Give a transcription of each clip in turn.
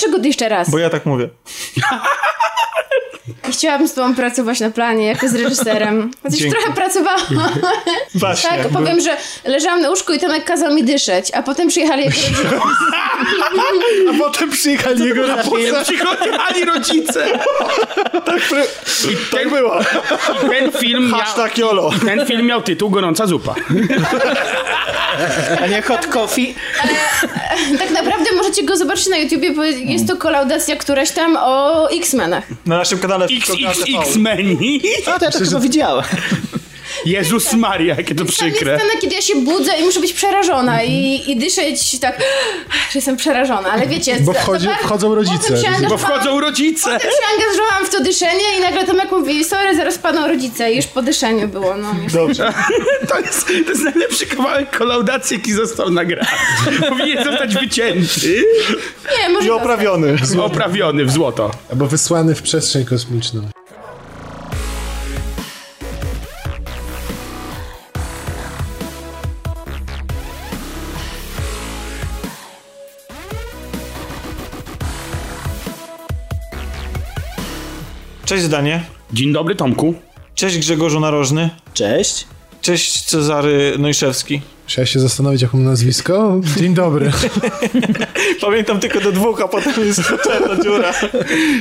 dlaczego ty jeszcze raz? Bo ja tak mówię. Chciałabym z tobą pracować na planie, jako z reżyserem. Chociaż Dzięki. trochę pracowałam. Właśnie. tak, bo- powiem, że leżałam na łóżku i Tomek kazał mi dyszeć, a potem przyjechali jego rodzice. A potem przyjechali jego za film? rodzice. Przychodzili rodzice. Tak było. Ten film miał, Hashtag YOLO. ten film miał tytuł Gorąca zupa. A nie hot coffee? tak naprawdę możecie go zobaczyć na YouTubie, bo jest to kolaudacja któraś tam o X-Menach. Na naszym kanale TV. XXX-meni. A to ja to chyba widziałem. Jezus Maria, jakie to Tam jest przykre. scena, kiedy ja się budzę i muszę być przerażona i, i dyszeć tak, że jestem przerażona, ale wiecie... Bo wchodzi- za- wchodzą rodzice. Bo wchodzą rodzice. Potem się angażowałam w to dyszenie i nagle Tomek mówi, sorry, zaraz padną rodzice i już po dyszeniu było, no. Dobrze. To jest, to jest najlepszy kawałek kolaudacji, jaki został nagrany. Powinien zostać wycięty. Nie, może I oprawiony. Oprawiony w złoto. Albo wysłany w przestrzeń kosmiczną. Cześć Zdanie. Dzień dobry, Tomku. Cześć Grzegorzu Narożny. Cześć. Cześć Cezary Nojszewski. Musiałem się zastanowić, jak mam nazwisko. Dzień dobry. Pamiętam tylko do dwóch, a potem jest czarna dziura.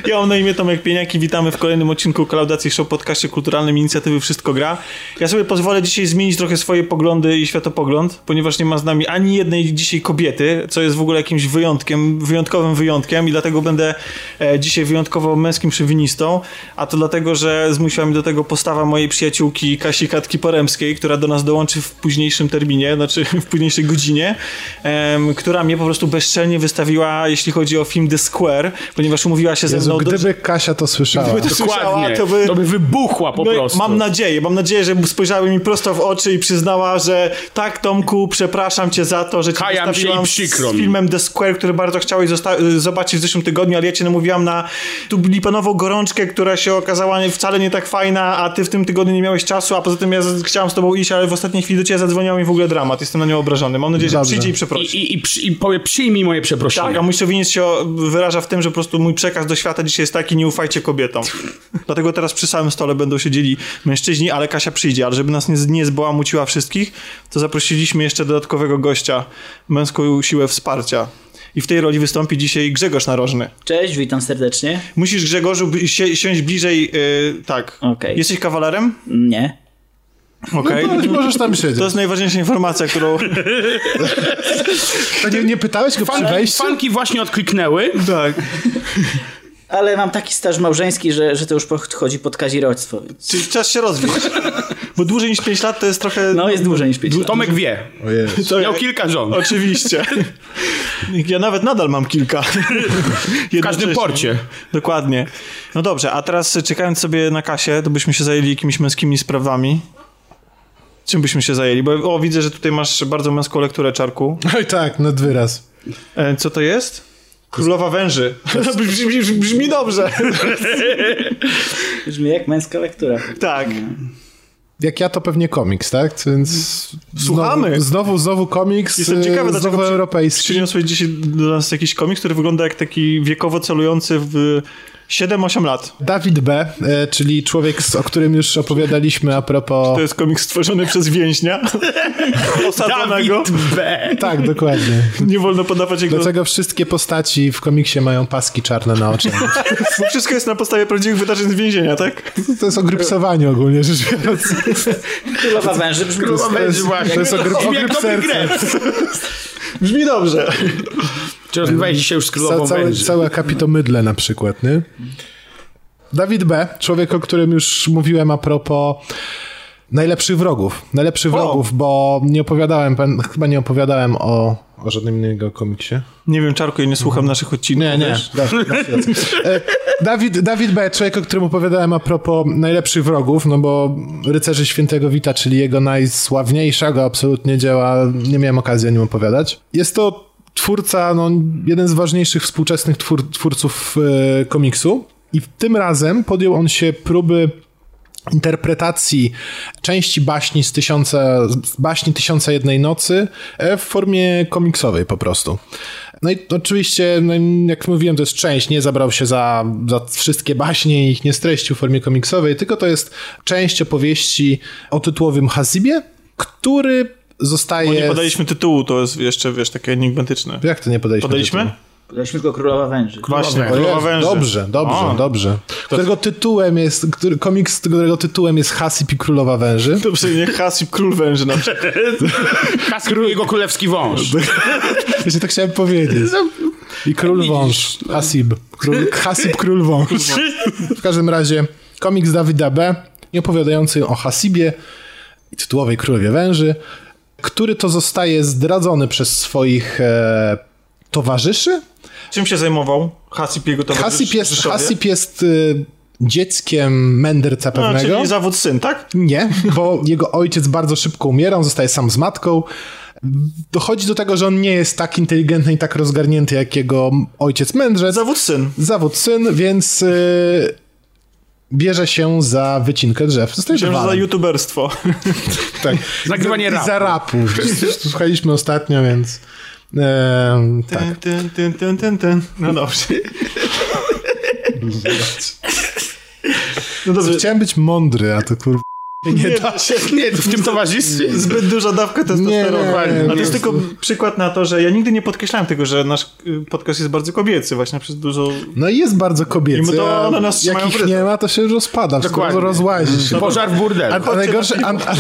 Ja mam na imię Tomek Pieniak i witamy w kolejnym odcinku Kolaudacji Show podcaście kulturalnym inicjatywy Wszystko Gra. Ja sobie pozwolę dzisiaj zmienić trochę swoje poglądy i światopogląd, ponieważ nie ma z nami ani jednej dzisiaj kobiety, co jest w ogóle jakimś wyjątkiem, wyjątkowym wyjątkiem i dlatego będę e, dzisiaj wyjątkowo męskim szywinistą, a to dlatego, że zmusiła mnie do tego postawa mojej przyjaciółki Kasi Katki Poremskiej, która do nas dołączy w późniejszym terminie, znaczy w późniejszej godzinie, em, która mnie po prostu bezczelnie wystawiła, jeśli chodzi o film The Square, ponieważ umówiła się ze Jezu, mną... do- gdyby Kasia to słyszała. Gdyby to słyszała, to by... To by wybuchła po No prostu. Mam nadzieję, mam nadzieję, że spojrzała mi prosto w oczy i przyznała, że tak Tomku, przepraszam cię za to, że cię Kajam wystawiłam z filmem The Square, który bardzo chciałeś zosta- zobaczyć w zeszłym tygodniu, ale ja cię namówiłam na tu lipanową gorączkę, która się okazała nie- wcale nie tak fajna, a ty w tym tygodniu nie miałeś czasu, a poza tym ja z- chciałam z tobą iść, ale w ostatniej chwili do ciebie zadzwoniła mi w ogóle dramat. Jestem na nią obrażony. Mam nadzieję, że Dobrze. przyjdzie i przeprosi. i, i, przy- i powie, przyjmij moje przeproszenie. Tak, a mój szowinizm się wyraża w tym, że po prostu mój przekaz do świata dzisiaj jest taki, nie ufajcie kobietom. Dlatego teraz przy samym stole będą siedzieli mężczyźni, ale Kasia przyjdzie, ale żeby nas nie, nie zbałamuciła wszystkich, to zaprosiliśmy jeszcze dodatkowego gościa, męską siłę wsparcia. I w tej roli wystąpi dzisiaj Grzegorz Narożny. Cześć, witam serdecznie. Musisz, Grzegorzu, si- siąść bliżej, yy, tak. Okej. Jesteś kawalerem? Nie. Okej. No, możesz tam siedzieć. To jest najważniejsza informacja, którą... To nie, nie pytałeś go przy Fan, wejściu? fanki właśnie odkliknęły. tak. Ale mam taki staż małżeński, że, że to już podchodzi pod kazirodztwo. Więc... Czyli czas się rozwieść. Bo dłużej niż 5 lat to jest trochę... No, jest dłużej niż 5 lat. Tomek wie. To Miał ja- kilka żon. Oczywiście. Ja nawet nadal mam kilka. W każdym porcie. Dokładnie. No dobrze, a teraz czekając sobie na kasie, to byśmy się zajęli jakimiś męskimi sprawami. Czym byśmy się zajęli? Bo o, widzę, że tutaj masz bardzo męską lekturę, Czarku. Oj tak, nad wyraz. E, co to jest? Królowa węży. brzmi, brzmi, brzmi dobrze. Brzmi jak męska lektura. tak. Jak ja to pewnie komiks, tak? Więc Słuchamy. Znowu, znowu, znowu komiks, Jestem ciekawy, e, dlaczego znowu przy- europejski. przyniosłeś dzisiaj do nas jakiś komiks, który wygląda jak taki wiekowo celujący w 7-8 lat. Dawid B., e, czyli człowiek, z- o którym już opowiadaliśmy a propos... To jest komiks stworzony przez więźnia osadzonego. Dawid B. Tak, dokładnie. Nie wolno podawać jego... Dlatego wszystkie postaci w komiksie mają paski czarne na oczach. Bo wszystko jest na podstawie prawdziwych wydarzeń z więzienia, tak? To jest o grypsowaniu ogólnie rzecz biorąc. Królowa węży brzmi Królowa To jest, węży właśnie. to jest o, gryp, o Brzmi jak gryp dobry serca. greb. Brzmi dobrze. Czy rozmawiałeś dzisiaj już z Ca, królową całe, węży? całe akapito mydle na przykład, nie? Dawid B., człowiek, o którym już mówiłem a propos najlepszych wrogów. Najlepszych O! wrogów, bo nie opowiadałem, chyba nie opowiadałem o, o żadnym innym jego komiksie. Nie wiem, Czarku, ja nie słucham naszych odcinków. Nie, nie. Da, rację. E, Dawid, Dawid B., człowiek, o którym opowiadałem a propos najlepszych wrogów, no bo Rycerzy Świętego Wita, czyli jego najsławniejszego absolutnie dzieła, nie miałem okazji o nim opowiadać. Jest to twórca, no, jeden z ważniejszych współczesnych twór, twórców e, komiksu i tym razem podjął on się próby interpretacji części baśni z, tysiąca, baśni Tysiąca Jednej Nocy e, w formie komiksowej po prostu. No i oczywiście, no, jak mówiłem, to jest część, nie zabrał się za, za wszystkie baśnie i ich nie streścił w formie komiksowej, tylko to jest część opowieści o tytułowym Hasibie, który zostaje... Bo nie podaliśmy tytułu, to jest jeszcze, wiesz, takie enigmatyczne. Jak to nie podaliśmy? Podaliśmy? tytułu? Podaliśmy tylko Królowa Węży. Właśnie, Królowa Węży. Dobrze, dobrze, O, dobrze. Którego tytułem jest, który, komiks, którego tytułem jest Hasib i Królowa Węży. Dobrze, nie Hasib Król Węży na przykład. Kasper i jego królewski wąż. Właśnie tak chciałem powiedzieć. I Król Wąż. Hasib. Król, Hasib Król Wąż. W każdym razie komiks Dawida B. opowiadający o Hasibie i tytułowej Królowie Węży, który to zostaje zdradzony przez swoich e, towarzyszy. Czym się zajmował Hasib i jego Hasib jest, towarzyszowie? Hasib jest y, dzieckiem mędrca No, pewnego. czyli zawód syn, tak? Nie, bo jego ojciec bardzo szybko umiera, on zostaje sam z matką. Dochodzi do tego, że on nie jest tak inteligentny i tak rozgarnięty jak jego ojciec mędrzec. Zawód syn. Zawód syn, więc y, bierze się za wycinkę drzew. Zostaje że za youtuberstwo. tak. Nagrywanie I rapu. za rapu. Słuchaliśmy ostatnio, więc... E, tak. Ten, ten, ten, ten, ten, ten. No dobrze. No dobrze. Chciałem być mądry, a to kur... Nie da się. Nie, w tym towarzystwie. Zbyt duża dawka testosteronu. Nie, nie, Ale to nie. jest tylko przykład na to, że ja nigdy nie podkreślałem tego, że nasz y, podcast jest bardzo kobiecy właśnie przez dużo... No i jest bardzo kobiecy, Mimo to one nas trzymają jak ich nie ma, to się już rozpada, wszystko Dokładnie. rozłazi się. Pożar w A, burdelu. a, najgorsze, a, a,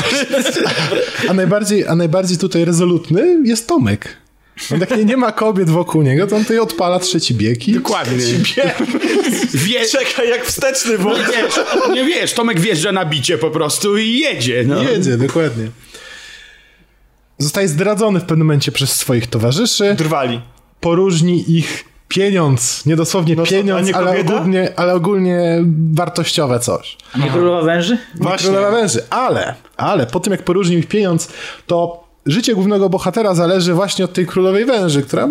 a, najbardziej, a najbardziej tutaj rezolutny jest Tomek. On tak nie, nie ma kobiet wokół niego, to on tutaj odpala trzeci bieg i... Dokładnie. Wie, Czekaj, jak wsteczny, bo... nie wiesz, nie wiesz, Tomek wjeżdża na bicie po prostu i jedzie. No. Jedzie, dokładnie. Zostaje zdradzony w pewnym momencie przez swoich towarzyszy. Drwali. Poróżni ich pieniądz. Nie dosłownie No pieniądz, nie ale ogólnie, ale ogólnie wartościowe coś. A nie Królowa Węży? Właśnie. Królowa węży. Ale, ale po tym jak poróżnił ich pieniądz, to życie głównego bohatera zależy właśnie od tej królowej węży, która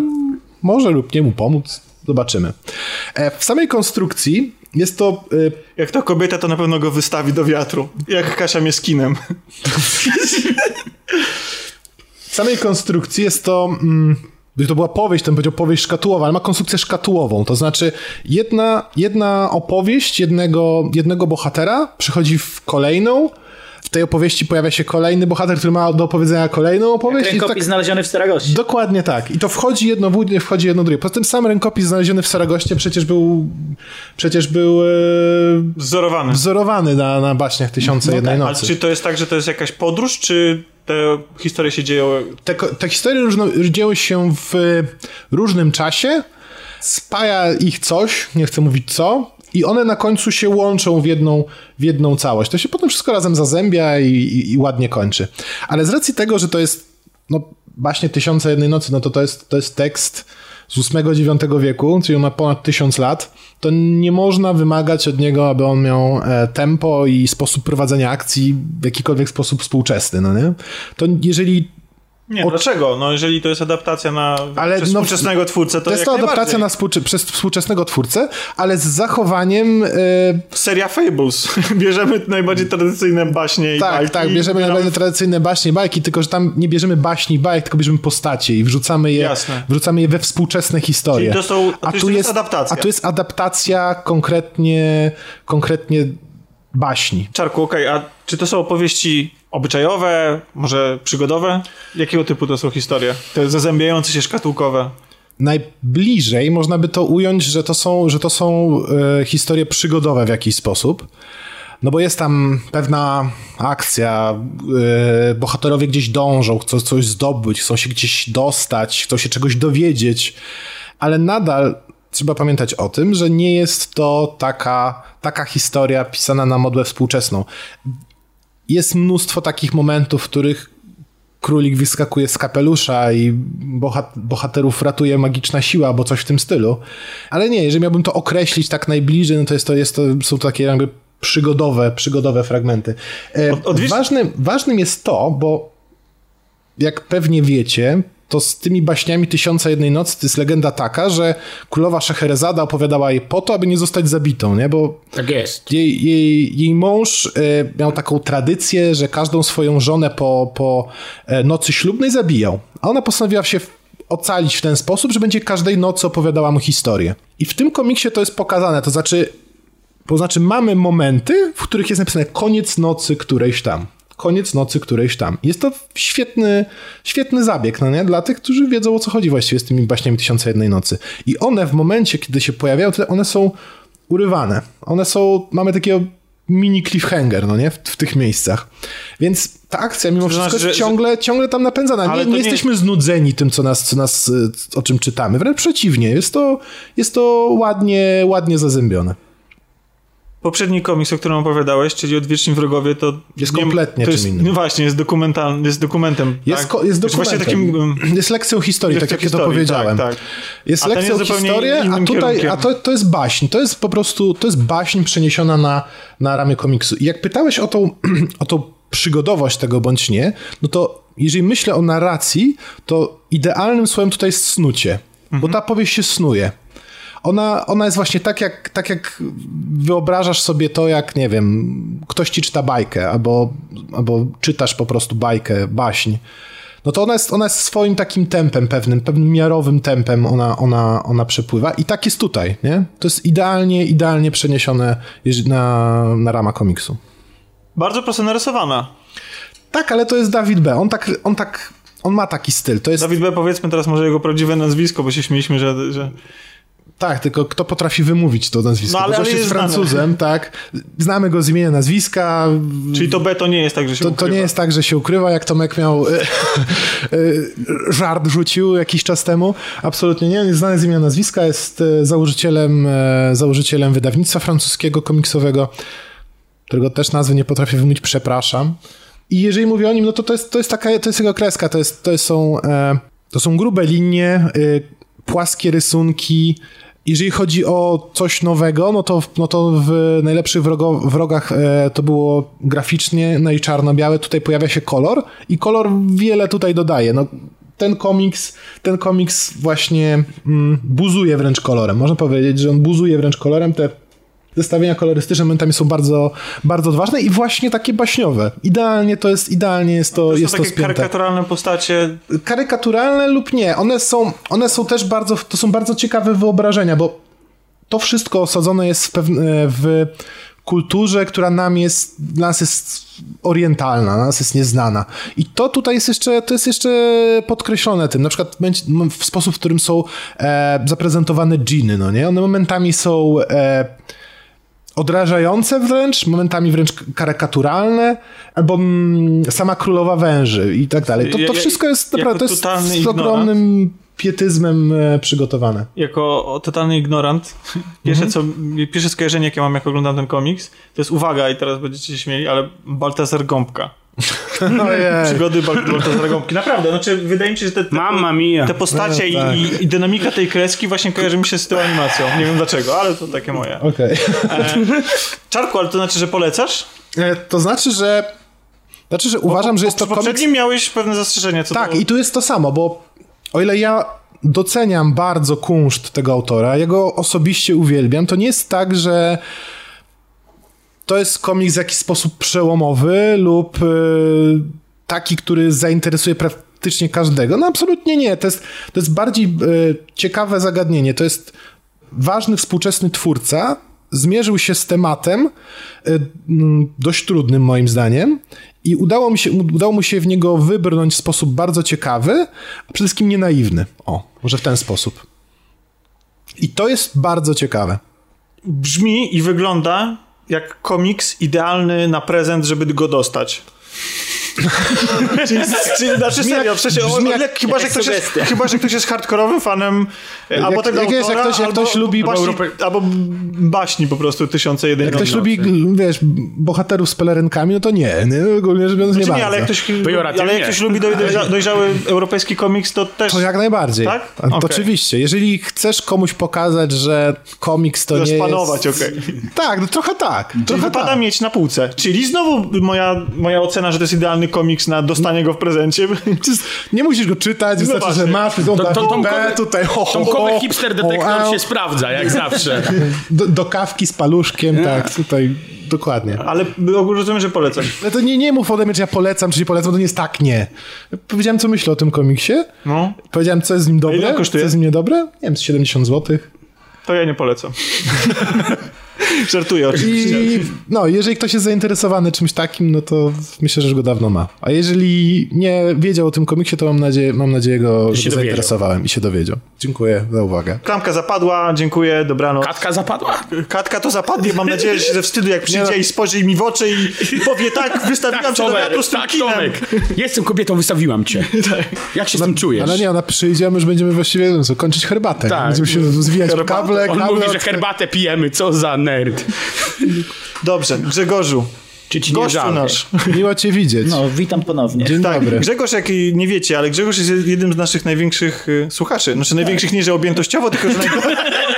może lub nie mu pomóc. Zobaczymy. E, w samej konstrukcji jest to e, Jak to kobieta, to na pewno go wystawi do wiatru. Jak Kasia Mieskinem. W samej konstrukcji jest to. Mm, to była powieść, bym powiedział powieść szkatułowa, ale ma konstrukcję szkatułową. To znaczy, jedna, jedna opowieść jednego, jednego bohatera przychodzi w kolejną. W tej opowieści pojawia się kolejny bohater, który ma do opowiedzenia kolejną opowieść. i Rękopis tak, znaleziony w Staragoście. Dokładnie tak. I to wchodzi jedno w jedno, wchodzi jedno w drugie. Poza tym sam rękopis znaleziony w Saragoście przecież był przecież był e, Wzorowany. wzorowany na, na baśniach Tysiące Jednej Ale Nocy. czy to jest tak, że to jest jakaś podróż, czy te historie się dzieją... te, te historie różno, dzieją się w różnym czasie, spaja ich coś, nie chcę mówić co, i one na końcu się łączą w jedną, w jedną całość. To się potem wszystko razem zazębia i, i, i ładnie kończy. Ale z racji tego, że to jest no, właśnie Tysiące Jednej Nocy, no to to jest, to jest tekst z VIII-IX wieku, czyli ma ponad tysiąc lat, to nie można wymagać od niego, aby on miał e, tempo i sposób prowadzenia akcji w jakikolwiek sposób współczesny, no nie? To jeżeli Nie, dlaczego? No jeżeli to jest adaptacja na Ale no, współczesnego twórcę, to, To jest to adaptacja na współcze- przez współczesnego twórcę, ale z zachowaniem. e, Seria Fables. Bierzemy najbardziej tradycyjne baśnie i tak, bajki tak, bierzemy i najbardziej tradycyjne baśnie i bajki, tylko że tam nie bierzemy baśni i bajek, tylko bierzemy postacie i wrzucamy je, Jasne. wrzucamy je we współczesne historie. Czyli to są- a to jest adaptacja. A tu jest adaptacja konkretnie, konkretnie baśni. Czarku, okej, a czy to są opowieści obyczajowe, może przygodowe? Jakiego typu to są historie? Te zazębiające się szkatułkowe. Najbliżej można by to ująć, że to są, że to są e, historie przygodowe w jakiś sposób. No bo jest tam pewna akcja, e, bohaterowie gdzieś dążą, chcą coś zdobyć, chcą się gdzieś dostać, chcą się czegoś dowiedzieć, ale nadal trzeba pamiętać o tym, że nie jest to taka, taka historia pisana na modłę współczesną. Jest mnóstwo takich momentów, w których królik wyskakuje z kapelusza i bohat bohaterów ratuje magiczna siła, bo coś w tym stylu. Ale nie, jeżeli miałbym to określić tak najbliżej, no to, jest to, jest to są to takie jakby przygodowe, przygodowe fragmenty. E, Od- ważnym, ważnym jest to, bo jak pewnie wiecie, to z tymi baśniami Tysiąca Jednej Nocy to jest legenda taka, że królowa Szeherezada opowiadała jej po to, aby nie zostać zabitą, nie? Bo Tak jest. jej, jej, jej mąż e, miał taką tradycję, że każdą swoją żonę po, po e, nocy ślubnej zabijał. A ona postanowiła się ocalić w ten sposób, że będzie każdej nocy opowiadała mu historię. I w tym komiksie to jest pokazane, to znaczy, to znaczy mamy momenty, w których jest napisane koniec nocy którejś tam. Koniec nocy którejś tam. Jest to świetny, świetny zabieg, no nie? Dla tych, którzy wiedzą o co chodzi właściwie z tymi baśniami Tysiąca Jednej Nocy. I one w momencie, kiedy się pojawiają, to one są urywane. One są, mamy takiego mini cliffhanger, no nie? W, w tych miejscach. Więc ta akcja mimo To wszystko znaczy, jest że- ciągle, ciągle tam napędzana. Ale Nie, nie nie- jesteśmy znudzeni tym, co nas, co nas, y, o czym czytamy. Wręcz przeciwnie. Jest to, jest to ładnie, ładnie zazębione. Poprzedni komiks, o którym opowiadałeś, czyli Odwieczni Wrogowie, to... Jest nie- kompletnie to czym jest, innym. No właśnie, jest, dokumental, jest dokumentem. Jest, tak? ko- jest Znaczy dokumentem. Takim... um, jest lekcją historii, lekcją tak jak ja to historii, powiedziałem. tak, tak. Jest A lekcją jest historii, a tutaj, a to, to jest baśń. To jest po prostu, to jest baśń przeniesiona na, na ramię komiksu. I jak pytałeś o tą, o tą przygodowość tego bądź nie, no to jeżeli myślę o narracji, to idealnym słowem tutaj jest snucie. Bo ta powieść się snuje. Ona, ona jest właśnie tak jak, tak, jak wyobrażasz sobie to, jak, nie wiem, ktoś ci czyta bajkę, albo, albo czytasz po prostu bajkę, baśń. No to ona jest, ona jest swoim takim tempem pewnym, pewnym miarowym tempem ona, ona, ona przepływa i tak jest tutaj, nie? To jest idealnie, idealnie przeniesione na, na rama komiksu. Bardzo prosto narysowana. Tak, ale to jest Dawid B. On tak, on tak, on ma taki styl. To jest, Dawid B, powiedzmy teraz może jego prawdziwe nazwisko, bo się śmieliśmy, że... że... tak, tylko kto potrafi wymówić to nazwisko? No, ale- ale jest. Francuzem, tak. Znamy go z imienia, nazwiska. Czyli to B to nie jest tak, że się To, to ukrywa. nie jest tak, że się ukrywa, jak Tomek miał e, e, żart rzucił jakiś czas temu. Absolutnie nie. On jest znany z imienia nazwiska, jest e, założycielem, założycielem wydawnictwa francuskiego komiksowego, którego też nazwy nie potrafię wymówić, przepraszam. I jeżeli mówię o nim, no to to jest, to jest taka, to jest jego kreska, to, jest, to, są, e, to są grube linie, płaskie rysunki. Jeżeli chodzi o coś nowego, no to, no to w najlepszych wrogo, wrogach e, to było graficznie, no i czarno-białe. Tutaj pojawia się kolor i kolor wiele tutaj dodaje. No, ten komiks, ten komiks właśnie mm, buzuje wręcz kolorem. Można powiedzieć, że on buzuje wręcz kolorem. Te zestawienia kolorystyczne momentami są bardzo, bardzo odważne i właśnie takie baśniowe. Idealnie to jest, idealnie jest to, To jest to spięte karykaturalne postacie. karykaturalne lub nie. One są, one są też bardzo, to są bardzo ciekawe wyobrażenia, bo to wszystko osadzone jest w, pewne, w kulturze, która nam jest, dla nas jest orientalna, dla nas jest nieznana. I to tutaj jest jeszcze, to jest jeszcze podkreślone tym, na przykład w sposób, w którym są e, zaprezentowane dżiny, no nie? One momentami są e, odrażające wręcz, momentami wręcz karykaturalne, albo mm, sama królowa węży i tak dalej. To, to wszystko jest naprawdę to jest z ogromnym pietyzmem e, przygotowane. Jako totalny ignorant. Pierwsze, Mhm. co, pierwsze skojarzenie, jakie mam, jak oglądam ten komiks, to jest uwaga, i teraz będziecie się śmieli, ale Baltazar Gąbka. Przygody Bal- Baltazara Gąbki. Naprawdę, znaczy wydaje mi się, że te, te, Mamma mia. te postacie No, tak. i, i, dynamika tej kreski właśnie kojarzy mi się z tą animacją. Nie wiem dlaczego, ale to takie moje. Okej. Czarku, ale to znaczy, że polecasz? E, To znaczy, że znaczy, że uważam, że jest to komiks... poprzednim miałeś pewne zastrzeżenia co Tak, do... i tu jest to samo, bo o ile ja doceniam bardzo kunszt tego autora, ja go osobiście uwielbiam, to nie jest tak, że to jest komiks w jakiś sposób przełomowy lub y, taki, który zainteresuje praktycznie każdego. No absolutnie nie. To jest, to jest bardziej y, ciekawe zagadnienie. To jest ważny współczesny twórca, zmierzył się z tematem y, mm, dość trudnym moim zdaniem i udało, mi się, udało mu się w niego wybrnąć w sposób bardzo ciekawy, a przede wszystkim nie naiwny. O, może w ten sposób. I to jest bardzo ciekawe. Brzmi i wygląda jak komiks idealny na prezent, żeby go dostać. czyli, czyli, znaczy jak- serio, w sensie, o, brzmi o, jak- chyba, że ktoś jest, chyba, że ktoś jest hardkorowym fanem e, albo Jak- tego jak jest, jak ktoś- jak albo, ktoś lubi- baśni, Europy- albo baśni po prostu tysiące jeden Jak ktoś lubi, wiesz, bohaterów z pelerynkami, no to nie. nie ogólnie rzecz biorąc, nie Znaczy nie, bardzo. ale jak ktoś, ale jak ktoś lubi doj, dojrza, dojrzały europejski komiks, to też To jak najbardziej. Tak? A. Oczywiście. Jeżeli chcesz komuś pokazać, że komiks to chcesz nie panować, jest... okej. Tak, no trochę tak. Czyli Trochę wypada tak. mieć na półce. Czyli znowu moja, moja ocena, że to jest idealny komiks na dostanie go w prezencie. Nie musisz go czytać, wystarczy, właśnie. że masz, to, To, to, tomkowy, tutaj, ho, ho, tomkowy hipster detektor się sprawdza, jak zawsze. do, do kawki z paluszkiem, tak, tutaj, dokładnie. Ale ogólnie rozumiem, że polecam. Ale to nie, nie mów ode mnie, czy ja polecam, czy nie polecam, to nie jest tak, nie. Powiedziałem, co myślę o tym komiksie, No, powiedziałem, co jest z nim dobre, ile kosztuje? co jest z nim niedobre, nie wiem, z 70 zł. to ja nie polecam. Żartuję oczywiście. I no, jeżeli ktoś jest zainteresowany czymś takim, no to myślę, że już go dawno ma. A jeżeli nie wiedział o tym komiksie, to mam nadzieję, mam nadzieję go, że się go zainteresowałem i się dowiedział. Dziękuję za uwagę. Klamka zapadła, dziękuję, dobranoc. Katka zapadła? Katka to zapadnie, mam nadzieję, że się ze wstydu jak przyjdzie no. i spojrzy mi w oczy i, powie tak, wystawiłam cię do wiatru tak. Tomek. Jestem kobietą, wystawiłam cię. Jak się z tym czujesz? Ale nie, ona przyjdzie, a my już będziemy właściwie no co, kończyć herbatę. Tak. Będziemy się zwijać w kable, On kable mówi, że od- herbatę pijemy, co za nerd. Dobrze, Grzegorzu, Czy ci nie gościu żal? nasz. Miło cię widzieć. No, witam ponownie. Dzień Tak, dobry. Grzegorz, jak nie wiecie, ale Grzegorz jest jednym z naszych największych y, słuchaczy. Znaczy największych nie, że objętościowo, tylko że naj...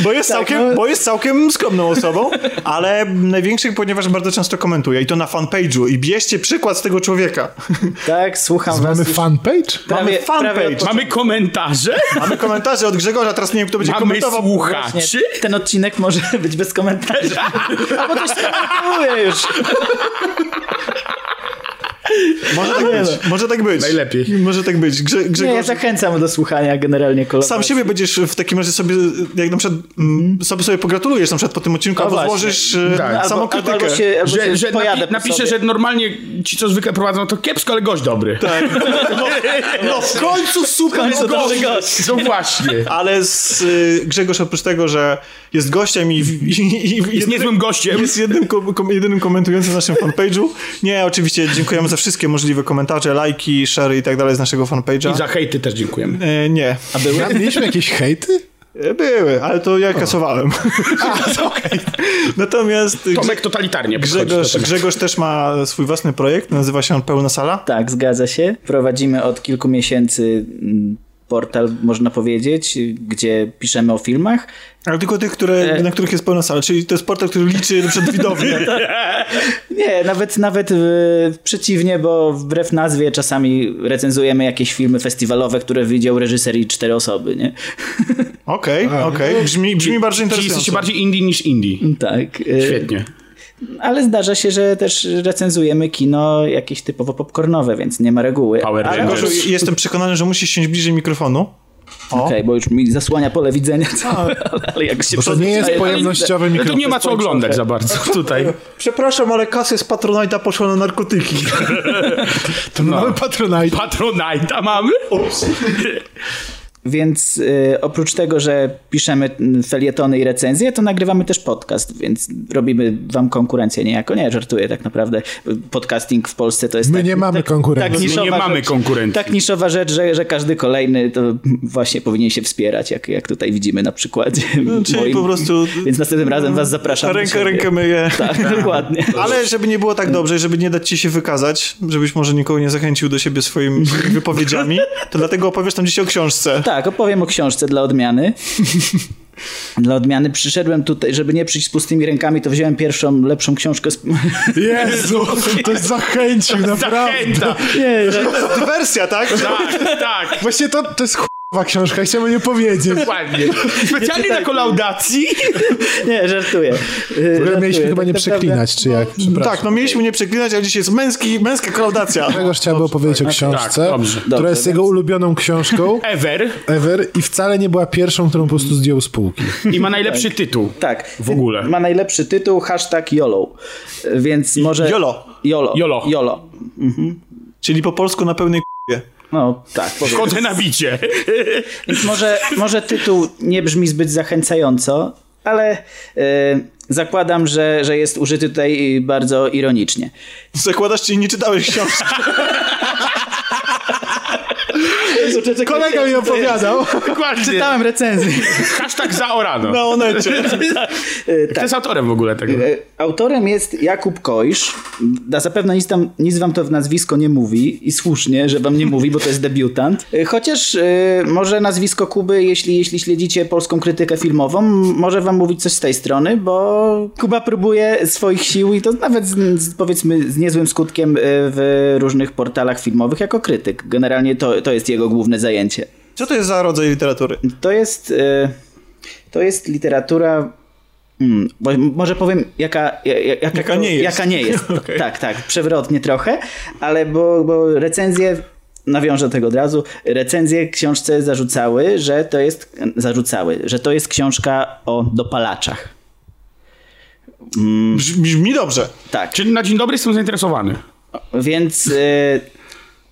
bo, jest całkiem, bo jest całkiem skromną osobą, ale największych, ponieważ bardzo często komentuje i to na fanpage'u i bierzcie przykład z tego człowieka. Tak, słucham was. Mamy już fanpage? prawie, mamy fanpage. Mamy komentarze? Mamy komentarze od Grzegorza, teraz nie wiem, kto będzie Mamy komentował. słuchaczy? Właśnie, ten odcinek może być bez komentarzy. Albo ktoś skomentuje już. Może tak być, może tak być. Najlepiej. Może tak być. Grze, Nie, ja Grzegorz, zachęcam do słuchania generalnie kolaboracji. sam siebie będziesz w takim razie sobie, jak na przykład mm, sobie, sobie pogratulujesz na przykład po tym odcinku, No albo złożysz e, Tak. Albo, albo, samokrytykę. albo się, albo Że, się że pojadę napi- napiszę, sobie. że normalnie ci, co zwykle prowadzą, to kiepsko, ale gość dobry. Tak. No w końcu super końcu jest dobry gość. gość. No właśnie. Ale z, y, Grzegorz oprócz tego, że jest gościem i, i, i, i Jest niezłym gościem. jest jednym, kom, kom, jedynym komentującym na naszym fanpage'u. Nie, oczywiście dziękujemy za wszystkie możliwe komentarze, lajki, share i tak dalej z naszego I fanpage'a. za hejty też dziękujemy. E, nie, A były? A mieliśmy jakieś hejty? E, były, ale to ja kasowałem. Natomiast Tomek totalitarnie Grzegorz. Grzegorz też ma swój własny projekt, nazywa się on Pełna Sala. Tak, zgadza się. Prowadzimy od kilku miesięcy mm, portal, można powiedzieć, gdzie piszemy o filmach. Ale tylko tych, które, E. na których jest pełna sala, czyli to jest portal, który liczy przed widownię. Nie, nawet, nawet e, przeciwnie, bo wbrew nazwie czasami recenzujemy jakieś filmy festiwalowe, które widział reżyser i cztery osoby, nie? Okej, okej, brzmi, brzmi bardzo Czyli interesująco. jesteście bardziej indie niż indie. Tak. e, Świetnie. Ale zdarza się, że też recenzujemy kino jakieś typowo popcornowe, więc nie ma reguły. Power Ale- Rangers. Jestem przekonany, że musisz siąść bliżej mikrofonu. Okej, bo już mi zasłania pole widzenia. Ale, ale jak się Bo to nie jest pojemnościowy No to mikrofon. nie ma co oglądać za bardzo tutaj. Przepraszam, ale kasy z Patronite'a poszła na narkotyki. To mamy Patronite. Patronite'a mamy? Więc y, oprócz tego, że piszemy felietony i recenzje, to nagrywamy też podcast, więc robimy wam konkurencję niejako. Nie, żartuję tak naprawdę. Podcasting w Polsce to jest My tak, nie mamy tak, konkurencji. Tak My niszowa nie mamy rzecz, konkurencji. Tak niszowa rzecz, że, że każdy kolejny to właśnie powinien się wspierać, jak, jak tutaj widzimy na przykładzie. No, czyli po prostu- Więc następnym razem was zapraszam. do Rękę, rękę myję. Tak, dokładnie. Ale żeby nie było tak dobrze, żeby nie dać ci się wykazać, żebyś może nikogo nie zachęcił do siebie swoimi wypowiedziami, to dlatego opowiesz tam dzisiaj o książce. Tak, opowiem o książce dla odmiany. Dla odmiany przyszedłem tutaj, żeby nie przyjść z pustymi rękami, to wziąłem pierwszą, lepszą książkę. Z... Jezu, to jest zachęcił, naprawdę. Zachęta. Nie, że... Dywersja, tak? Tak, tak. Właśnie to, to jest ch**wa książka, chciałem nie powiedzieć. Dokładnie. Specjalnie na kolaudacji. nie, żartuję. W ogóle mieliśmy chyba nie przeklinać, czy jak? Przepraszam. Tak, no mieliśmy nie przeklinać, ale dzisiaj jest męski, męska klaudacja. Grzegorz chciałby opowiedzieć o książce, Tak, dobrze. która Dobrze, jest jego ulubioną książką Ever. ever i wcale nie była pierwszą, którą po prostu zdjął z półki. I ma najlepszy tytuł. Tak. W ogóle. Ma najlepszy tytuł, hashtag YOLO. Więc może... YOLO. YOLO. YOLO. YOLO. Czyli po polsku na pełnej k***ie. No tak. Chodzę na bicie. Więc może, może tytuł nie brzmi zbyt zachęcająco, ale e, zakładam, że, że jest użyty tutaj bardzo ironicznie. Zakładasz, czyli nie czytałeś książki. czekaj, Kolega mi opowiadał. Dokładnie. Czytałem recenzję. Hashtag zaorano. Na onecie. Kto jest autorem w ogóle tego? E, Autorem jest Jakub Kojsz. Da zapewne nic, tam, nic wam to w nazwisko nie mówi i słusznie, że wam nie mówi, bo to jest debiutant. E, Chociaż e, może nazwisko Kuby, jeśli, jeśli śledzicie polską krytykę filmową, może wam mówić coś z tej strony, bo Kuba próbuje swoich sił i to nawet z, z, powiedzmy z niezłym skutkiem e, w różnych portalach filmowych jako krytyk. Generalnie to, to jest jego główne zajęcie. Co to jest za rodzaj literatury? To jest, e, to jest literatura. Hmm, może powiem, jaka, ja- ja- jaka, Jaka nie jest. Jaka nie jest. Okej. Tak, tak, przewrotnie trochę, ale bo, bo recenzje, nawiążę do tego od razu, recenzje książce zarzucały, że to jest, zarzucały, że to jest książka o dopalaczach. Brzmi, brzmi dobrze. Tak. Czyli na dzień dobry jestem zainteresowany. Więc y,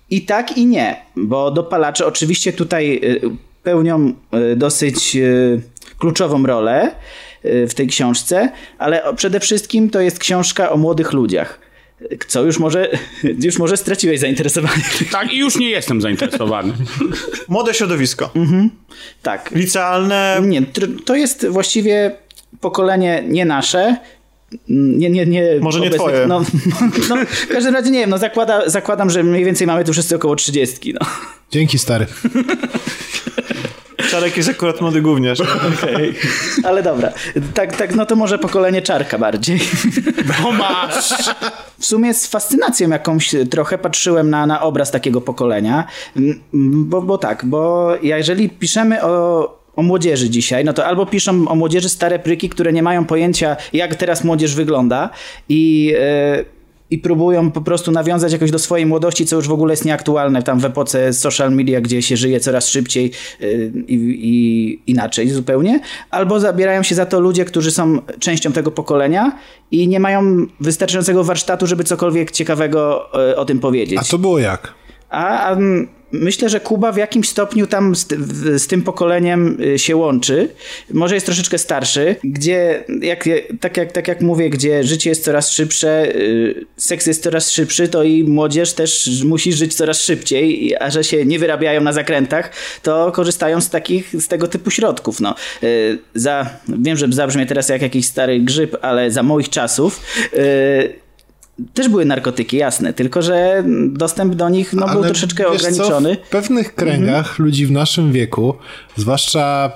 i tak, i nie, bo dopalacze oczywiście tutaj y, pełnią y, dosyć y, kluczową rolę w tej książce, ale przede wszystkim to jest książka o młodych ludziach. Co już może, już może straciłeś zainteresowanie. Tak, i już nie jestem zainteresowany. Młode środowisko. Tak. Licealne. Nie, to jest właściwie pokolenie nie nasze. Nie, nie, nie. Może nie twoje. No, no, no, w każdym razie nie wiem, no zakłada, zakładam, że mniej więcej mamy tu wszyscy około 30. No. Dzięki, stary. Czarek jest akurat młody gówniarz. Ale dobra, tak, tak, no to może pokolenie czarka bardziej. Bo masz. W sumie z fascynacją jakąś trochę patrzyłem na, na obraz takiego pokolenia, Mm, bo, bo tak, bo jeżeli piszemy o, o młodzieży dzisiaj, no to albo piszą o młodzieży stare pryki, które nie mają pojęcia, jak teraz młodzież wygląda i... e, i próbują po prostu nawiązać jakoś do swojej młodości, co już w ogóle jest nieaktualne tam w epoce social media, gdzie się żyje coraz szybciej y, i, inaczej zupełnie. Albo zabierają się za to ludzie, którzy są częścią tego pokolenia i nie mają wystarczającego warsztatu, żeby cokolwiek ciekawego y, o tym powiedzieć. A to było jak? A, a mm, myślę, że Kuba w jakimś stopniu tam z, z tym pokoleniem y, się łączy. Może jest troszeczkę starszy, gdzie, jak, tak, jak, tak jak mówię, gdzie życie jest coraz szybsze, y, seks jest coraz szybszy, to i młodzież też musi żyć coraz szybciej, a że się nie wyrabiają na zakrętach, to korzystają z takich, z tego typu środków. No. Y, Za, wiem, że zabrzmie teraz jak jakiś stary grzyb, ale za moich czasów też były narkotyki, jasne, tylko że dostęp do nich no, był Ale troszeczkę wiesz co, ograniczony. w pewnych kręgach ludzi w naszym wieku, zwłaszcza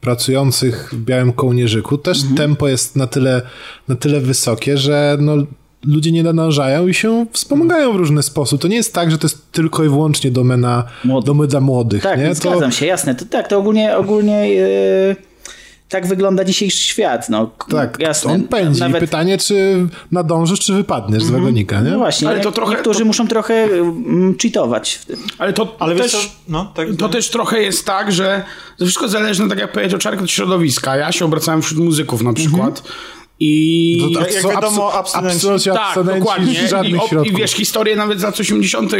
pracujących w białym kołnierzyku, też tempo jest na tyle, na tyle wysokie, że no, ludzie nie nadążają i się wspomagają w różny sposób. To nie jest tak, że to jest tylko i wyłącznie domena, Młodych. domena młodych. Tak, nie? zgadzam się, jasne. To, tak, to ogólnie, ogólnie yy, tak wygląda dzisiejszy świat. No, Tak, jasne. on pędzi. Nawet, Pytanie, czy nadążysz, czy wypadniesz z wagonika, nie? no właśnie, Ale to trochę- niektórzy to- muszą trochę mm, cheatować w tym. Ale to, Ale wiesz też, co? No, tak. to też trochę jest tak, że to wszystko zależy, tak jak powiedział Czarek, od środowiska. Ja się obracałem wśród muzyków na przykład. I... No to jak wiadomo, abstynenci. absolutnie Tak, abstynenci dokładnie. żadnych I. I wiesz, historie nawet z lat 80.,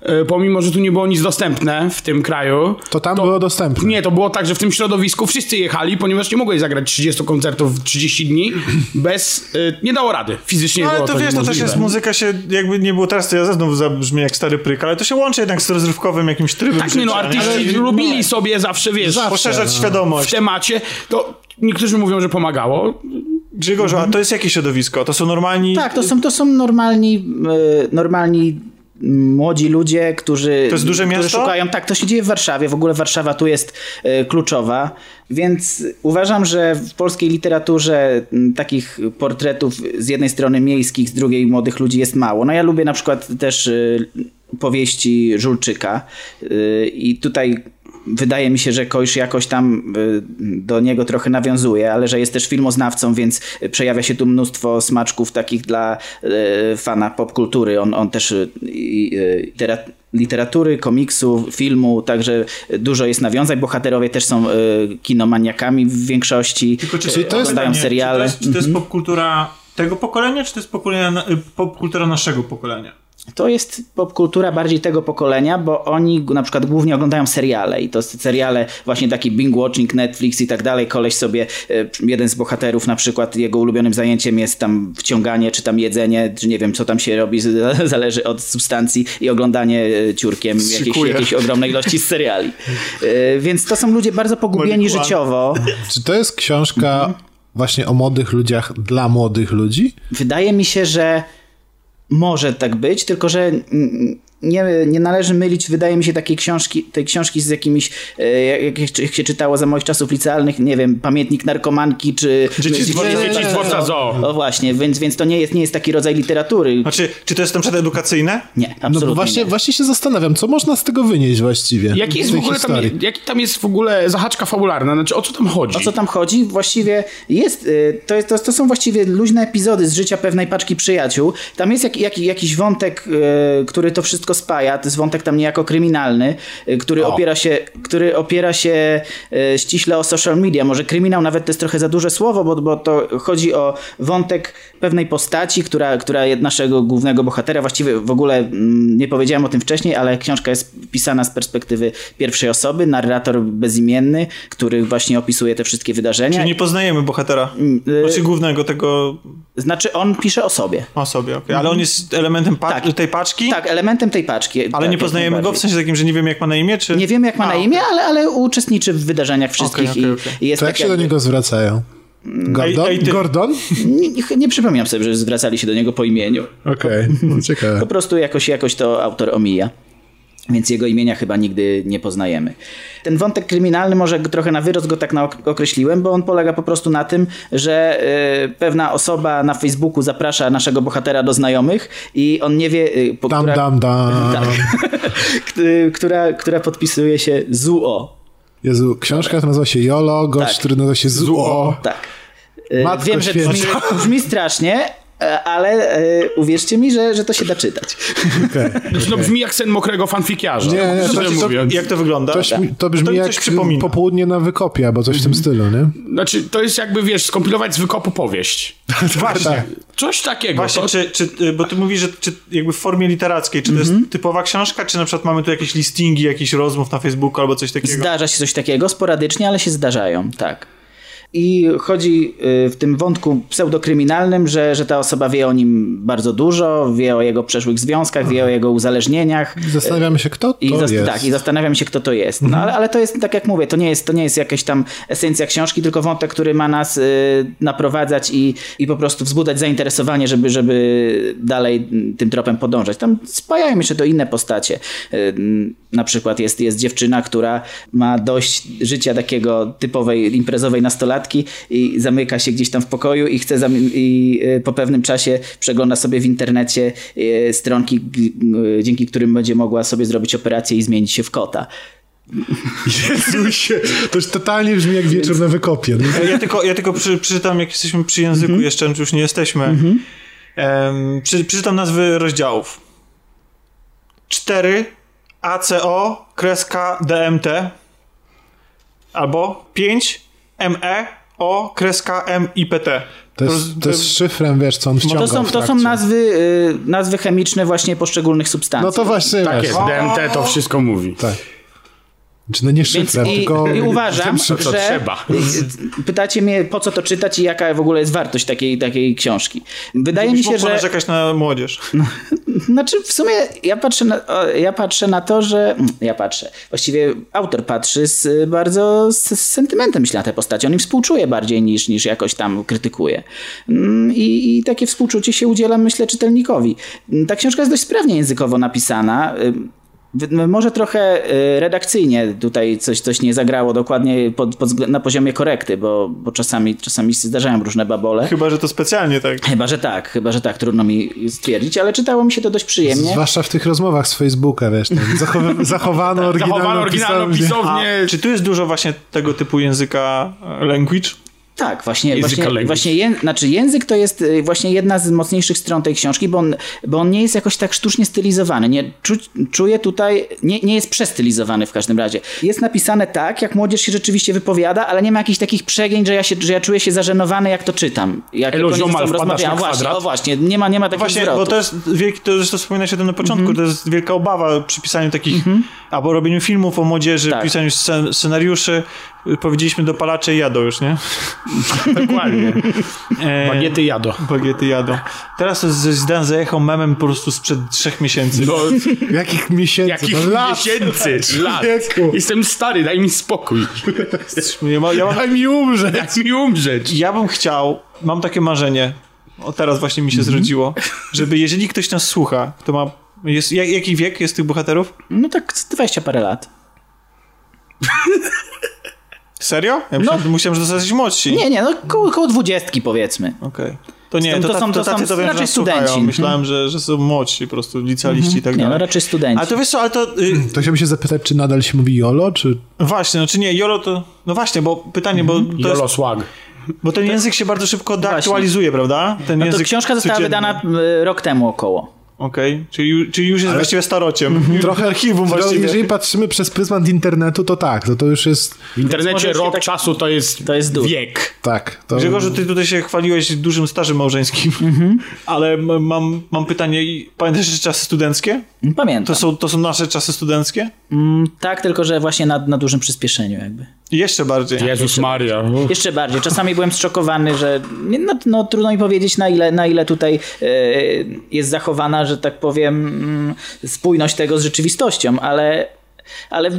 e, pomimo że tu nie było nic dostępne w tym kraju. To tam było dostępne. Nie, to było tak, że w tym środowisku wszyscy jechali, ponieważ nie mogłeś zagrać 30 koncertów w 30 dni bez. e, nie dało rady. Fizycznie No, ale było to to wiesz, to też jest muzyka się, jakby nie było teraz, to ja znów zabrzmię jak stary pryk, ale to się łączy jednak z rozrywkowym jakimś trybem Tak, nie no, artyści lubili sobie zawsze, wiesz, Zawsze. Poszerzać no. w świadomość. temacie. To niektórzy mówią, że pomagało. Grzegorzu, a to jest jakie środowisko? To są normalni... Tak, to są, to są normalni, e, normalni młodzi ludzie, którzy, To jest duże którzy miasto? szukają. Tak, to się dzieje w Warszawie. W ogóle Warszawa tu jest e, kluczowa, więc uważam, że w polskiej literaturze takich portretów z jednej strony miejskich, z drugiej młodych ludzi jest mało. No ja lubię na przykład też e, powieści Żulczyka i tutaj wydaje mi się, że Kojsz jakoś tam y, do niego trochę nawiązuje, ale że jest też filmoznawcą, więc przejawia się tu mnóstwo smaczków takich dla y, fana popkultury. On, on też y, litera- literatury, komiksu, filmu, także dużo jest nawiązań. Bohaterowie też są kinomaniakami w większości. Tylko czy, to jest seriale. Czy to jest, czy to jest popkultura tego pokolenia, czy to jest popkultura naszego pokolenia? To jest popkultura bardziej tego pokolenia, bo oni na przykład głównie oglądają seriale i to seriale właśnie taki binge-watching, Netflix i tak dalej. Koleś sobie, e, jeden z bohaterów na przykład, jego ulubionym zajęciem jest tam wciąganie, czy tam jedzenie, czy nie wiem co tam się robi, zależy od substancji i oglądanie e, ciurkiem jakiejś, jakiejś ogromnej ilości z seriali. E, więc to są ludzie bardzo pogubieni życiowo. Czy to jest książka mhm. właśnie o młodych ludziach dla młodych ludzi? Wydaje mi się, że może tak być, tylko że nie, nie należy mylić, wydaje mi się, takiej książki, tej książki z jakimiś, e, jak, jak się czytało za moich czasów licealnych, nie wiem, Pamiętnik narkomanki, czy... Dzieci z dworca zoo. O właśnie, więc, więc to nie jest, nie jest taki rodzaj literatury. Znaczy, czy to jest na przykład edukacyjne? Nie, no absolutnie no właśnie, nie. właśnie się zastanawiam, co można z tego wynieść właściwie? Jaki jest w ogóle tam, jaki tam jest w ogóle zahaczka fabularna? Znaczy, o co tam chodzi? O co tam chodzi? Właściwie jest, y, to, jest, to, to są właściwie luźne epizody z życia pewnej paczki przyjaciół. Tam jest jak, jak, jakiś wątek, y, który to wszystko spaja. To jest wątek tam niejako kryminalny, y, który opiera się, który opiera się y, ściśle o social media. Może kryminał nawet to jest trochę za duże słowo, bo, bo to chodzi o wątek pewnej postaci, która, która naszego głównego bohatera, właściwie w ogóle mm, nie powiedziałem o tym wcześniej, ale książka jest pisana z perspektywy pierwszej osoby, narrator bezimienny, który właśnie opisuje te wszystkie wydarzenia. Czyli nie poznajemy bohatera, mm, znaczy głównego tego... Znaczy on pisze o sobie. O sobie. Okay. Ale on jest elementem pa tak. tej paczki? Tak, elementem tej paczki. Ale tak, nie poznajemy go w sensie takim, że nie wiemy jak ma na imię? Czy... Nie wiemy jak ma A, na imię, okay. ale, ale uczestniczy w wydarzeniach wszystkich. Okay, okay, I, jest to jak tak się do niego zwracają? Gordon? Ej, ej, Gordon? Nie, nie, przypominam sobie, że zwracali się do niego po imieniu. Okej, okay. ciekawe. Po prostu jakoś, jakoś to autor omija więc jego imienia chyba nigdy nie poznajemy. Ten wątek kryminalny, może trochę na wyrost go tak określiłem, bo on polega po prostu na tym, że y, pewna osoba na Facebooku zaprasza naszego bohatera do znajomych i on nie wie... Y, po, dam, która, dam, dam. Tak, która, która podpisuje się ZUO. Jezu, książka nazywa się Jolo, gość, tak. który nazywa się ZUO. Tak. Y, Matko Wiem, że brzmi, brzmi strasznie, E, ale e, uwierzcie mi, że, że to się da czytać. Okay. No brzmi jak sen mokrego fanfikiarza. Nie, nie, to, to, to, jak to wygląda? To, to brzmi jak popołudnie na wykopie, albo coś w tym stylu, nie? Znaczy, to jest jakby, wiesz, skompilować z wykopu powieść. Właśnie. Tak. Coś takiego. Właśnie, to... czy, czy, bo ty mówisz, że czy jakby w formie literackiej, czy to jest mhm. typowa książka, czy na przykład mamy tu jakieś listingi, jakichś rozmów na Facebooku albo coś takiego? Zdarza się coś takiego, sporadycznie, ale się zdarzają, tak. I chodzi y, w tym wątku pseudokryminalnym, że, że ta osoba wie o nim bardzo dużo, wie o jego przeszłych związkach, wie o jego uzależnieniach. Zastanawiamy się, kto to I jest. Tak, i zastanawiam się, kto to jest. No, mhm. ale, ale to jest, tak jak mówię, to nie jest, to nie jest jakaś tam esencja książki, tylko wątek, który ma nas y, naprowadzać i, i po prostu wzbudzać zainteresowanie, żeby, żeby dalej tym tropem podążać. Tam spajają się to inne postacie. Y, na przykład jest, jest dziewczyna, która ma dość życia takiego typowej imprezowej nastolatki i zamyka się gdzieś tam w pokoju i chce i e, po pewnym czasie przegląda sobie w internecie e, stronki, dzięki którym będzie mogła sobie zrobić operację i zmienić się w kota. Jezusie, to już totalnie brzmi jak wieczór na wykopie. No. Ja tylko, ja tylko przy, przeczytam, jak jesteśmy przy języku, mm -hmm. jeszcze już nie jesteśmy. Mm -hmm. um, przy, przeczytam nazwy rozdziałów. Cztery ACO kreska DMT albo 5 ME O kreska MIPT. To jest, to jest szyfrem, wiesz, co on ściąga To są, to są nazwy, y, nazwy chemiczne właśnie poszczególnych substancji. No to właśnie. Tak jest, DMT to wszystko mówi. Tak. Czy no nie szyfrem, i, tylko... I uważam, że... Trzeba. Pytacie mnie, po co to czytać i jaka w ogóle jest wartość takiej, takiej książki. Wydaje mi się, że... narzekać na młodzież. Znaczy, w sumie ja patrzę, na, ja patrzę na to, że... Mm, ja patrzę. Właściwie autor patrzy z bardzo z, z sentymentem, myślę, na tę postać. On im współczuje bardziej niż, niż jakoś tam krytykuje. Mm, I, I takie współczucie się udziela, myślę, czytelnikowi. Ta książka jest dość sprawnie językowo napisana. Może trochę y, redakcyjnie tutaj coś, coś nie zagrało dokładnie pod, pod, na poziomie korekty, bo, bo czasami, czasami zdarzają różne babole. Chyba, że to specjalnie tak. Chyba, że tak, chyba, że tak, trudno mi stwierdzić, ale czytało mi się to dość przyjemnie. Zwłaszcza w tych rozmowach z Facebooka, wiesz, zachow zachowano oryginalną, zachowano oryginalną pisownię. A, czy tu jest dużo właśnie tego typu języka language? Tak, właśnie, Języka właśnie, właśnie ję, znaczy język to jest y, właśnie jedna z mocniejszych stron tej książki, bo on, bo on nie jest jakoś tak sztucznie stylizowany. Nie, czu, czuję tutaj, nie, nie jest przestylizowany w każdym razie. Jest napisane tak, jak młodzież się rzeczywiście wypowiada, ale nie ma jakichś takich przegięć, że ja, się, że ja czuję się zażenowany, jak to czytam. Jak, Elo, ziomal, wpadasz na Właśnie, o właśnie, nie ma, nie ma takich Właśnie, zwrotów. bo to jest wielki, to zresztą wspominałeś o tym na początku, Mhm. to jest wielka obawa przy pisaniu takich, albo robieniu filmów o młodzieży, Tak. pisaniu scen, scenariuszy. Powiedzieliśmy dopalacze jadą już, nie? Dokładnie. E, Bagiety jado. Bagiety jadą. Teraz Zidane zajechał memem po prostu sprzed trzech miesięcy. No, Jakich miesięcy? jakich no, lat. miesięcy, lat. Jestem stary, daj mi spokój. Ja, ma, ja, mam, Daj mi umrzeć. Daj mi umrzeć. ja bym chciał, mam takie marzenie, o teraz właśnie mi się Mhm. zrodziło, żeby jeżeli ktoś nas słucha, kto ma, jest, jak, jaki wiek jest tych bohaterów? No tak z 20 parę lat. Serio? Ja myślałem, myślałem że to młodsi. No. Nie, nie, no koło, koło dwudziestki powiedzmy. Okej. To nie, To- to, są- to, tacy to wiem, raczej nas słuchają. studenci. Mhm. Myślałem, że, że są młodsi, po prostu licealiści i tak Nie, dalej. no raczej studenci. Ale to wiesz co, ale to... Y, To chciałbym się zapytać, czy nadal się mówi YOLO, czy... właśnie, no czy nie, Jolo to... No właśnie, bo pytanie, bo, to Jolo jest, swag. bo ten język się bardzo szybko deaktualizuje, prawda? Ten No to język książka została wydana y, rok temu około. Okej, czyli, ju- czyli już jest właściwie starociem. Mhm. Trochę archiwum właściwie. jeżeli patrzymy przez pryzmat internetu, to tak, to to już jest... W internecie rok tak- czasu to jest, to jest wiek. Tak. To... Grzegorzu, ty tutaj się chwaliłeś dużym stażem małżeńskim, Mhm. ale mam, mam pytanie, i pamiętasz jeszcze czasy studenckie? Pamiętam. To są, to są nasze czasy studenckie? Mm, tak, tylko że właśnie na, na dużym przyspieszeniu jakby. Jeszcze bardziej. Jezus Maria. Jeszcze bardziej. Czasami byłem zszokowany, że no, no, trudno mi powiedzieć na ile, na ile tutaj e, jest zachowana, że tak powiem, mm, spójność tego z rzeczywistością, ale ale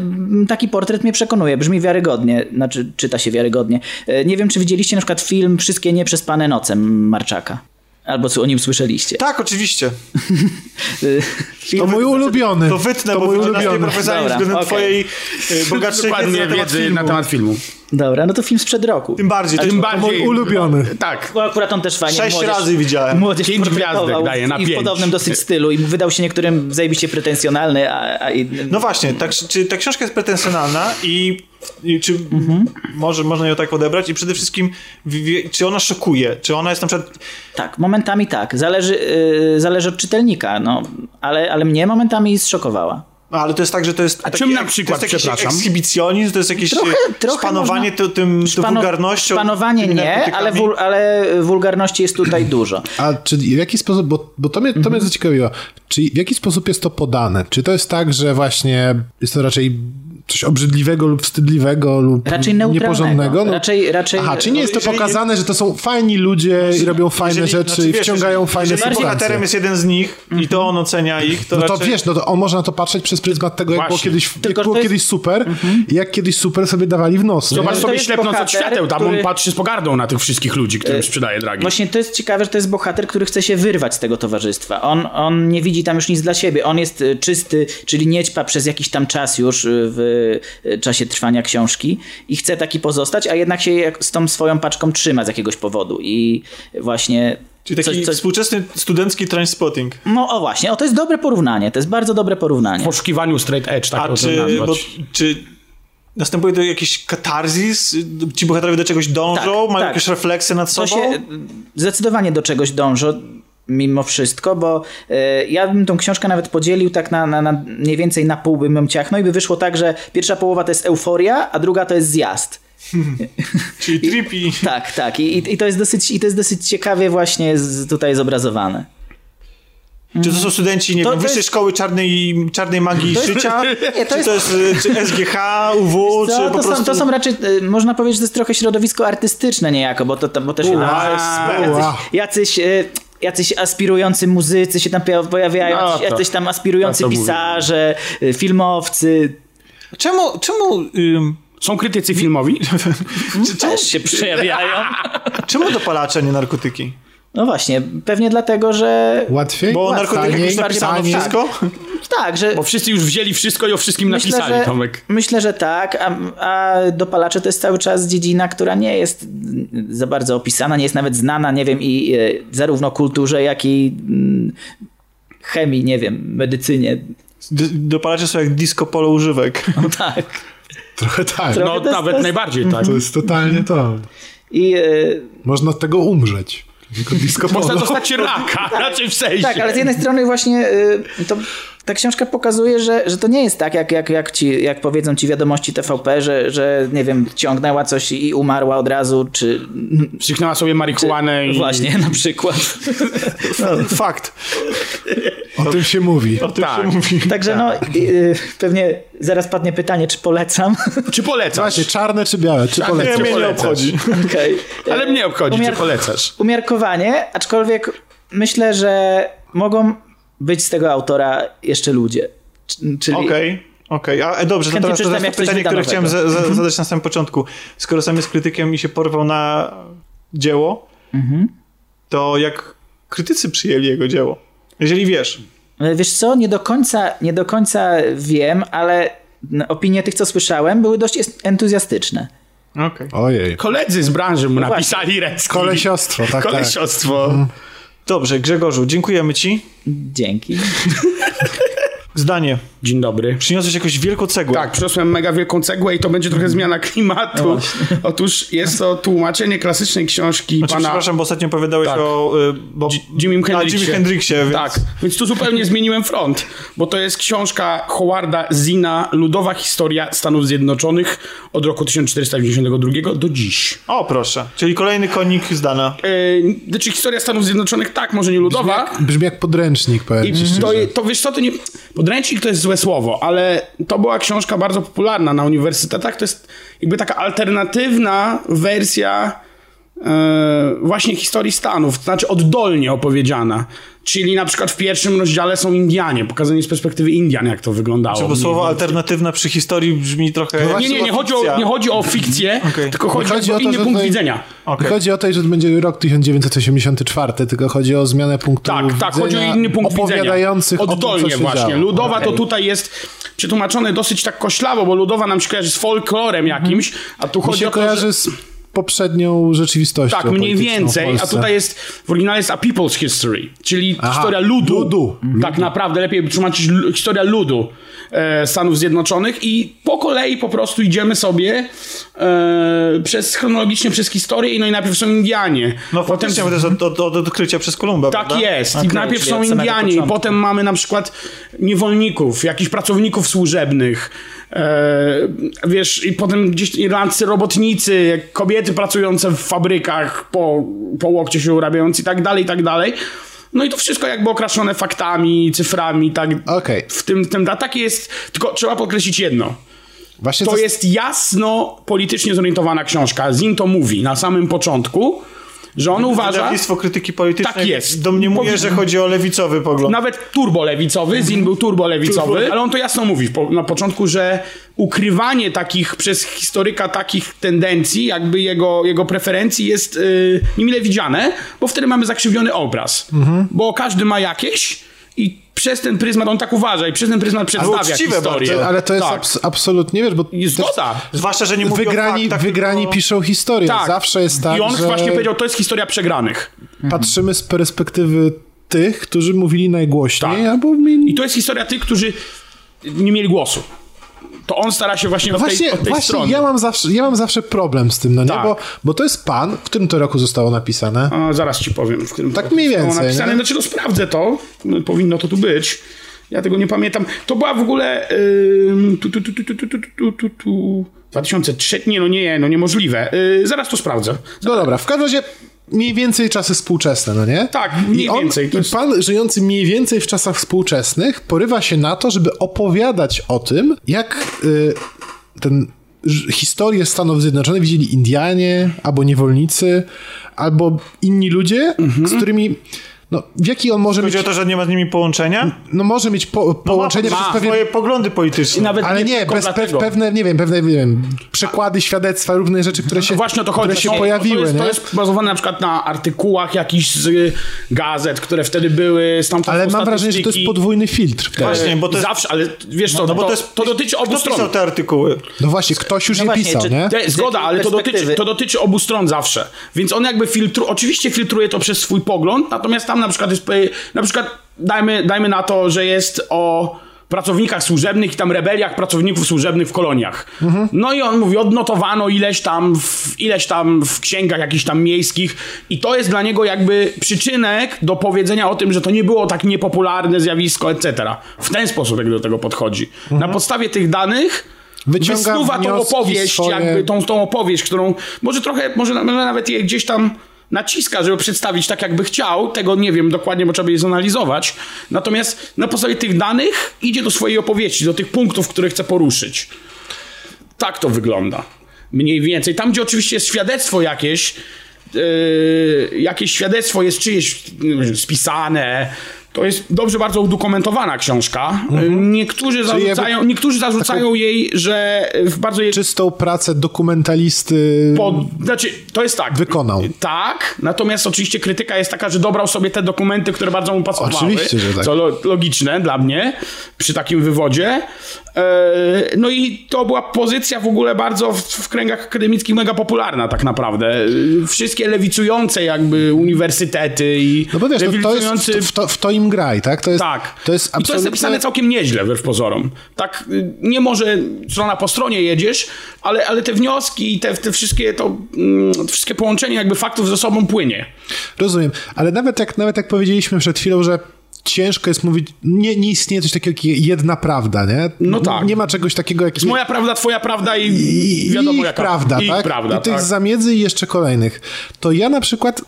taki portret mnie przekonuje, brzmi wiarygodnie, znaczy czyta się wiarygodnie. E, Nie wiem, czy widzieliście na przykład film Wszystkie nieprzespane noce Marczaka. Albo co o nim słyszeliście. Tak, oczywiście. To mój ulubiony. To wytnę, to bo mój ulubiony. Dobra, względem okej. twojej bogatszej wiedzy na temat filmu. Dobra, no to film sprzed roku. Tym bardziej. To tym bardziej... mój ulubiony. Tak. Bo akurat on też fajnie Sześć młodzież, razy widziałem. Młodzież Pięć gwiazdek daje na i w pięć. podobnym dosyć stylu i wydał się niektórym zajebiście pretensjonalny, a, a i, No właśnie, tak, czy ta książka jest pretensjonalna i, i czy Mhm. może można ją tak odebrać i przede wszystkim w- w- czy ona szokuje, czy ona jest na przykład tak, momentami tak, zależy, yy, zależy od czytelnika, no, ale, ale mnie momentami zszokowała. No, ale to jest tak, że to jest. A czym na przykład, to jest jakiś przepraszam? ekshibicjonizm, to jest jakieś Trochę- e, trochę szpanowanie można- to, tym, tą Szpano- wulgarnością. Szpanowanie nie, ale, wul, ale wulgarności jest tutaj dużo. A czy w jaki sposób, bo, bo to, mnie, to Mhm. mnie zaciekawiło, czy w jaki sposób jest to podane? Czy to jest tak, że właśnie jest to raczej coś obrzydliwego lub wstydliwego lub Raczej nieporządnego? No, Raczej, raczej, Aha, czy nie jest to jeżeli- pokazane, że to są fajni ludzie i robią fajne Jeżeli- rzeczy znaczy, i wiesz, wciągają jeżeli- fajne Jeżeli sytuacje? bohaterem jest jeden z nich i to on ocenia ich, to No to raczej... wiesz, no to on można na to patrzeć przez pryzmat tego, jak było Właśnie. kiedyś, jak było jest- kiedyś super i jak kiedyś super sobie dawali w nos. nie? Zobacz to sobie jest ślepnąc od bohater, świateł, tam który- on patrzy z pogardą na tych wszystkich ludzi, którym sprzedaje dragi. Właśnie to jest ciekawe, że to jest bohater, który chce się wyrwać z tego towarzystwa. On, on nie widzi tam już nic dla siebie. On jest y, czysty, czyli niećpa przez jakiś tam czas już y, w czasie trwania książki i chce taki pozostać, a jednak się z tą swoją paczką trzyma z jakiegoś powodu. I właśnie... Czyli taki coś, coś, współczesny studencki transpotting. no o właśnie, o to jest dobre porównanie. To jest bardzo dobre porównanie. W poszukiwaniu straight edge, tak A czy, bo, czy następuje to jakiś katarzis? Ci bohaterowie do czegoś dążą? Tak, mają tak. jakieś refleksje nad To sobą? się zdecydowanie do czegoś dążą mimo wszystko, bo y, ja bym tą książkę nawet podzielił tak na, na, na mniej więcej na pół bym ją ciachnął i by wyszło tak, że pierwsza połowa to jest euforia, a druga to jest zjazd. Czyli trippy. Tak, tak. I, i, i, to, jest dosyć, i to jest dosyć ciekawie właśnie z, tutaj zobrazowane. Czy to są studenci, nie To- wiem, to wyższej jest- szkoły czarnej, czarnej magii jest- życia? Nie, to czy to jest y, czy SGH, UW, Co, czy to, po prostu... są, to są raczej, y, można powiedzieć, że to jest trochę środowisko artystyczne niejako, bo to, to, bo to się Ua, tam, ua. jacyś, jacyś, y, jacyś aspirujący muzycy się tam pojawiają, No jacyś, to- jacyś tam aspirujący to mówię. pisarze, y, filmowcy, Czemu, czemu, ym, Są krytycy filmowi? też się przejawiają. czemu dopalacze, nie narkotyki? No właśnie, pewnie dlatego, że Łatwiej? Bo Taniej, już napisano wszystko? tak, że Bo wszyscy już wzięli wszystko i o wszystkim myślę, napisali, że, Tomek. myślę, że tak, a, a dopalacze to jest cały czas dziedzina, która nie jest za bardzo opisana, nie jest nawet znana, nie wiem, i e, zarówno kulturze, jak i mm, chemii, nie wiem, medycynie. D- dopalacze są jak disco polo używek. No tak. Trochę tak. Trochę No to nawet to najbardziej, tak. To jest totalnie to. I y, Można od tego umrzeć. Tylko disco Można polo. dostać raka, raczej w sensie. tak, ale z jednej strony właśnie y, to ta książka pokazuje, że, że to nie jest tak, jak, jak, jak, ci, jak powiedzą ci wiadomości TVP, że, że nie wiem, ciągnęła coś i umarła od razu, czy... Wstrzyknęła sobie marihuanę i... Właśnie, na przykład. No, fakt. O tym się mówi. O tym Tak. się mówi. Także no, y, pewnie zaraz padnie pytanie, czy polecam. Czy polecasz? Właśnie, czarne czy białe? Czy Nie, polecasz? mnie nie obchodzi. Okej. Ale mnie obchodzi, Umiar- czy polecasz. Umiarkowanie, aczkolwiek myślę, że mogą być z tego autora jeszcze ludzie. Czyli Okej. Okej, a e, dobrze, to teraz, teraz pytanie, które chciałem za, za, zadać na samym początku. Skoro sam jest krytykiem i się porwał na dzieło, Mhm. to jak krytycy przyjęli jego dzieło? Jeżeli wiesz. E, Wiesz co, nie do końca, nie do końca wiem, ale opinie tych, co słyszałem, były dość entuzjastyczne. Okej. Ojej. Koledzy z branży mu No napisali recki. Kolesiostwo, tak, tak. Dobrze, Grzegorzu, dziękujemy ci. Dzięki. Zdanie. Dzień dobry. Przyniosłeś jakąś wielką cegłę. Tak, przyniosłem mega wielką cegłę i to będzie trochę zmiana klimatu. Otóż jest to tłumaczenie klasycznej książki Znaczy, pana... przepraszam, bo ostatnio opowiadałeś Tak. o y, bo, Jimmy a, Hendrixie. Jimmy Hendrixie więc... Tak, więc tu zupełnie zmieniłem front, bo to jest książka Howarda Zina, Ludowa Historia Stanów Zjednoczonych od roku 1492 do dziś. O, proszę. Czyli kolejny konik zdana. Yy, znaczy historia Stanów Zjednoczonych, tak, może nie ludowa. Brzmi jak podręcznik, powiem I to, to wiesz co, to nie... Podręcznik to jest złe słowo, ale to była książka bardzo popularna na uniwersytetach. To jest jakby taka alternatywna wersja właśnie historii Stanów, to znaczy oddolnie opowiedziana. Czyli na przykład w pierwszym rozdziale są Indianie, pokazanie z perspektywy Indian, jak to wyglądało. Bo mniej słowo więcej. alternatywna przy historii brzmi trochę... Nie, nie, nie chodzi, o, nie chodzi o fikcję, Okej. tylko chodzi, Chodzi o, o to, inny punkt tutaj- widzenia. Nie chodzi o to, że to będzie rok 1984, tylko chodzi o zmianę punktu Tak, tak, chodzi o widzenia inny punkt widzenia. opowiadających o tym, Oddolnie co się właśnie. działo. Ludowa Okej. to tutaj jest przetłumaczone dosyć tak koślawo, bo ludowa nam się kojarzy z folklorem jakimś, a tu Mi chodzi się o to, kojarzy że... z poprzednią rzeczywistością Tak, mniej więcej, a tutaj jest, w oryginale jest A People's History, czyli Aha, historia ludu. ludu. Tak naprawdę, lepiej tłumaczyć historia ludu e, Stanów Zjednoczonych i po kolei po prostu idziemy sobie e, przez, chronologicznie przez historię i no i najpierw są Indianie. No faktycznie, bo to jest od, od, od odkrycia przez Kolumba, Tak prawda? jest. I Okej, najpierw są Indianie, i potem mamy na przykład niewolników, jakichś pracowników służebnych. E, wiesz, i potem gdzieś irlandzcy robotnicy, kobiety pracujące w fabrykach, po, po łokcie się urabiając i tak dalej, i tak dalej. No i to wszystko jakby okraszone faktami, cyframi, tak. Okej. W tym, tym, takie jest, tylko trzeba podkreślić jedno. Właśnie To jest jasno politycznie zorientowana książka. Zin to mówi na samym początku, że on uważa... Wydawnictwo krytyki politycznej Tak jest. domniemuje, że chodzi o lewicowy pogląd. Nawet turbolewicowy, Zin był turbolewicowy, ale on to jasno mówi na początku, że ukrywanie takich przez historyka takich tendencji, jakby jego, jego preferencji jest yy, niemile widziane, bo wtedy mamy zakrzywiony obraz. Bo każdy ma jakieś i przez ten pryzmat, on tak uważa i przez ten pryzmat przedstawia uczciwe historię. bardzo. Ale to jest tak. abs- absolutnie, wiesz, bo zgoda. Zwłaszcza, że nie mówi wygrani, o faktach, wygrani tylko... piszą historię. Tak. Zawsze jest tak, I on że właśnie powiedział, to jest historia przegranych. patrzymy z perspektywy tych, którzy mówili najgłośniej, Tak. albo mieli... I to jest historia tych, którzy nie mieli głosu. To on stara się właśnie, No od tej, właśnie, od tej właśnie strony. ja, mam zawsze, ja mam zawsze problem z tym, no nie? Tak. Bo, bo to jest pan, w którym to roku zostało napisane. A, zaraz ci powiem. W którym Tak mniej zostało więcej, Napisane. nie? Znaczy, no sprawdzę to. No, Powinno to tu być. Ja tego nie pamiętam. To była w ogóle... Yy, tu, tu, tu, tu, tu, tu, tu, tu, tu, tu. 2003? Nie, no nie, no niemożliwe. Yy, zaraz to sprawdzę. No dobra, w każdym razie mniej więcej czasy współczesne, no nie? Tak, mniej I on, więcej, I pan żyjący mniej więcej w czasach współczesnych porywa się na to, żeby opowiadać o tym, jak y, ten historię Stanów Zjednoczonych widzieli Indianie, albo niewolnicy, albo inni ludzie, Mhm. z którymi no, w jaki on może mieć, Chodzi o to, że nie ma z nimi połączenia? no może mieć po, połączenie ma, przez ma pewien swoje poglądy polityczne. Nawet ale nie, tylko bez pe, pewne, nie wiem, pewne, nie wiem, przekłady, świadectwa, różne rzeczy, które się, Właśnie o to chodzi. które się No, pojawiły, to jest, nie? to jest bazowane na przykład na artykułach jakichś z y, gazet, które wtedy były, stamtąd Ale mam wrażenie, że to jest podwójny filtr. wtedy. Właśnie, bo to jest... Zawsze, ale wiesz co, No bo to, to, jest, to dotyczy obu Kto stron. pisał te artykuły? No właśnie, ktoś już No je właśnie, pisał, czy- nie? Te, zgoda, ale to dotyczy, to dotyczy obu stron zawsze. Więc on jakby filtru, oczywiście filtruje to przez swój pogląd, natomiast tam na przykład jest, e, na przykład dajmy, dajmy na to, że jest o pracownikach służebnych i tam rebeliach pracowników służebnych w koloniach. No i on mówi, odnotowano ileś tam, w, ileś tam w księgach jakichś tam miejskich i to jest dla niego jakby przyczynek do powiedzenia o tym, że to nie było tak niepopularne zjawisko, etc. W ten sposób jak do tego podchodzi. Na podstawie tych danych Wyciąga wysnuwa tą opowieść, swoje. jakby tą, tą opowieść, którą może trochę, może, może nawet je gdzieś tam naciska, żeby przedstawić tak, jakby chciał. Tego nie wiem dokładnie, bo trzeba je zanalizować. Natomiast na podstawie tych danych idzie do swojej opowieści, do tych punktów, które chce poruszyć. Tak to wygląda. Mniej więcej. Tam, gdzie oczywiście jest świadectwo jakieś, yy, jakieś świadectwo jest czyjeś spisane, to jest dobrze bardzo udokumentowana książka. Yy, Niektórzy zarzucają, niektórzy zarzucają jej, że w bardzo jej Czystą pracę dokumentalisty pod, znaczy, to jest tak. wykonał. Tak, natomiast oczywiście krytyka jest taka, że dobrał sobie te dokumenty, które bardzo mu pasowały. Oczywiście, że tak. Co lo, logiczne dla mnie przy takim wywodzie. E, no i to była pozycja w ogóle bardzo w, w kręgach akademickich mega popularna tak naprawdę. Wszystkie lewicujące jakby uniwersytety i No bo wiesz, no, to jest, w, to, w to im graj, tak? To jest, tak. to jest I to jest absolutnie... napisane całkiem nieźle, wbrew pozorom. Tak, y, nie może strona po stronie jedziesz, ale, ale te wnioski i te, te wszystkie to, mm, wszystkie połączenie jakby faktów ze sobą płynie. Rozumiem, ale nawet jak, nawet jak powiedzieliśmy przed chwilą, że ciężko jest mówić, nie, nie istnieje coś takiego jak jedna prawda, nie? No tak. Nie ma czegoś takiego jak... Jest moja prawda, twoja prawda i, i wiadomo ich jaka. prawda, ich tak? prawda, I tych tak. zamiedzy i jeszcze kolejnych. To ja na przykład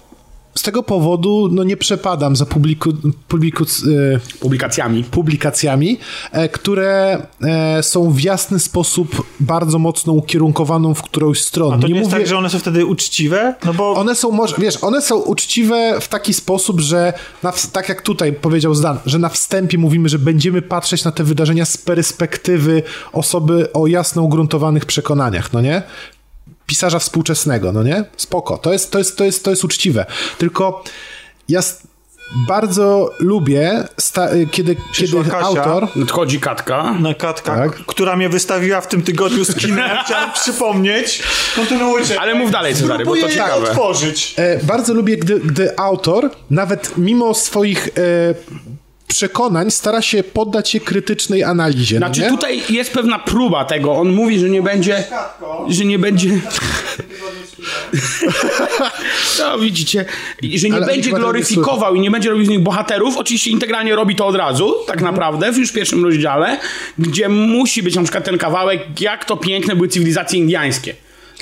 z tego powodu no nie przepadam za publiku, publiku, e, Publikacjami. publikacjami, e, które e, są w jasny sposób bardzo mocno ukierunkowaną w którąś stronę. A to nie, jest mówię, tak, że one są wtedy uczciwe? No bo one są, może, wiesz, one są uczciwe w taki sposób, że na, tak jak tutaj powiedział Zdan, że na wstępie mówimy, że będziemy patrzeć na te wydarzenia z perspektywy osoby o jasno ugruntowanych przekonaniach, no nie? Pisarza współczesnego, no nie? Spoko, to jest, to jest, to jest, to jest uczciwe. Tylko ja bardzo lubię, kiedy, kiedy Kasia. autor... Nadchodzi Katka. na Katka, Tak. która mnie wystawiła w tym tygodniu z kinem, chciałem przypomnieć. Kontynuujcie. Ale mów dalej, Cezary, bo to ciekawe. otworzyć. E, bardzo lubię, gdy, gdy autor, nawet mimo swoich e, przekonań, stara się poddać się krytycznej analizie. Znaczy no nie? tutaj jest pewna próba tego. On mówi, że nie będzie. Że nie będzie. No widzicie, I że nie Ale będzie gloryfikował i nie będzie robił z nich bohaterów. Oczywiście integralnie robi to od razu, tak Mhm. naprawdę, w już pierwszym rozdziale, gdzie musi być na przykład ten kawałek, jak to piękne były cywilizacje indiańskie,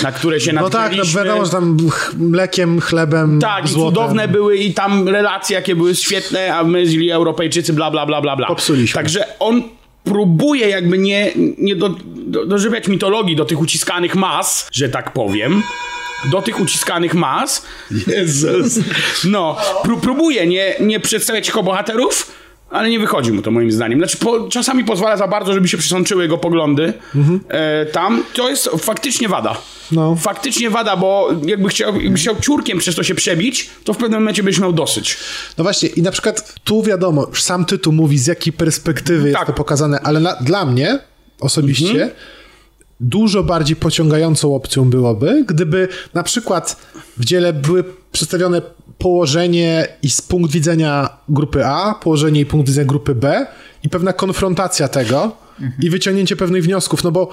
na które się No tak, no natknęliśmy. wiadomo, że tam mlekiem, chlebem, Tak, i złotem. cudowne były i tam relacje, jakie były świetne, a my źli Europejczycy, bla, bla, bla, bla, bla. Popsuliśmy. Także on próbuje jakby nie, nie do, do, dożywiać mitologii do tych uciskanych mas, że tak powiem. Do tych uciskanych mas. Jezus. No, pró próbuje nie, nie przedstawiać jako bohaterów, ale nie wychodzi mu to moim zdaniem. Znaczy, po, czasami pozwala za bardzo, żeby się przesączyły jego poglądy e, tam. To jest faktycznie wada. No. Faktycznie wada, bo jakby chciał, jakby chciał ciurkiem przez to się przebić, to w pewnym momencie byś miał dosyć. No właśnie, i na przykład tu wiadomo, już sam tytuł mówi, z jakiej perspektywy jest Tak. to pokazane, ale na, dla mnie osobiście Mhm. dużo bardziej pociągającą opcją byłoby, gdyby na przykład w dziele były przedstawione położenie i z punkt widzenia grupy A, położenie i punkt widzenia grupy B i pewna konfrontacja tego i wyciągnięcie pewnych wniosków, no bo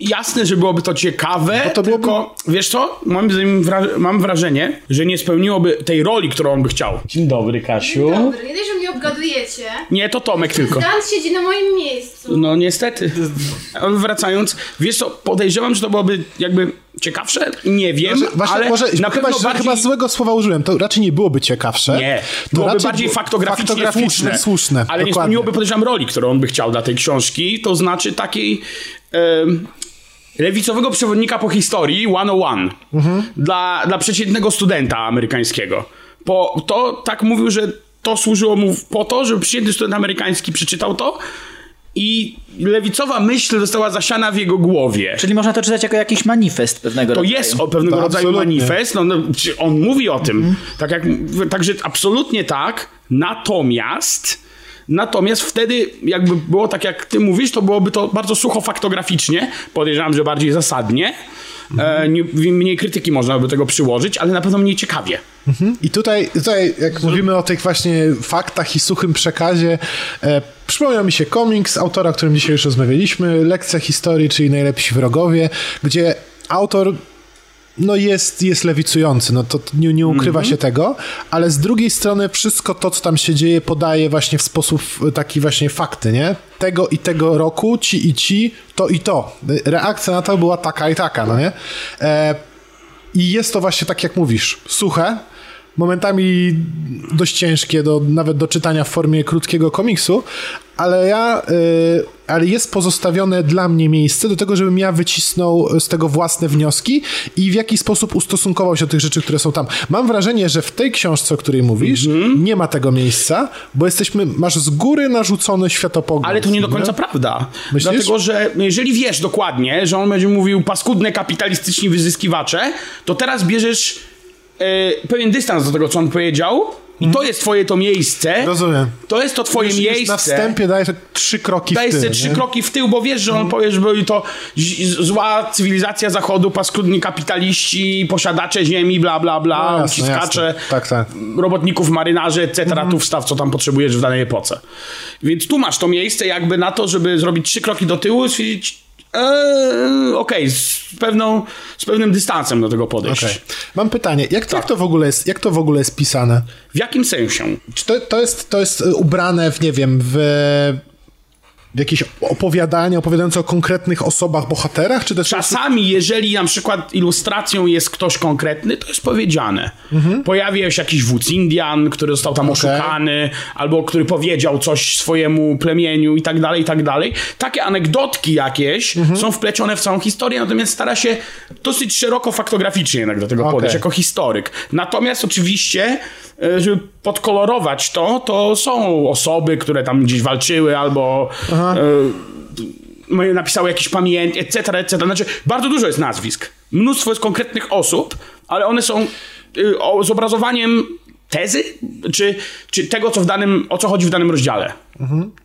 Jasne, że byłoby to ciekawe, Bo to byłoby- tylko wiesz co? Mam, wra- mam wrażenie, że nie spełniłoby tej roli, którą on by chciał. Dzień dobry, Kasiu. Dobry, nie że mnie obgadujecie. Nie, to Tomek tylko. Dan siedzi na moim miejscu. No niestety. Wracając, wiesz co, podejrzewam, że to byłoby jakby ciekawsze, nie wiem, właśnie, ale może na chyba, bardziej... chyba złego słowa użyłem. To raczej nie byłoby ciekawsze. Nie, to byłoby bardziej było- faktograficznie, faktograficzne, słuszne. słuszne. Ale nie dokładnie. spełniłoby, podejrzewam, roli, którą on by chciał dla tej książki, to znaczy takiej em, lewicowego przewodnika po historii 101 Mhm. dla, dla przeciętnego studenta amerykańskiego. Po, to tak mówił, że to służyło mu po to, żeby przeciętny student amerykański przeczytał to i lewicowa myśl została zasiana w jego głowie. Czyli można to czytać jako jakiś manifest pewnego To rodzaju. jest o pewnego To rodzaju absolutnie. manifest, no, no, on mówi o tym, tak jak, także absolutnie tak, natomiast Natomiast wtedy, jakby było tak, jak ty mówisz, to byłoby to bardzo sucho faktograficznie, podejrzewam, że bardziej zasadnie. e, nie, mniej krytyki można by do tego przyłożyć, ale na pewno mniej ciekawie. I tutaj, tutaj jak mówimy o tych właśnie faktach i suchym przekazie, e, przypomniał mi się komiks autora, o którym dzisiaj już rozmawialiśmy, Lekcja historii, czyli Najlepsi wrogowie, gdzie autor no jest, jest lewicujący, no to nie, nie ukrywa się tego, ale z drugiej strony wszystko to, co tam się dzieje, podaje właśnie w sposób e, taki właśnie fakty, nie? Tego i tego roku, ci i ci, to i to. Reakcja na to była taka i taka, no nie? E, I jest to właśnie tak, jak mówisz, suche, momentami dość ciężkie, do, nawet do czytania w formie krótkiego komiksu, ale ja, y, ale jest pozostawione dla mnie miejsce do tego, żebym ja wycisnął z tego własne wnioski i w jaki sposób ustosunkował się do tych rzeczy, które są tam. Mam wrażenie, że w tej książce, o której mówisz, nie ma tego miejsca, bo jesteśmy, masz z góry narzucony światopogląd. Ale to nie do końca prawda. Myślisz? Dlatego, że jeżeli wiesz dokładnie, że on będzie mówił paskudne kapitalistyczni wyzyskiwacze, to teraz bierzesz e, pewien dystans do tego, co on powiedział i to jest twoje to miejsce. Rozumiem. To jest to twoje Już- już miejsce. Na wstępie dajesz trzy kroki Daj w tył. sobie trzy nie? kroki w tył, bo wiesz, że on powie, że byli to zła cywilizacja zachodu, paskudni kapitaliści, posiadacze ziemi, bla, bla, bla, No jasne, uciskacze. Tak, tak. robotników, marynarzy, etc. Tu wstaw, co tam potrzebujesz w danej epoce. Więc tu masz to miejsce jakby na to, żeby zrobić trzy kroki do tyłu i stwierdzić, eee, okej, z, pewną, z pewnym dystansem do tego podejść. Okej. Mam pytanie, jak, Tak. jak, to w ogóle jest, jak to w ogóle jest pisane? W jakim sensie? Czy to, to, jest, to jest ubrane w, nie wiem, w jakieś opowiadanie opowiadające o konkretnych osobach, bohaterach, czy też... Czasami, jeżeli na przykład ilustracją jest ktoś konkretny, to jest powiedziane. Pojawia się jakiś wódz Indian, który został tam oszukany, albo który powiedział coś swojemu plemieniu i tak dalej, i tak dalej. Takie anegdotki jakieś są wplecione w całą historię, natomiast stara się dosyć szeroko faktograficznie jednak do tego Okej. podejść, jako historyk. Natomiast oczywiście, żeby podkolorować to, to są osoby, które tam gdzieś walczyły, albo e, napisały jakieś pamięć, etc., etc. Znaczy, bardzo dużo jest nazwisk. Mnóstwo jest konkretnych osób, ale one są y, zobrazowaniem tezy, czy, czy tego, co w danym, o co chodzi w danym rozdziale.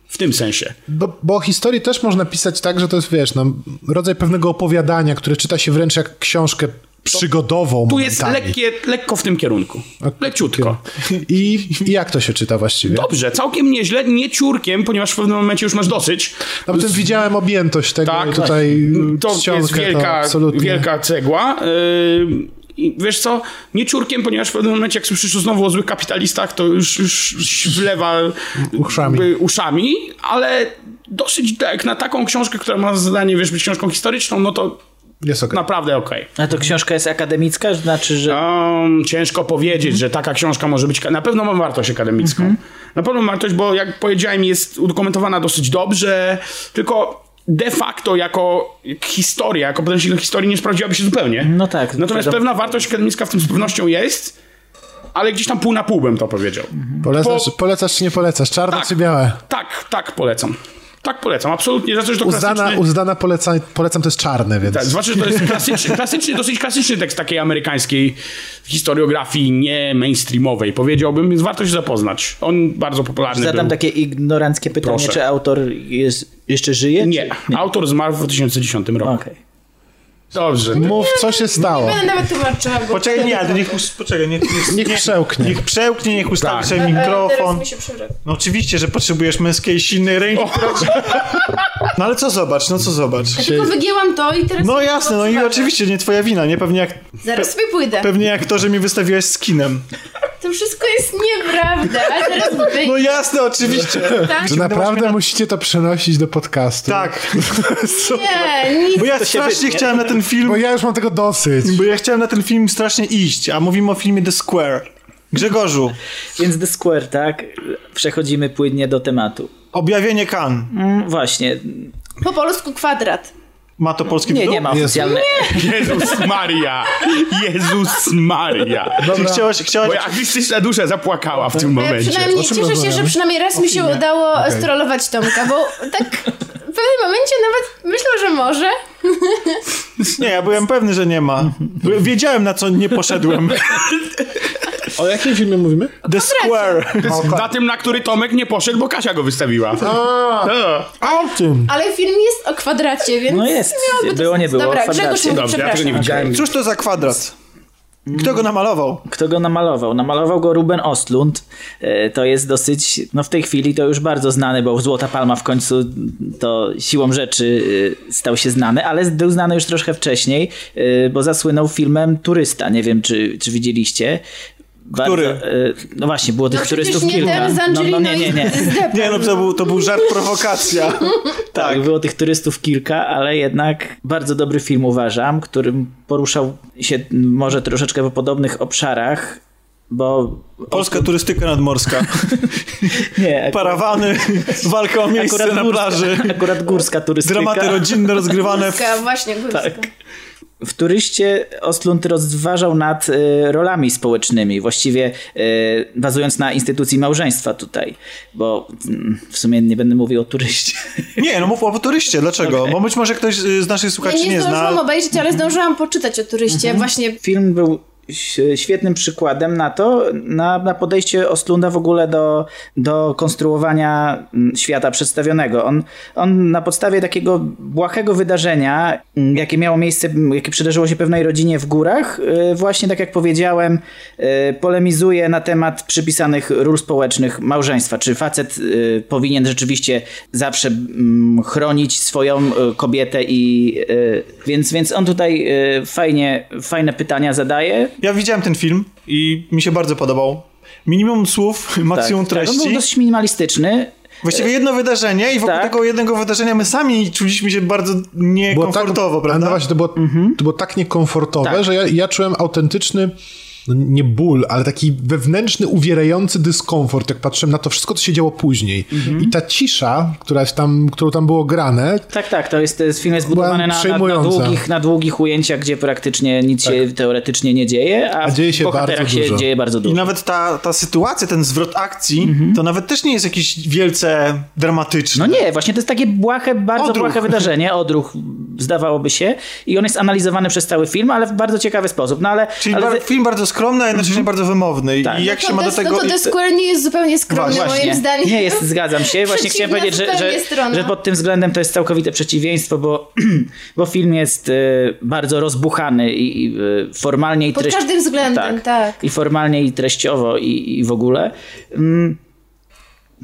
W tym sensie. Bo, bo o historii też można pisać tak, że to jest, wiesz, no, rodzaj pewnego opowiadania, które czyta się wręcz jak książkę przygodową Tu jest lekkie, lekko w tym kierunku. Leciutko. I, I jak to się czyta właściwie? Dobrze, całkiem nieźle, nie ciurkiem, ponieważ w pewnym momencie już masz dosyć. Na tym widziałem objętość tego Tak, tutaj to jest wielka, to wielka cegła. Yy, I wiesz co, nie ciurkiem, ponieważ w pewnym momencie, jak słyszysz znowu o złych kapitalistach, to już, już wlewa Uszami. uszami, ale dosyć jak na taką książkę, która ma zadanie, wiesz, być książką historyczną, no to Jest okej. naprawdę okej. A to książka jest akademicka? Znaczy, że... Um, ciężko powiedzieć, że taka książka może być. Na pewno ma wartość akademicką. Na pewno ma wartość, bo jak powiedziałem, jest udokumentowana dosyć dobrze, tylko de facto jako historia, jako potężna historii nie sprawdziłaby się zupełnie. No tak. Natomiast pewna wartość akademicka w tym z pewnością jest, ale gdzieś tam pół na pół bym to powiedział. Polecasz, Po- polecasz czy nie polecasz? Czarne Tak. czy białe? Tak, tak polecam. Tak polecam, absolutnie. Znaczy, że to Uzdana, klasyczny... uzdana poleca, polecam, to jest czarne, więc... Tak, zwłaszcza, że to jest klasyczny, klasyczny, dosyć klasyczny tekst takiej amerykańskiej historiografii nie mainstreamowej, powiedziałbym, więc warto się zapoznać. On bardzo popularny Zadam był. takie ignoranckie pytanie, Proszę. czy autor jest, jeszcze żyje? Nie, Czy... autor zmarł w 2010 roku. Okej. Dobrze. Mów, co się stało. Będę nawet tłumaczyła. Poczekaj, nie, ale niech, us- poczekaj, niech, niech, Niech przełknie. Niech przełknie, niech ustawi Tak. sobie Teraz mikrofon. mi się przerwa. No oczywiście, że potrzebujesz męskiej, silnej ręki. No ale co zobacz, no co zobacz. Ja tylko wygięłam to i teraz... No jasne, no i oczywiście nie twoja wina, nie? Pewnie jak, Zaraz sobie pójdę. pewnie jak to, że mi wystawiłaś skinem. To wszystko jest nieprawda, a teraz wyjdę. No jasne, oczywiście. tak? Że naprawdę musicie to przenosić do podcastu. Tak. Nie, nic. Bo ja strasznie chciałem na ten film, Bo ja już mam tego dosyć. bo ja chciałem na ten film strasznie iść, a mówimy o filmie The Square. Grzegorzu, Więc The Square, tak? Przechodzimy płynnie do tematu. objawienie Kan. Mm, właśnie. Po polsku kwadrat. Ma to polski Nie, tytuł? nie ma Jezu. oficjalnej... Jezus Maria! Jezus Maria! Czy chciałaś, chciałaś... Moja artystyczna dusza zapłakała w tym Ja momencie. przynajmniej cieszę się, że przynajmniej raz mi się udało Okej. strollować Tomka, bo tak w pewnym momencie nawet myślał, że może. Nie, ja byłem pewny, że nie ma. Wiedziałem, na co nie poszedłem. O jakim filmie mówimy? The Square. Na tym, na który Tomek nie poszedł, bo Kasia go wystawiła. A, o tym. Ale film jest o kwadracie, więc No jest. miałoby Było, nie było, Dobra. Grzegorz mówi, Dobrze, ja tego nie widziałem. Cóż to za kwadrat? Kto go namalował? Kto go namalował? Namalował go Ruben Ostlund. E, To jest dosyć, no w tej chwili to już bardzo znany, bo Złota Palma w końcu to siłą rzeczy e, stał się znany, ale był znany już troszkę wcześniej, e, bo zasłynął filmem Turysta. Nie wiem, czy, czy widzieliście. Bardzo, Który? e, No właśnie, było tych No turystów nie kilka. ten z No, no nie, nie, nie. Nie no, to był, to był żart prowokacja. Tak, było tych turystów kilka, ale jednak bardzo dobry film uważam, którym poruszał się może troszeczkę po podobnych obszarach, bo Polska turystyka nadmorska. nie, Parawany, walka o miejsce na górska, plaży. Akurat górska turystyka. Dramaty rodzinne rozgrywane w... Górska, właśnie, górska. Tak. W turyście Ostlund rozważał nad e, rolami społecznymi, właściwie e, bazując na instytucji małżeństwa tutaj, bo mm, w sumie nie będę mówił o turyście. Nie, no mów o turyście. Dlaczego? Okej. Bo być może ktoś z naszych Ja słuchaczy nie nie zdążyłam zna. obejrzeć, ale zdążyłam poczytać o turyście. Właśnie Film był świetnym przykładem na to, na, na podejście Ostlunda w ogóle do, do konstruowania mm, świata przedstawionego. On, on na podstawie takiego błahego wydarzenia, mm, jakie miało miejsce, m, jakie przydarzyło się pewnej rodzinie w górach, y, właśnie tak jak powiedziałem, y, polemizuje na temat przypisanych ról społecznych małżeństwa. Czy facet y, powinien rzeczywiście zawsze mm, chronić swoją kobietę i więc, więc on tutaj fajnie, fajne pytania zadaje. Ja widziałem ten film i mi się bardzo podobał. Minimum słów, maksimum tak, tak, on był treści. dosyć minimalistyczny. Właściwie jedno wydarzenie i wokół Tak. tego jednego wydarzenia my sami czuliśmy się bardzo Było niekomfortowo, tak, prawda? No właśnie, to było, to było tak niekomfortowe, Tak. że ja, ja czułem autentyczny no nie ból, ale taki wewnętrzny, uwierający dyskomfort, jak patrzyłem na to wszystko, co się działo później. I ta cisza, która tam, którą tam było grane, Tak, tak, to jest, to jest film jest zbudowany na, na, na, długich, na długich ujęciach, gdzie praktycznie nic się teoretycznie nie dzieje, a, A dzieje się bardzo się dużo. dzieje bardzo I dużo. nawet ta, ta sytuacja, ten zwrot akcji, Mhm. to nawet też nie jest jakiś wielce dramatyczny. No nie, właśnie to jest takie błahe, bardzo Odruch. błahe wydarzenie, odruch zdawałoby się i on jest analizowany przez cały film, ale w bardzo ciekawy sposób. No ale, Czyli ale bar- film bardzo skromny, a jednocześnie bardzo wymowny. Tak. I jak no się ma do to, tego... no to The Square nie jest zupełnie skromny Właśnie. moim zdaniem. Nie jest, zgadzam się. Właśnie chciałem powiedzieć, że, że, że pod tym względem to jest całkowite przeciwieństwo, bo, bo film jest e, bardzo rozbuchany i, i e, formalnie i Pod treść- każdym względem, tak. I formalnie i treściowo i, i w ogóle. Mm,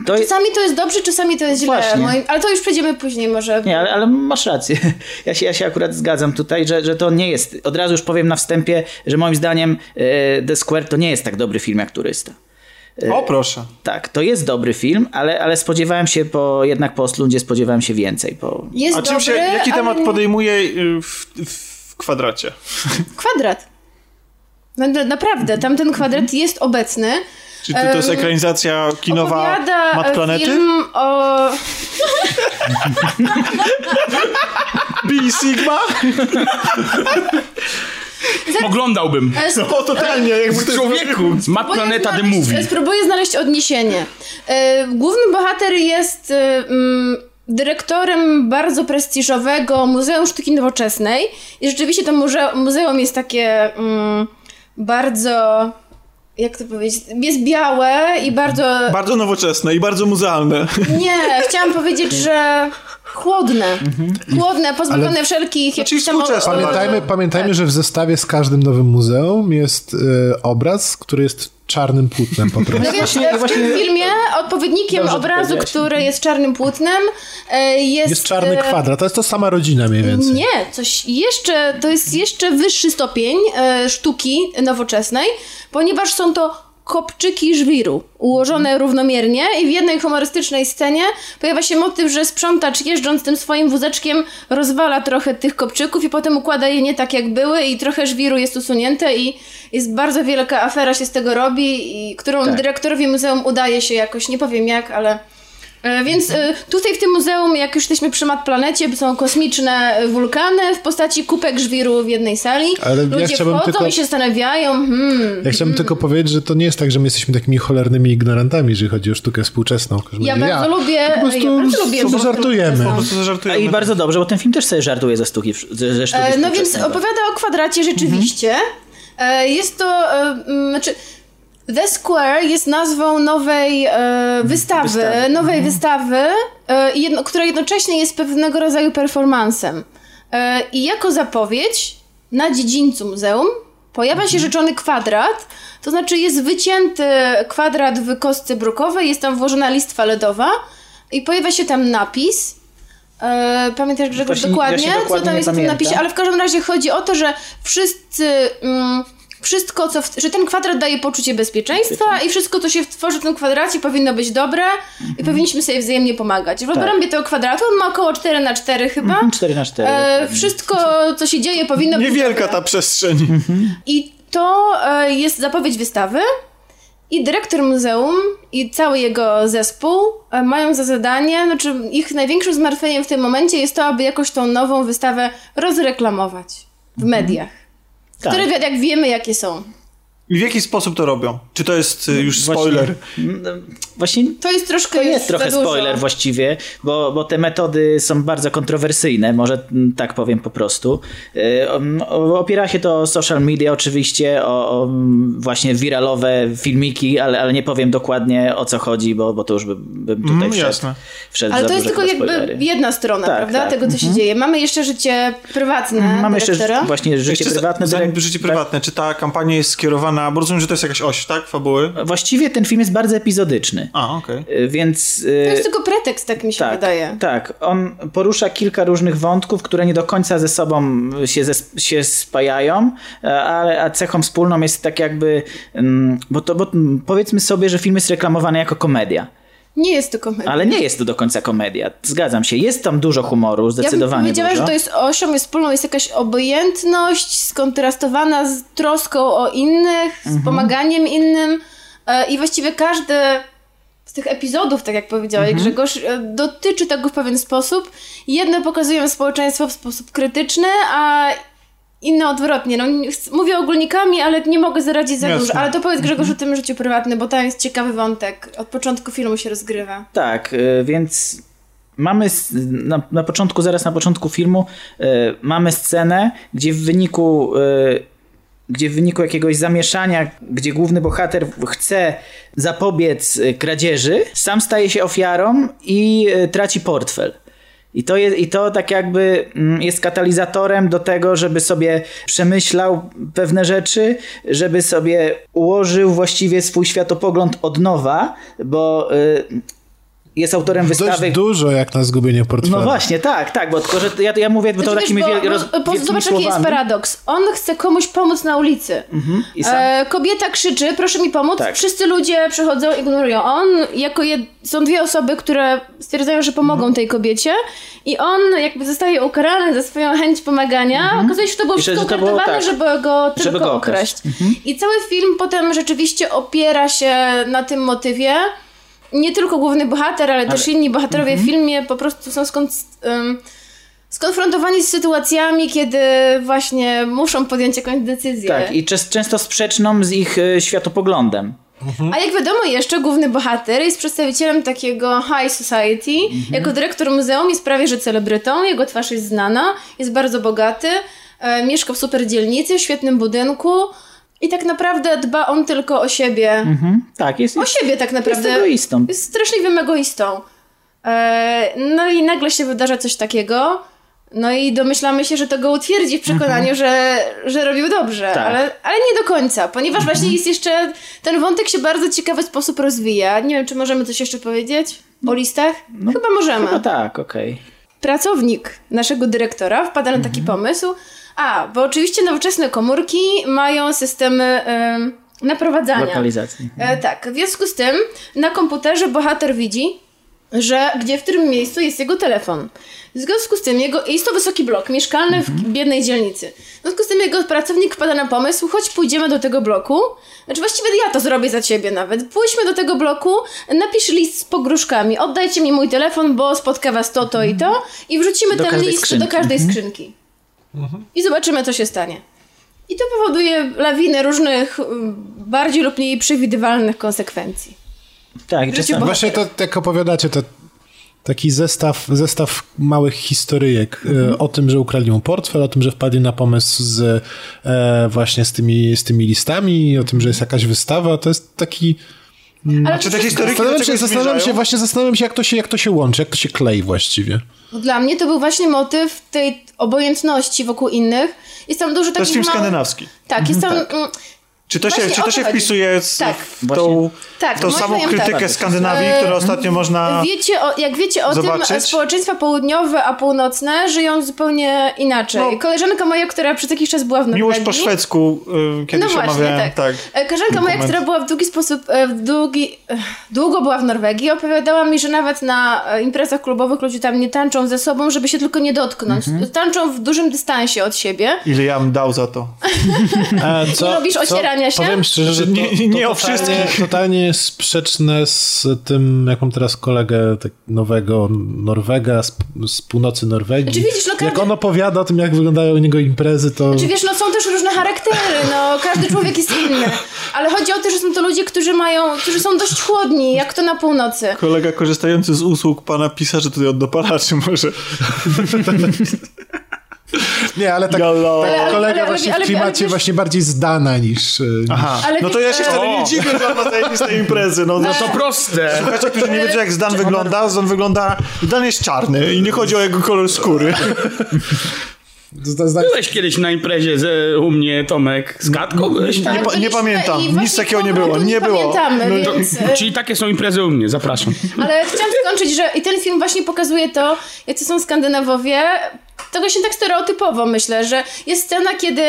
To Czasami to jest dobrze, czasami to jest źle. Właśnie. Moim, ale to już przejdziemy później może. Nie, ale, ale masz rację. Ja się, ja się akurat zgadzam tutaj, że, że to nie jest. Od razu już powiem na wstępie, że moim zdaniem e, The Square to nie jest tak dobry film jak Turysta. O proszę. Tak, to jest dobry film, ale, ale spodziewałem się po, jednak po Ostlundzie spodziewałem się więcej. Po... Jest A czym dobry, się, jaki ale temat nie- podejmuje y, w, w kwadracie? Kwadrat. No, no, naprawdę, tamten kwadrat jest obecny. Czy to, to jest ekranizacja kinowa Mat Planety? film o... Bi Sigma? Oglądałbym. e, No totalnie, jakby to Człowieku! Spróbuję Planeta The Movie. Spróbuję znaleźć odniesienie. E, Główny bohater jest e, mm, dyrektorem bardzo prestiżowego Muzeum Sztuki Nowoczesnej i rzeczywiście to muze- muzeum jest takie mm, bardzo... Jak to powiedzieć? Jest białe i bardzo... Bardzo nowoczesne i bardzo muzealne. Nie, chciałam powiedzieć, że chłodne. Chłodne, pozbawione Ale- wszelkich Znaczy tam... współczesne. Pamiętajmy, pamiętajmy że w zestawie z każdym nowym muzeum jest y, obraz, który jest czarnym płótnem po prostu. No więc Właśnie- w właśnie- tym filmie odpowiednikiem Dobrze obrazu, który jest czarnym płótnem, e, jest... Jest czarny e, kwadrat, to jest to sama rodzina mniej więcej. Nie, coś jeszcze, to jest jeszcze wyższy stopień e, sztuki nowoczesnej, ponieważ są to kopczyki żwiru, ułożone równomiernie i w jednej humorystycznej scenie pojawia się motyw, że sprzątacz jeżdżąc tym swoim wózeczkiem rozwala trochę tych kopczyków i potem układa je nie tak jak były i trochę żwiru jest usunięte i jest bardzo wielka afera się z tego robi, i którą Tak. dyrektorowi muzeum udaje się jakoś, nie powiem jak, ale... E, Więc e, tutaj w tym muzeum, jak już jesteśmy przy Mat Planecie, są kosmiczne wulkany w postaci kupek żwiru w jednej sali. Ale ja Ludzie chciałbym wchodzą tylko- i się zastanawiają, hmm, Ja chciałbym tylko powiedzieć, że to nie jest tak, że my jesteśmy takimi cholernymi ignorantami, jeżeli chodzi o sztukę współczesną. Ja bardzo lubię, Po prostu ja bardzo lubię sobie żartujemy. Po prostu A zażartujemy. I bardzo dobrze, bo ten film też sobie żartuje ze sztuki, ze, ze sztuki E, No więc opowiada o kwadracie rzeczywiście. E, Jest to, znaczy, The Square jest nazwą nowej e, wystawy, Wystawy. nowej wystawy, e, jedno, która jednocześnie jest pewnego rodzaju performansem. E, I jako zapowiedź na dziedzińcu muzeum pojawia się rzeczony kwadrat, to znaczy jest wycięty kwadrat w kostce brukowej, jest tam włożona listwa LEDowa i pojawia się tam napis. E, pamiętasz Grzegorz dokładnie, właśnie dokładnie co tam jest w tym napisie, ale w każdym razie chodzi o to, że wszyscy... Mm, wszystko, co w, że ten kwadrat daje poczucie bezpieczeństwa i wszystko, co się tworzy w tym kwadracie powinno być dobre Mhm. i powinniśmy sobie wzajemnie pomagać. W Tak. obrębie tego kwadratu, on ma około 4 na 4 chyba. 4 na 4 E, wszystko, co się dzieje, powinno być Niewielka ta przestrzeń. I to e, jest zapowiedź wystawy. I dyrektor muzeum i cały jego zespół e, mają za zadanie, znaczy ich największym zmartwieniem w tym momencie jest to, aby jakoś tą nową wystawę rozreklamować w mediach. Tak. Które jak wiemy, jakie są. I w jaki sposób to robią? Czy to jest y, już spoiler? Właśnie, właśnie To jest troszkę To jest trochę za dużo. spoiler właściwie, bo, bo te metody są bardzo kontrowersyjne, może mm, tak powiem po prostu. Um, Opiera się to o social media oczywiście, o, o mm, właśnie wiralowe filmiki, ale, ale nie powiem dokładnie o co chodzi, bo, bo to już by, bym tutaj Mm, wszedł, jasne. wszedł Ale za to jest tylko jakby jedna strona, Tak, prawda? tak. Tego, co się dzieje. Mamy jeszcze życie prywatne Mamy jeszcze dyrektora. właśnie życie Jeszcze prywatne. Zanim życie tak. prywatne, czy ta kampania jest skierowana, bo rozumiem, że to jest jakaś oś, tak? Fabuły? Właściwie ten film jest bardzo epizodyczny. A, okej. E, Więc To jest tylko pretekst, tak mi się tak, wydaje. Tak, on porusza kilka różnych wątków, które nie do końca ze sobą się, zes- się spajają, e, ale a cechą wspólną jest tak jakby, mm, bo to bo, mm, powiedzmy sobie, że film jest reklamowany jako komedia, Nie jest to komedia. ale nie jest to do końca komedia. Zgadzam się, jest tam dużo humoru, Ja bym zdecydowanie powiedziała, dużo. że to jest osią jest wspólną, jest jakaś obojętność skontrastowana z troską o innych, Mhm. z pomaganiem innym e, i właściwie każdy z tych epizodów, tak jak powiedziałeś Mhm. Grzegorz, e, dotyczy tego w pewien sposób. Jedne pokazują społeczeństwo w sposób krytyczny, a inne odwrotnie. No, mówię ogólnikami, ale nie mogę zaradzić za Jasne. dużo. Ale to powiedz Grzegorz Mhm. o tym życiu prywatnym, bo tam jest ciekawy wątek. Od początku filmu się rozgrywa. Tak, y, więc mamy na, na początku, zaraz na początku filmu, y, mamy scenę, gdzie w wyniku. y, Gdzie w wyniku jakiegoś zamieszania, gdzie główny bohater chce zapobiec kradzieży, sam staje się ofiarą i traci portfel. I to, jest, I to tak jakby mm, jest katalizatorem do tego, żeby sobie przemyślał pewne rzeczy, żeby sobie ułożył właściwie swój światopogląd od nowa, bo y, jest autorem wystawy. Dość dużo jak na zgubienie portfela. No właśnie, tak, tak, bo tylko, że ja, ja mówię bo to Znaczy, takimi wiel, bo, roz, bo, wielkimi zobacz, jaki jest słowami. paradoks. On chce komuś pomóc na ulicy. I sam, E, kobieta krzyczy, proszę mi pomóc. Tak. Wszyscy ludzie przychodzą, ignorują. On, jako jed... są dwie osoby, które stwierdzają, że pomogą Mhm. tej kobiecie i on jakby zostaje ukarany za swoją chęć pomagania. Okazuje się, że to było Mhm. I wszystko że było tak, żeby go tylko żeby go okraść. Mhm. I cały film potem rzeczywiście opiera się na tym motywie. Nie tylko główny bohater, ale, też inni bohaterowie Mhm. w filmie po prostu są skąd... Um, skonfrontowani z sytuacjami, kiedy właśnie muszą podjąć jakąś decyzję. tak, i często sprzeczną z ich y, światopoglądem. A jak wiadomo jeszcze, główny bohater jest przedstawicielem takiego high society. Jako dyrektor muzeum jest prawie że celebrytą, jego twarz jest znana, jest bardzo bogaty, e, mieszka w super dzielnicy, w świetnym budynku i tak naprawdę dba on tylko o siebie. Mhm. Tak, jest, O jest, siebie tak naprawdę. jest egoistą. Jest straszliwym egoistą. E, no i nagle się wydarza coś takiego. No i domyślamy się, że to go utwierdzi w przekonaniu, że, że robił dobrze, Mhm. Tak. Mhm. ale, ale nie do końca, ponieważ właśnie jest jeszcze, ten wątek się bardzo ciekawy sposób rozwija. Nie wiem, czy możemy coś jeszcze powiedzieć o listach? Chyba możemy. No tak, okej. Pracownik naszego dyrektora wpada na taki Mhm. pomysł, a, bo oczywiście nowoczesne komórki mają systemy em, naprowadzania. Lokalizacji. E, tak, w związku z tym na komputerze bohater widzi, że gdzie w którym miejscu jest jego telefon. W związku z tym jego, jest to wysoki blok mieszkalny w biednej dzielnicy. W związku z tym jego pracownik wpada na pomysł, choć pójdziemy do tego bloku. Znaczy właściwie ja to zrobię za ciebie nawet. Pójdźmy do tego bloku, napisz list z pogróżkami, oddajcie mi mój telefon, bo spotka was to, to i to i wrzucimy Do ten list skrzynki. do każdej skrzynki. I zobaczymy, co się stanie. I to powoduje lawinę różnych mm, bardziej lub mniej przewidywalnych konsekwencji. Tak, czasami, Właśnie to, jak opowiadacie, to taki zestaw, zestaw małych historyjek e, o tym, że ukradli mu portfel, o tym, że wpadli na pomysł z, e, właśnie z tymi, z tymi listami, o tym, że jest jakaś wystawa. To jest taki... Ale Czy te to historyki Zastanawiam się, zastanawiam się, właśnie zastanawiam się, jak to się, jak to się łączy, jak to się klei właściwie. Dla mnie to był właśnie motyw tej obojętności wokół innych. Jest tam dużo To jest takich film małych... skandynawski. Tak, jest tam... mm, Czy to się, Właśnie czy o to się chodzi. wpisuje z, Tak. w tą, Tak, tą samą zdaniem krytykę tak. Skandynawii, E, którą ostatnio można... Wiecie o, jak wiecie o tym, Zobaczyć? e, społeczeństwa południowe a północne żyją zupełnie inaczej. No. Koleżanka moja, która przez jakiś czas była w Norwegii... Miłość po szwedzku y, kiedyś No właśnie, omawiałem. tak. tak. E, Koleżanka moja, która była w długi sposób, e, w długi, e, długo była w Norwegii, opowiadała mi, że nawet na imprezach klubowych ludzie tam nie tańczą ze sobą, żeby się tylko nie dotknąć. Mhm. Tańczą w dużym dystansie od siebie. Ile ja bym dał za to? E, Nie lubisz ocierania się? Powiem szczerze, że to, Nie- to, nie o totalnie, wszystkich. totalnie jest sprzeczne z tym, jak mam teraz kolegę tak nowego Norwega, z, z północy Norwegii. Znaczy, widzisz, no Jak on opowiada o tym, jak wyglądają u niego imprezy, to... Czy wiesz, no są też różne charaktery, no każdy człowiek jest inny. Ale chodzi o to, że są to ludzie, którzy mają, którzy są dość chłodni, jak to na północy. Kolega korzystający z usług pana pisarzy tutaj od dopalaczy może. Nie, ale tak, Jolo. tak Ale- ale- kolega ale- właśnie ale- w klimacie właśnie bardziej zdana niż... e, Aha, Ale no to ja się wtedy nie dziwię, że on ma zajebiste imprezy. No, No to proste. Słuchacze, którzy nie wiedzą jak Zdan wygląda, Zdan wygląda... Zdan jest czarny i nie chodzi o jego kolor skóry. Byłeś kiedyś na imprezie z, u mnie, Tomek, z byłeś tam? Nie pa- byliśmy pamiętam. Nic takiego nie było. Nie było. pamiętamy, No to- więc... Czyli takie są imprezy u mnie, zapraszam. Ale chciałam skończyć, że i ten film właśnie pokazuje to, jacy są Skandynawowie. Tego się tak stereotypowo myślę, że jest scena, kiedy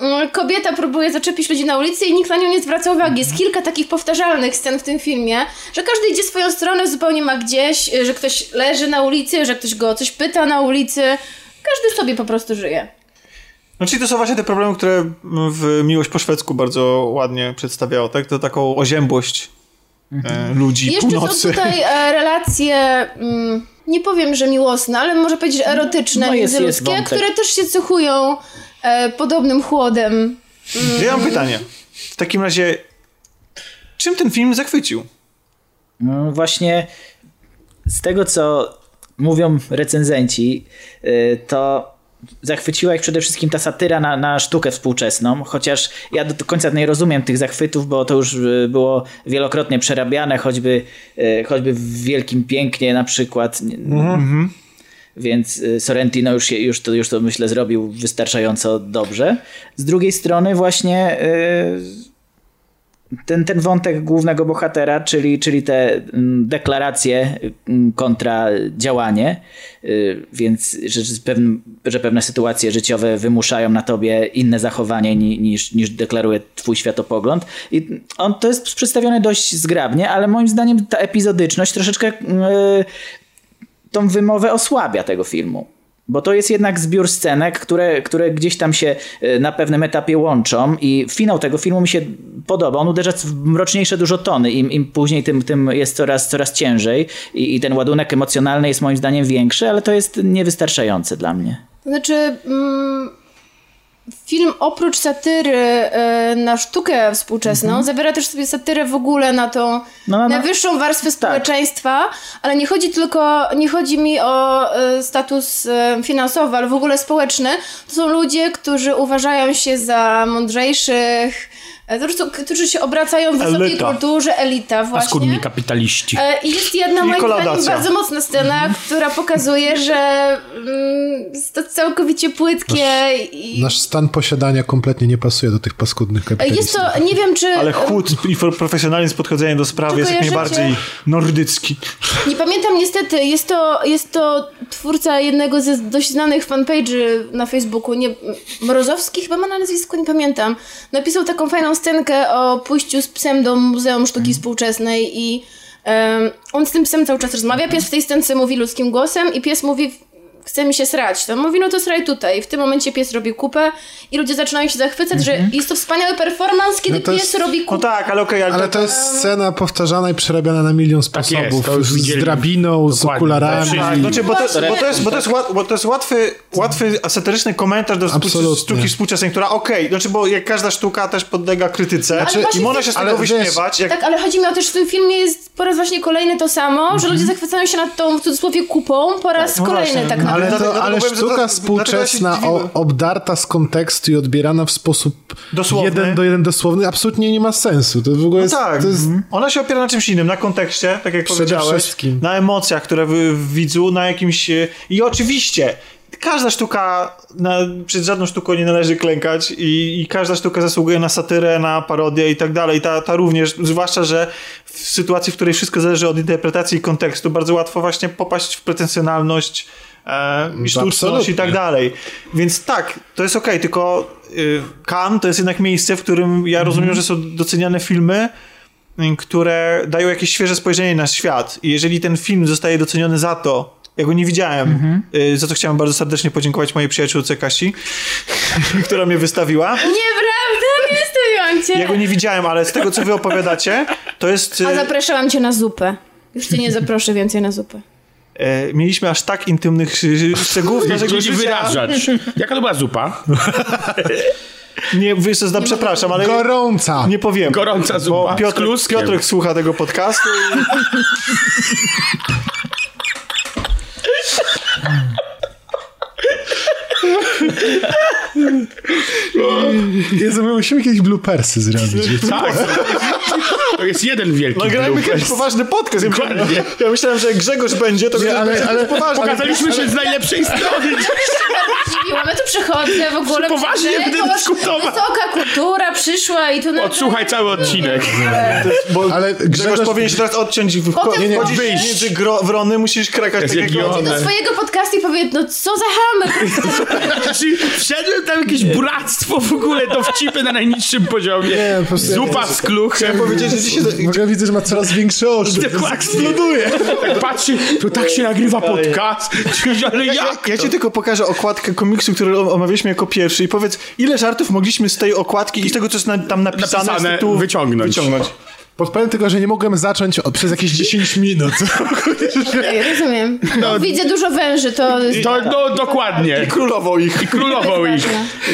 mm, kobieta próbuje zaczepić ludzi na ulicy i nikt na nią nie zwraca uwagi. Jest kilka takich powtarzalnych scen w tym filmie, że każdy idzie swoją stronę, zupełnie ma gdzieś, y, że ktoś leży na ulicy, że ktoś go o coś pyta na ulicy. Każdy sobie po prostu żyje. No czyli to są właśnie te problemy, które w Miłość po szwedzku bardzo ładnie przedstawiało, tak? To taką oziębłość e, ludzi Jeszcze północy. są tutaj e, relacje, mm, nie powiem, że miłosne, ale może powiedzieć że erotyczne, No jest- jest międzyludzkie, wątek. które też się cechują e, podobnym chłodem. Ja mam pytanie. W takim razie, czym ten film zachwycił? No właśnie z tego, co mówią recenzenci, y, to zachwyciła ich przede wszystkim ta satyra na, na sztukę współczesną, chociaż ja do końca nie rozumiem tych zachwytów, bo to już y, było wielokrotnie przerabiane, choćby, y, choćby w Wielkim Pięknie na przykład. Więc y, Sorrentino już, się, już, to, już to myślę zrobił wystarczająco dobrze. Z drugiej strony właśnie y, ten, ten wątek głównego bohatera, czyli, czyli te mm, deklaracje mm, kontra działanie, y, więc że, że, pewne, sytuacje życiowe wymuszają na tobie inne zachowanie ni, niż, niż deklaruje twój światopogląd. I on to jest przedstawione dość zgrabnie, ale moim zdaniem ta epizodyczność troszeczkę y, tą wymowę osłabia tego filmu. Bo to jest jednak zbiór scenek, które, które gdzieś tam się y, na pewnym etapie łączą i finał tego filmu mi się podoba. On uderza w mroczniejsze dużo tony. Im, im później, tym, tym jest coraz, coraz ciężej I, i ten ładunek emocjonalny jest moim zdaniem większy, ale to jest niewystarczające dla mnie. Znaczy, mm, film oprócz satyry e, na sztukę współczesną, zawiera też sobie satyrę w ogóle na tą Mhm. No, no, no. najwyższą warstwę społeczeństwa, ale nie chodzi tylko, nie chodzi mi o e, status e, finansowy, ale w ogóle społeczny. To są ludzie, którzy uważają się za mądrzejszych, którzy się obracają w wysokiej Elita. kulturze, elita właśnie. Paskudni kapitaliści. E, I jest jedna I moim zdaniem bardzo mocna scena, która pokazuje, że mm, jest to całkowicie płytkie i Nasz stan posiadania kompletnie nie pasuje do tych paskudnych jest kapitalistów. to, nie wiem czy... Ale chłód i pro- profesjonalizm podchodzenia do sprawy jest jak najbardziej nordycki. Nie pamiętam niestety, jest to, jest to twórca jednego ze dość znanych fanpage'y na Facebooku, nie, Mrozowski chyba ma na nazwisko, nie pamiętam. Napisał taką fajną scenkę o pójściu z psem do Muzeum Sztuki Współczesnej i em, on z tym psem cały czas rozmawia. Pies w tej scence mówi ludzkim głosem i pies mówi chce mi się srać, to mówi, no to sraj tutaj. I w tym momencie pies robi kupę i ludzie zaczynają się zachwycać, że jest to wspaniały performance, kiedy No pies jest- robi No kupę. tak, ale okej, ale, Ale to jest scena powtarzana i przerabiana na milion jest, sposobów. to już z drabiną, z okularami. Tak, znaczy, bo, to, Właśnie. bo, to jest, bo, to jest, bo to jest łatwy, łatwy satyryczny komentarz do sztuki, Absolutnie. sztuki współczesnej, która okej, znaczy, bo jak każda sztuka też podlega krytyce właśnie i można się z tego wyśmiewać. Jak, Tak, ale chodzi mi o to, że w tym filmie jest po raz właśnie kolejny to samo, że ludzie zachwycają się nad tą w cudzysłowie kupą po raz no kolejny właśnie. tak naprawdę. Ale, Dlatego- to, ale dlatego powiem, że sztuka dlatego- współczesna, o, obdarta z kontekstu i odbierana w sposób Dosłowny. jeden do jeden dosłowny, absolutnie nie ma sensu. To w ogóle no jest, tak, to jest mhm. ona się opiera na czymś innym, na kontekście, tak jak Przede powiedziałeś, wszystkim. na emocjach, które w, w widzu, na jakimś... e, I oczywiście, każda sztuka, na, przed żadną sztuką nie należy klękać i, i każda sztuka zasługuje na satyrę, na parodię i tak dalej. Ta, ta również, zwłaszcza, że w sytuacji, w której wszystko zależy od interpretacji i kontekstu, bardzo łatwo właśnie popaść w pretensjonalność e, i sztuczność Absolutnie. i tak dalej. Więc tak, to jest okej, tylko y, Cannes to jest jednak miejsce, w którym ja rozumiem, że są doceniane filmy, y, które dają jakieś świeże spojrzenie na świat. I jeżeli ten film zostaje doceniony za to, ja go nie widziałem, y, za co chciałem bardzo serdecznie podziękować mojej przyjaciółce Kasi, która mnie wystawiła. Nieprawda, nie stawiłam cię. Ja go nie widziałem, ale z tego, co wy opowiadacie, to jest... y, A zapraszałam cię na zupę. Już cię nie zaproszę więcej na zupę. E, mieliśmy aż tak intymnych szczegółów naszego życia. wyrażać. Jaka to była zupa? Nie, wiesz co, przepraszam, ale gorąca. nie powiem. Gorąca zupa. Bo Piotr. Piotrek słucha tego podcastu i... Jezu, my musimy jakieś bloopersy zrobić. Tak. To jest jeden wielki Nagrajmy kiedyś poważny podcast. Ja myślałem, Dokładnie. ja myślałem, że jak Grzegorz będzie, to Nie, ale- będzie ale poważny. Pokazaliśmy się z najlepszej strony. Dziwiłam, ja tu przychodzę w ogóle. Poważnie będę dyskutować. Wysoka kultura przyszła i tu... na- Odsłuchaj cały odcinek. Bo Ale Grzegorz, Grzegorz- powinien się teraz odciąć w Potem nie, nie, wyjść. wyjść między gro, wrony, musisz krakać Jest tak jak do swojego podcastu i powie, no co za. Znaczy, wszedłem tam jakieś bractwo w ogóle, to wcipy na najniższym poziomie. Nie, po prostu Zupa z kluchem. Chciałem powiedzieć, że W ogóle widzę, że ma coraz większe oczy. Dokładnie. Eksploduje. Tak patrzy, to tak się nagrywa podcast. Ale Ja, jak? ja ci tylko pokażę okładkę komiksu, który omawialiśmy jako pierwszy i powiedz, ile żartów mogliśmy z tej okładki i z tego, co jest na, tam napisane, Napisane z tytułu wyciągnąć. wyciągnąć. Podpowiem tylko, że nie mogłem zacząć od, przez jakieś 10 minut. Ja rozumiem. No, widzę dużo węży, to... To, no, dokładnie. Królował ich. Królował ich.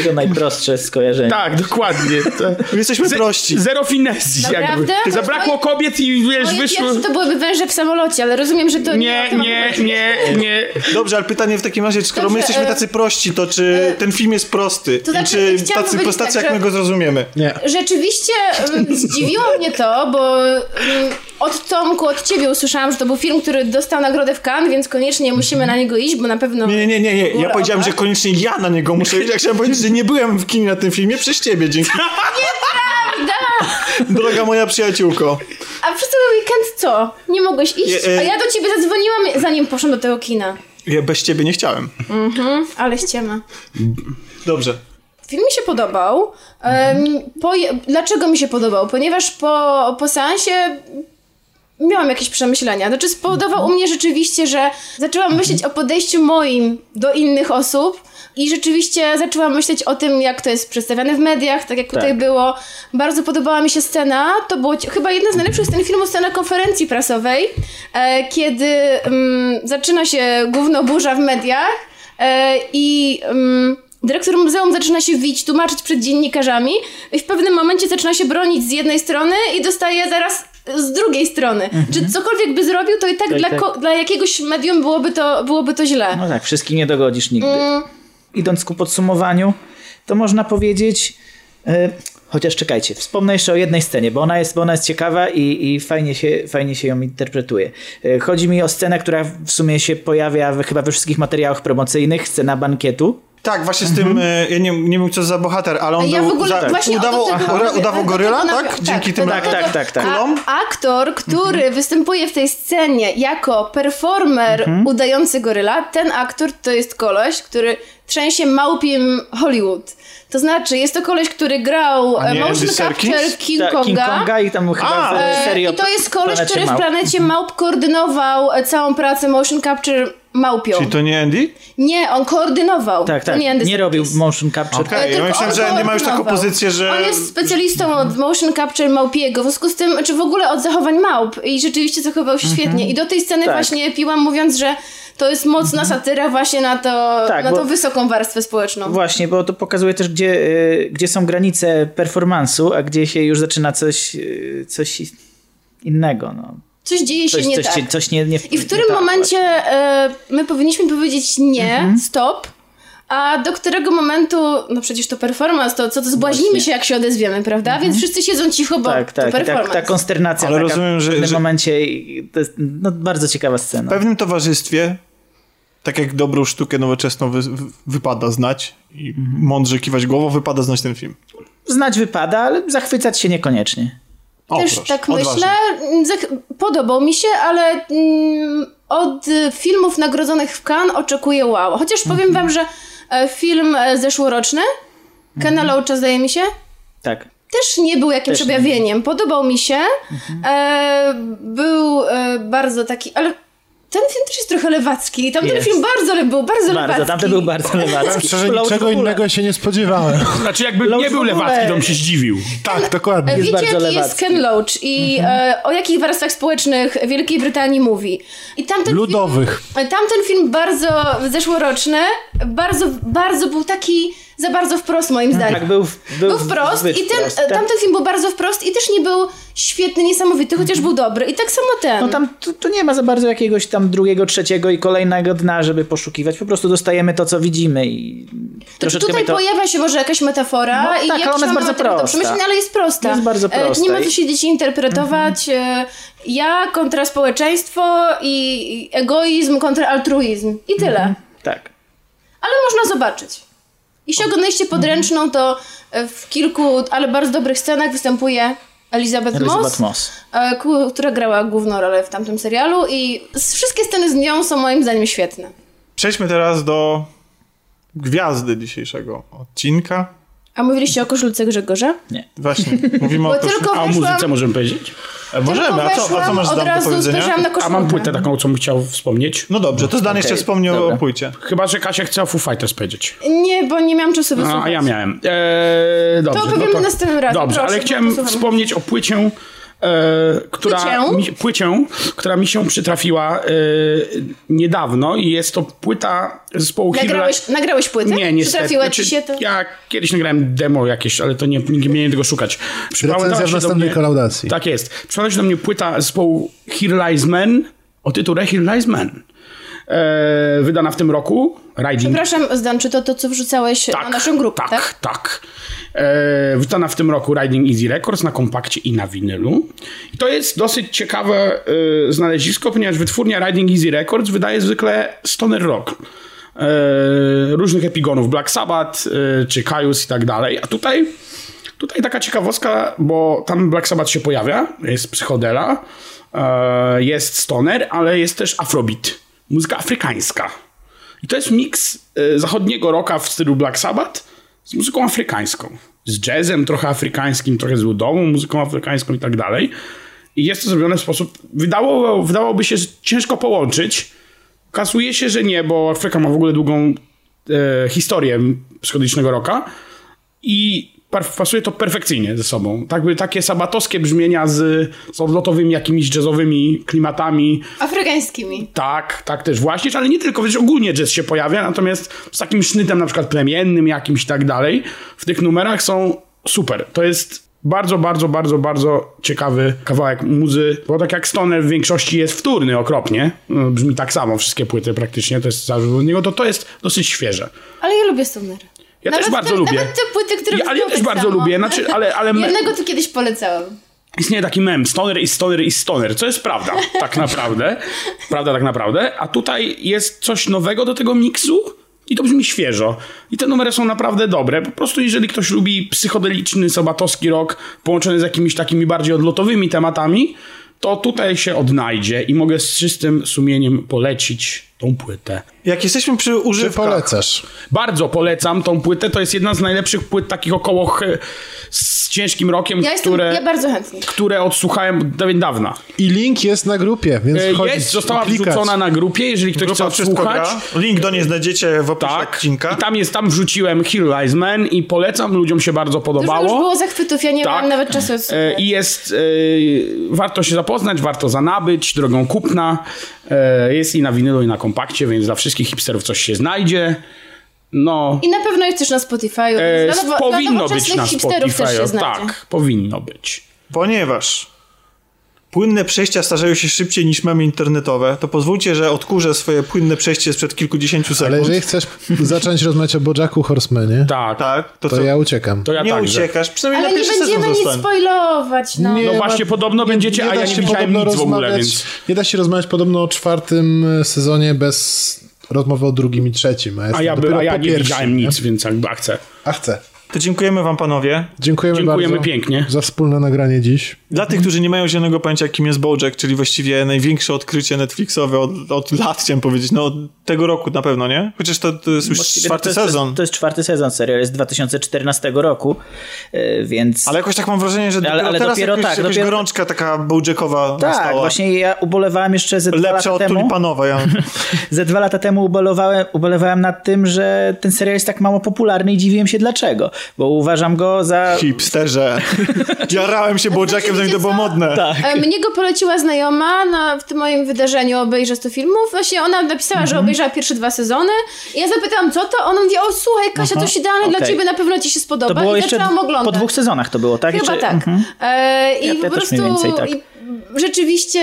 To najprostsze skojarzenie. Tak, dokładnie. To... My jesteśmy Ze- prości. Zero finesji jakby. Naprawdę? Zabrakło kobiet i wiesz, wyszło... to byłyby węże w samolocie, ale rozumiem, że to Nie, nie, chodzić. nie, nie. Dobrze, ale pytanie w takim razie, skoro Dobrze, my jesteśmy e, tacy prości, to czy ten film jest prosty? to znaczy, I czy tacy powiedzieć postaci, tak, jak my go zrozumiemy? Nie. Rzeczywiście mm, zdziwiło mnie to, bo mm, od Tomku, od ciebie usłyszałam, że to był film, który dostał nagrodę w Cannes, więc koniecznie musimy na niego iść, bo na pewno... Nie, nie, nie, nie. Ja powiedziałem, oka. że koniecznie ja na niego muszę iść. Ja chciałem powiedzieć, że nie byłem w kinie na tym filmie przez ciebie, dzięki. Droga moja przyjaciółko. A przez cały weekend co? Nie mogłeś iść? Je- e- A ja do ciebie zadzwoniłam, zanim poszłam do tego kina. Ja bez ciebie nie chciałem. Ale ściema. Dobrze. Film mi się podobał. Po, dlaczego mi się podobał? Ponieważ po, po seansie miałam jakieś przemyślenia. Znaczy spowodował u mnie rzeczywiście, że zaczęłam myśleć o podejściu moim do innych osób i rzeczywiście zaczęłam myśleć o tym, jak to jest przedstawiane w mediach, tak jak tutaj Tak. było. Bardzo podobała mi się scena. To było chyba jedna z najlepszych scen filmu, scena konferencji prasowej, e, kiedy mm, zaczyna się główno burza w mediach e, i... mm, Dyrektor muzeum zaczyna się wić, tłumaczyć przed dziennikarzami i w pewnym momencie zaczyna się bronić z jednej strony i dostaje zaraz z drugiej strony. Czy cokolwiek by zrobił, to i tak, Tak, dla, tak. ko- dla jakiegoś medium byłoby to, byłoby to źle. No tak, wszystkich nie dogodzisz nigdy. Idąc ku podsumowaniu, to można powiedzieć. E, chociaż czekajcie, wspomnę jeszcze o jednej scenie, bo ona jest, bo ona jest ciekawa i, i fajnie, się, fajnie się ją interpretuje. E, chodzi mi o scenę, która w sumie się pojawia chyba we wszystkich materiałach promocyjnych, scena bankietu. Tak, właśnie z tym, e, ja nie, nie wiem co za bohater, ale on Ja był w ogóle za, właśnie udawał, mówię. udawał Do goryla, tak? nawią- Dzięki tak, tym tak, tak, tak, tak. A aktor, który Mhm. występuje w tej scenie jako performer Mhm. udający goryla, ten aktor to jest koleś, który trzęsie małpiem Hollywood. To znaczy, jest to koleś, który grał e, motion capture w King Ta- Konga. King Konga i tam chyba A, E, I to jest koleś, który w. Planecie Małp koordynował całą pracę motion capture małpią. Czyli to nie Andy? Nie, on koordynował. Tak, To tak. nie, Andy Nie robił motion capture. Okej, ja myślałem, że Andy ma już taką pozycję, że... On jest specjalistą od motion capture małpiego, w związku z tym, czy w ogóle od zachowań małp i rzeczywiście zachował się świetnie. I do tej sceny Tak. właśnie piłam mówiąc, że to jest mocna satyra właśnie na, to, Tak, na bo- tą wysoką warstwę społeczną. Właśnie, bo to pokazuje też, gdzie, y, gdzie są granice performansu, a gdzie się już zaczyna coś, y, coś innego. No. Coś dzieje się Coś, nie coś, tak. się- coś nie, nie I w którym nie tak momencie e, my powinniśmy powiedzieć nie, Mhm. stop, a do którego momentu, no przecież to performance, to co to zbłaźnimy Właśnie. się jak się odezwiemy, prawda? Więc wszyscy siedzą cicho, bo Tak, to tak. Performance. tak ta konsternacja Ale taka rozumiem, że- w pewnym że- momencie to jest no, bardzo ciekawa scena. W pewnym towarzystwie, tak jak dobrą sztukę nowoczesną wy, wy- wypada znać i Mhm. mądrze kiwać głową, wypada znać ten film. Znać wypada, ale zachwycać się niekoniecznie. O, Też proszę, tak odważnie. myślę. Podobał mi się, ale mm, od filmów nagrodzonych w Cannes oczekuję wow. Chociaż powiem Mhm. wam, że e, film e, zeszłoroczny, Kena Mhm. Loacha zdaje mi się, Tak. też nie był jakimś Też nie. objawieniem. Podobał mi się. E, był e, bardzo taki, ale ten film też jest trochę lewacki. Tamten Jest. film bardzo le- był bardzo, lewacki. Bardzo, tamten był bardzo lewacki. Szczerze, niczego innego się nie spodziewałem. Znaczy jakby nie był lewacki, to bym się zdziwił. Tak, dokładnie. E, Wiecie, bardzo jaki jest lewacki. Ken Loach i e, o jakich warstwach społecznych Wielkiej Brytanii mówi. I tamten Ludowych. Film, tamten film bardzo zeszłoroczny, bardzo, bardzo był taki za bardzo wprost moim zdaniem. Tak, był, był, Był wprost i ten, wprost, tak. tamten film był bardzo wprost i też nie był świetny, niesamowity, chociaż był dobry. I tak samo ten. No tam tu, tu nie ma za bardzo jakiegoś tam drugiego, trzeciego i kolejnego dna, żeby poszukiwać. Po prostu dostajemy to, co widzimy i troszeczkę Tutaj to... pojawia się może jakaś metafora No i tak, ona jest bardzo do prosta. przemyślenia, ale jest prosta. Jest bardzo E, prosta Nie ma co siedzieć i interpretować. e, Ja kontra społeczeństwo i i egoizm kontra altruizm. I tyle. Tak. Ale można zobaczyć. Jeśli oglądaliście podręczną, to e, w kilku, ale bardzo dobrych scenach występuje Elizabeth, Elizabeth Moss, Moss. e, która grała główną rolę w tamtym serialu i wszystkie sceny z nią są moim zdaniem świetne. Przejdźmy teraz do gwiazdy dzisiejszego odcinka. A mówiliście o koszulce Grzegorza? Właśnie, mówimy o Bo koszul- tylko A o weszłam, muzyce możemy powiedzieć? Możemy, a co, a co weszłam, masz od do razu powiedzenia? spojrzałam na koszulkę. A mam płytę taką, co bym chciał wspomnieć. No dobrze, to Dan jeszcze Okej, wspomniał dobra. o płycie. Chyba, że Kasia chce o Foo Fighters powiedzieć. Nie, bo nie miałam czasu No, wysłuchać. a ja miałem. Eee, dobrze, opowiemy następnym razem, Dobrze, proszę, ale bo chciałem wspomnieć o płycie, która, Płycię? Mi, płycię, która mi się przytrafiła e, niedawno i jest to płyta zespołu Nagrałeś, nagrałeś płytę? Nie, niestety. Przytrafiła Znaczy, ci się to? Ja kiedyś nagrałem demo jakieś, ale to nie, nie tego szukać. Recenzja w następnej mnie- kolaudacji. Tak jest. Przypomniała się do mnie płyta zespołu Here Lies Man o tytule Here Lies Man. E, wydana w tym roku. Riding Przepraszam, Zdan, czy to to, co wrzucałeś na naszą grupę, tak? tak? Tak, E, wydana w tym roku Riding Easy Records na kompakcie i na winylu. I to jest dosyć ciekawe e, znalezisko, ponieważ wytwórnia Riding Easy Records wydaje zwykle stoner rock. E, różnych epigonów, Black Sabbath e, czy Kaius i tak dalej. A tutaj, tutaj taka ciekawostka, bo tam Black Sabbath się pojawia, jest psychodela, e, jest stoner, ale jest też afrobeat, muzyka afrykańska. I to jest miks e, zachodniego rocka w stylu Black Sabbath z muzyką afrykańską. Z jazzem trochę afrykańskim, trochę z ludową muzyką afrykańską i tak dalej. I jest to zrobione w sposób, wydało, wydałoby się, ciężko połączyć. Okazuje się, że nie, bo Afryka ma w ogóle długą e, historię psychodelicznego rocka i pasuje to perfekcyjnie ze sobą. Tak takie sabatowskie brzmienia z, z odlotowymi jakimiś jazzowymi klimatami, Afrykańskimi. tak, tak też właśnie, ale nie tylko, wiesz, ogólnie jazz się pojawia, natomiast z takim sznytem na przykład plemiennym jakimś i tak dalej, w tych numerach są super. To jest bardzo, bardzo, bardzo, bardzo ciekawy kawałek muzy, bo tak jak Stoner w większości jest wtórny okropnie, no, brzmi tak samo, wszystkie płyty praktycznie, to jest niego, to to jest dosyć świeże. Ale ja lubię stonery. Ja nawet też bardzo te, lubię. Nawet te płyty, które Ja- ale ja też tak bardzo samo. lubię, znaczy, ale- ale Jednego tu kiedyś polecałam. Istnieje taki mem, stoner i stoner i stoner, co jest prawda, tak naprawdę. prawda tak naprawdę. A tutaj jest coś nowego do tego miksu i to brzmi świeżo. I te numery są naprawdę dobre. Po prostu jeżeli ktoś lubi psychodeliczny, sabatowski rock połączony z jakimiś takimi bardziej odlotowymi tematami, to tutaj się odnajdzie i mogę z czystym sumieniem polecić tą płytę. Jak jesteśmy przy Czy używkach... polecasz? Bardzo polecam tą płytę. To jest jedna z najlepszych płyt takich około ch- z ciężkim rokiem, Ja, jestem, które, ja bardzo chętnie. które odsłuchałem dawien dawna. I link jest na grupie, więc E, wchodzić, Jest, została klikać. wrzucona na grupie, jeżeli ktoś Grupa chce odsłuchać. Link do niej znajdziecie w opisie Tak. odcinka. I tam jest, tam wrzuciłem Hill Rise Man i polecam, ludziom się bardzo Dużo podobało. już było zachwytów, ja nie Tak. miałam nawet czasu E, odsłuchać. I jest, e, warto się zapoznać, warto zanabyć, drogą kupna. E, jest i na winylu, i na kompakcie, więc dla wszystkich hipsterów coś się znajdzie. No, I na pewno jest też na Spotify'u. e, powinno być na hipsterów też się Spotify. Tak, powinno być. Ponieważ płynne przejścia starzeją się szybciej niż memy internetowe, to pozwólcie, że odkurzę swoje płynne przejście sprzed kilkudziesięciu sekund. Ale jeżeli chcesz zacząć rozmawiać o Bojacku Horsemanie, Tak, Tak, to, to co? ja uciekam. to ja nie także. uciekasz, przynajmniej Ale na nie pierwszy będziemy nic zostań. spoilować, no. Nie No właśnie, podobno będziecie, a da ja nie się widziałem podobno nic w ogóle, rozmawiać- więc... Nie da się rozmawiać podobno o czwartym sezonie bez rozmowy o drugim i trzecim. A, A ja, by, a ja nie pierwszym, widziałem nic, więc jakby a chcę. A chcę. To dziękujemy wam panowie. Dziękujemy, Dziękujemy pięknie. za wspólne nagranie dziś. Dla tych, którzy nie mają zielonego pojęcia, kim jest Bojack, czyli właściwie największe odkrycie Netflixowe od, od lat, chciałem powiedzieć, no od tego roku na pewno, nie? Chociaż to, to jest już Właściwie czwarty to jest, sezon. To jest czwarty sezon, serial jest z 2014 roku, e, więc... Ale jakoś tak mam wrażenie, że Ale- dopiero ale teraz dopiero jakaś, tak, jakaś dopiero- gorączka taka Bojackowa tak, nastała. właśnie ja ubolewałem jeszcze ze dwa Lepsza lata od temu. tulipanowa. Ja... Ze dwa lata temu ubolewałem, ubolewałem nad tym, że ten serial jest tak mało popularny i dziwiłem się dlaczego, bo uważam go za... Hipsterze. Jarałem się Bojackiem, zanim to było modne. Tak. E, Mnie go poleciła znajoma na, w tym moim wydarzeniu obejrzę 100 filmów. Właśnie ona napisała, Mhm. że obejrzała pierwsze dwa sezony. I ja zapytałam, co to? Ona mówi, o słuchaj Kasia, to jest idealne dla Okej. ciebie, na pewno ci się spodoba. To było I jeszcze zaczęłam oglądać. po dwóch sezonach to było, tak? Chyba Jeszcze- tak. Mhm. E, I Ja- po ja prostu więcej tak. i rzeczywiście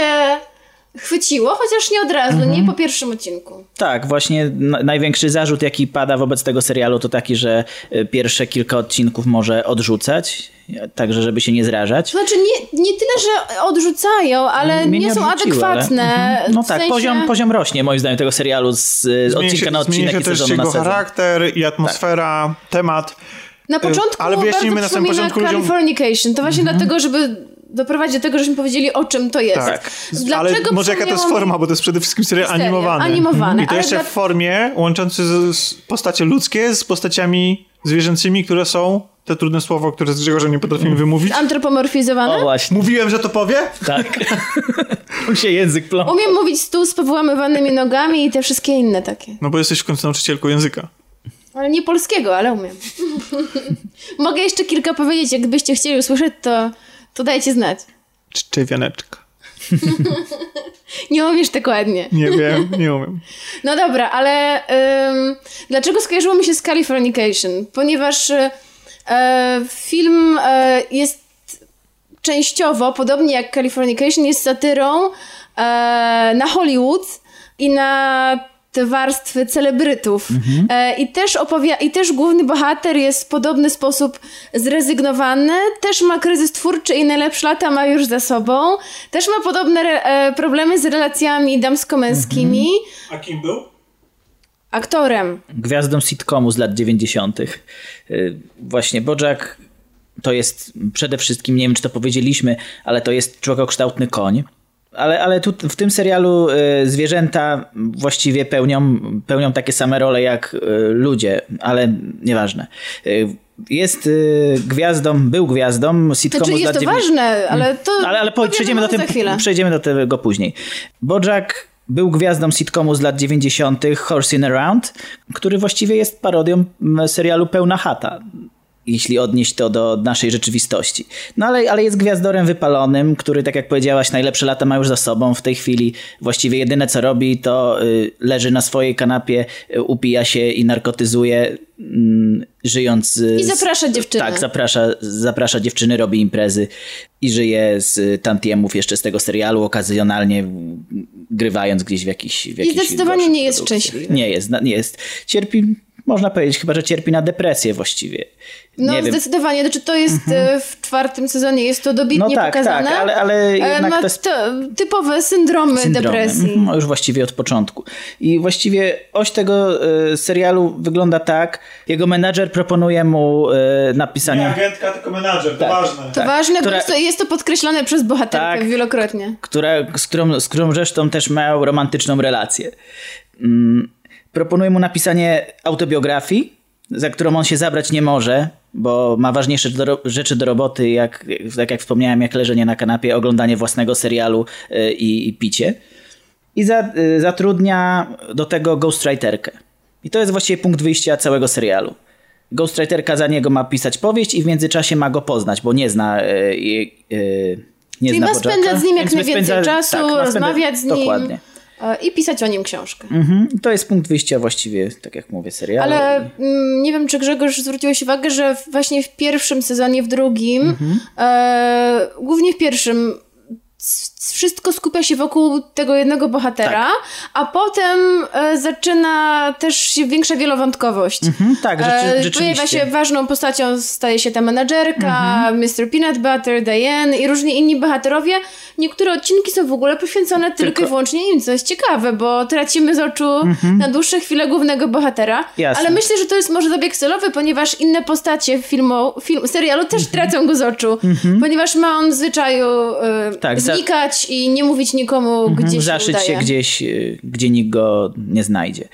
chwyciło, chociaż nie od razu, Mhm. nie po pierwszym odcinku. Tak, właśnie na- największy zarzut, jaki pada wobec tego serialu, to taki, że y, pierwsze kilka odcinków może odrzucać, także żeby się nie zrażać. To znaczy nie, nie tyle, że odrzucają, ale Mnie nie, są odrzuciło, ale- adekwatne. Mhm. No tak, sensie... poziom, poziom rośnie moim zdaniem tego serialu z, z odcinka się, na odcinek się i sezonu na sezon. charakter i atmosfera, temat. Na początku ale wyjaśnijmy na samym początku ludziom- Californication. To właśnie dlatego, żeby doprowadzić do tego, żebyśmy powiedzieli, o czym to jest. Tak. Dlaczego Ale może jaka to jest mi- forma, bo to jest przede wszystkim serial Serial, animowany. animowany, I to ale jeszcze dla- w formie łączący z, z postacie ludzkie z postaciami zwierzęcymi, które są, te trudne słowo, które z Grzegorzem nie potrafimy wymówić. Antropomorfizowane. O właśnie, Mówiłem, że to powie? tak. Tu się język plął. Umiem mówić stół z powyłamywanymi nogami i te wszystkie inne takie. No bo jesteś w końcu nauczycielką języka. Ale nie polskiego, ale umiem. Mogę jeszcze kilka powiedzieć, jakbyście chcieli usłyszeć, to, to dajcie znać. Czczewioneczka. Nie umiesz tak ładnie. Nie wiem, nie umiem. No dobra, ale ym, dlaczego skojarzyło mi się z Californication? Ponieważ y, e, film e, jest częściowo, podobnie jak Californication, jest satyrą e, na Hollywood i na te warstwy celebrytów. E, I, też opowia- I też główny bohater jest w podobny sposób zrezygnowany, też ma kryzys twórczy i najlepsze lata ma już za sobą, też ma podobne re- e, problemy z relacjami damsko-męskimi. A kim był? Aktorem. Gwiazdą sitcomu z lat 90. Y, Właśnie Bojack to jest przede wszystkim, nie wiem czy to powiedzieliśmy, ale to jest człowiekokształtny koń. Ale, ale tu w tym serialu y, zwierzęta właściwie pełnią, pełnią takie same role jak y, ludzie, ale nieważne. Y, Jest gwiazdą, był gwiazdą sitcomu Znaczy z jest lat to 90. ważne, ale to Ale, ale po, przejdziemy, do tym, przejdziemy do tego później. Bojack był gwiazdą sitcomu z lat 90. Horsing Around, który właściwie jest parodią serialu Pełna Chata. Jeśli odnieść to do naszej rzeczywistości. No ale, ale jest gwiazdorem wypalonym, który, tak jak powiedziałaś, najlepsze lata ma już za sobą. W tej chwili właściwie jedyne co robi, to y, leży na swojej kanapie, y, upija się i narkotyzuje, mm, żyjąc. y, I z- zaprasza dziewczyny. Tak, zaprasza, zaprasza dziewczyny, robi imprezy i żyje z tantiemów jeszcze z tego serialu, okazjonalnie grywając gdzieś w jakiś w jakichś zdecydowanie gorszych nie jest szczęśliwy. Nie jest, na- nie jest. Cierpi można powiedzieć chyba, że cierpi na depresję właściwie. No Nie wiem. zdecydowanie, znaczy to jest e, w czwartym sezonie, jest to dobitnie No tak, pokazane. tak, ale- ale E, jednak ma to jest- to typowe syndromy, syndromem. depresji. Mhm, No już właściwie od początku. I właściwie oś tego e, serialu wygląda tak. Jego menadżer proponuje mu e, napisanie... Nie agentka, tylko menadżer, to ważne. To tak, ważne, która- bo jest to, podkreślane przez bohaterkę Tak. wielokrotnie. która, z, którą, z którą zresztą też miał romantyczną relację. Mm, Proponuję mu napisanie autobiografii, za którą on się zabrać nie może, bo ma ważniejsze do, rzeczy do roboty, jak, tak jak wspomniałem, jak leżenie na kanapie, oglądanie własnego serialu y, i, i picie. I za, y, zatrudnia do tego ghostwriterkę. I to jest właściwie punkt wyjścia całego serialu. Ghostwriterka za niego ma pisać powieść i w międzyczasie ma go poznać, bo nie zna... y, jej- y, nie Czyli zna ma spędzać z nim jak więc najwięcej spędza- czasu, tak, rozmawiać z nim Dokładnie. E, i pisać o nim książkę. Mhm. To jest punkt wyjścia właściwie, tak jak mówię, serialu. Ale mm, nie wiem, czy Grzegorz zwróciłeś uwagę, że właśnie w pierwszym sezonie, w drugim, Mhm. e, głównie w pierwszym, wszystko skupia się wokół tego jednego bohatera, Tak. a potem e, zaczyna też się większa wielowątkowość. Mhm, tak, rzeczy, E. Pojawia się ważną postacią, staje się ta menadżerka, Mr. Peanut Butter, Diane i różni inni bohaterowie. Niektóre odcinki są w ogóle poświęcone tylko, Tylko- i wyłącznie im, co jest ciekawe, bo tracimy z oczu na dłuższe chwile głównego bohatera. Jasne. Ale myślę, że to jest może zabieg celowy, ponieważ inne postacie filmu, film, serialu też tracą go z oczu, ponieważ ma on w zwyczaju e, Tak, za- i nie mówić nikomu, gdzie się Zaszyć udaje. się gdzieś, y, gdzie nikt go nie znajdzie.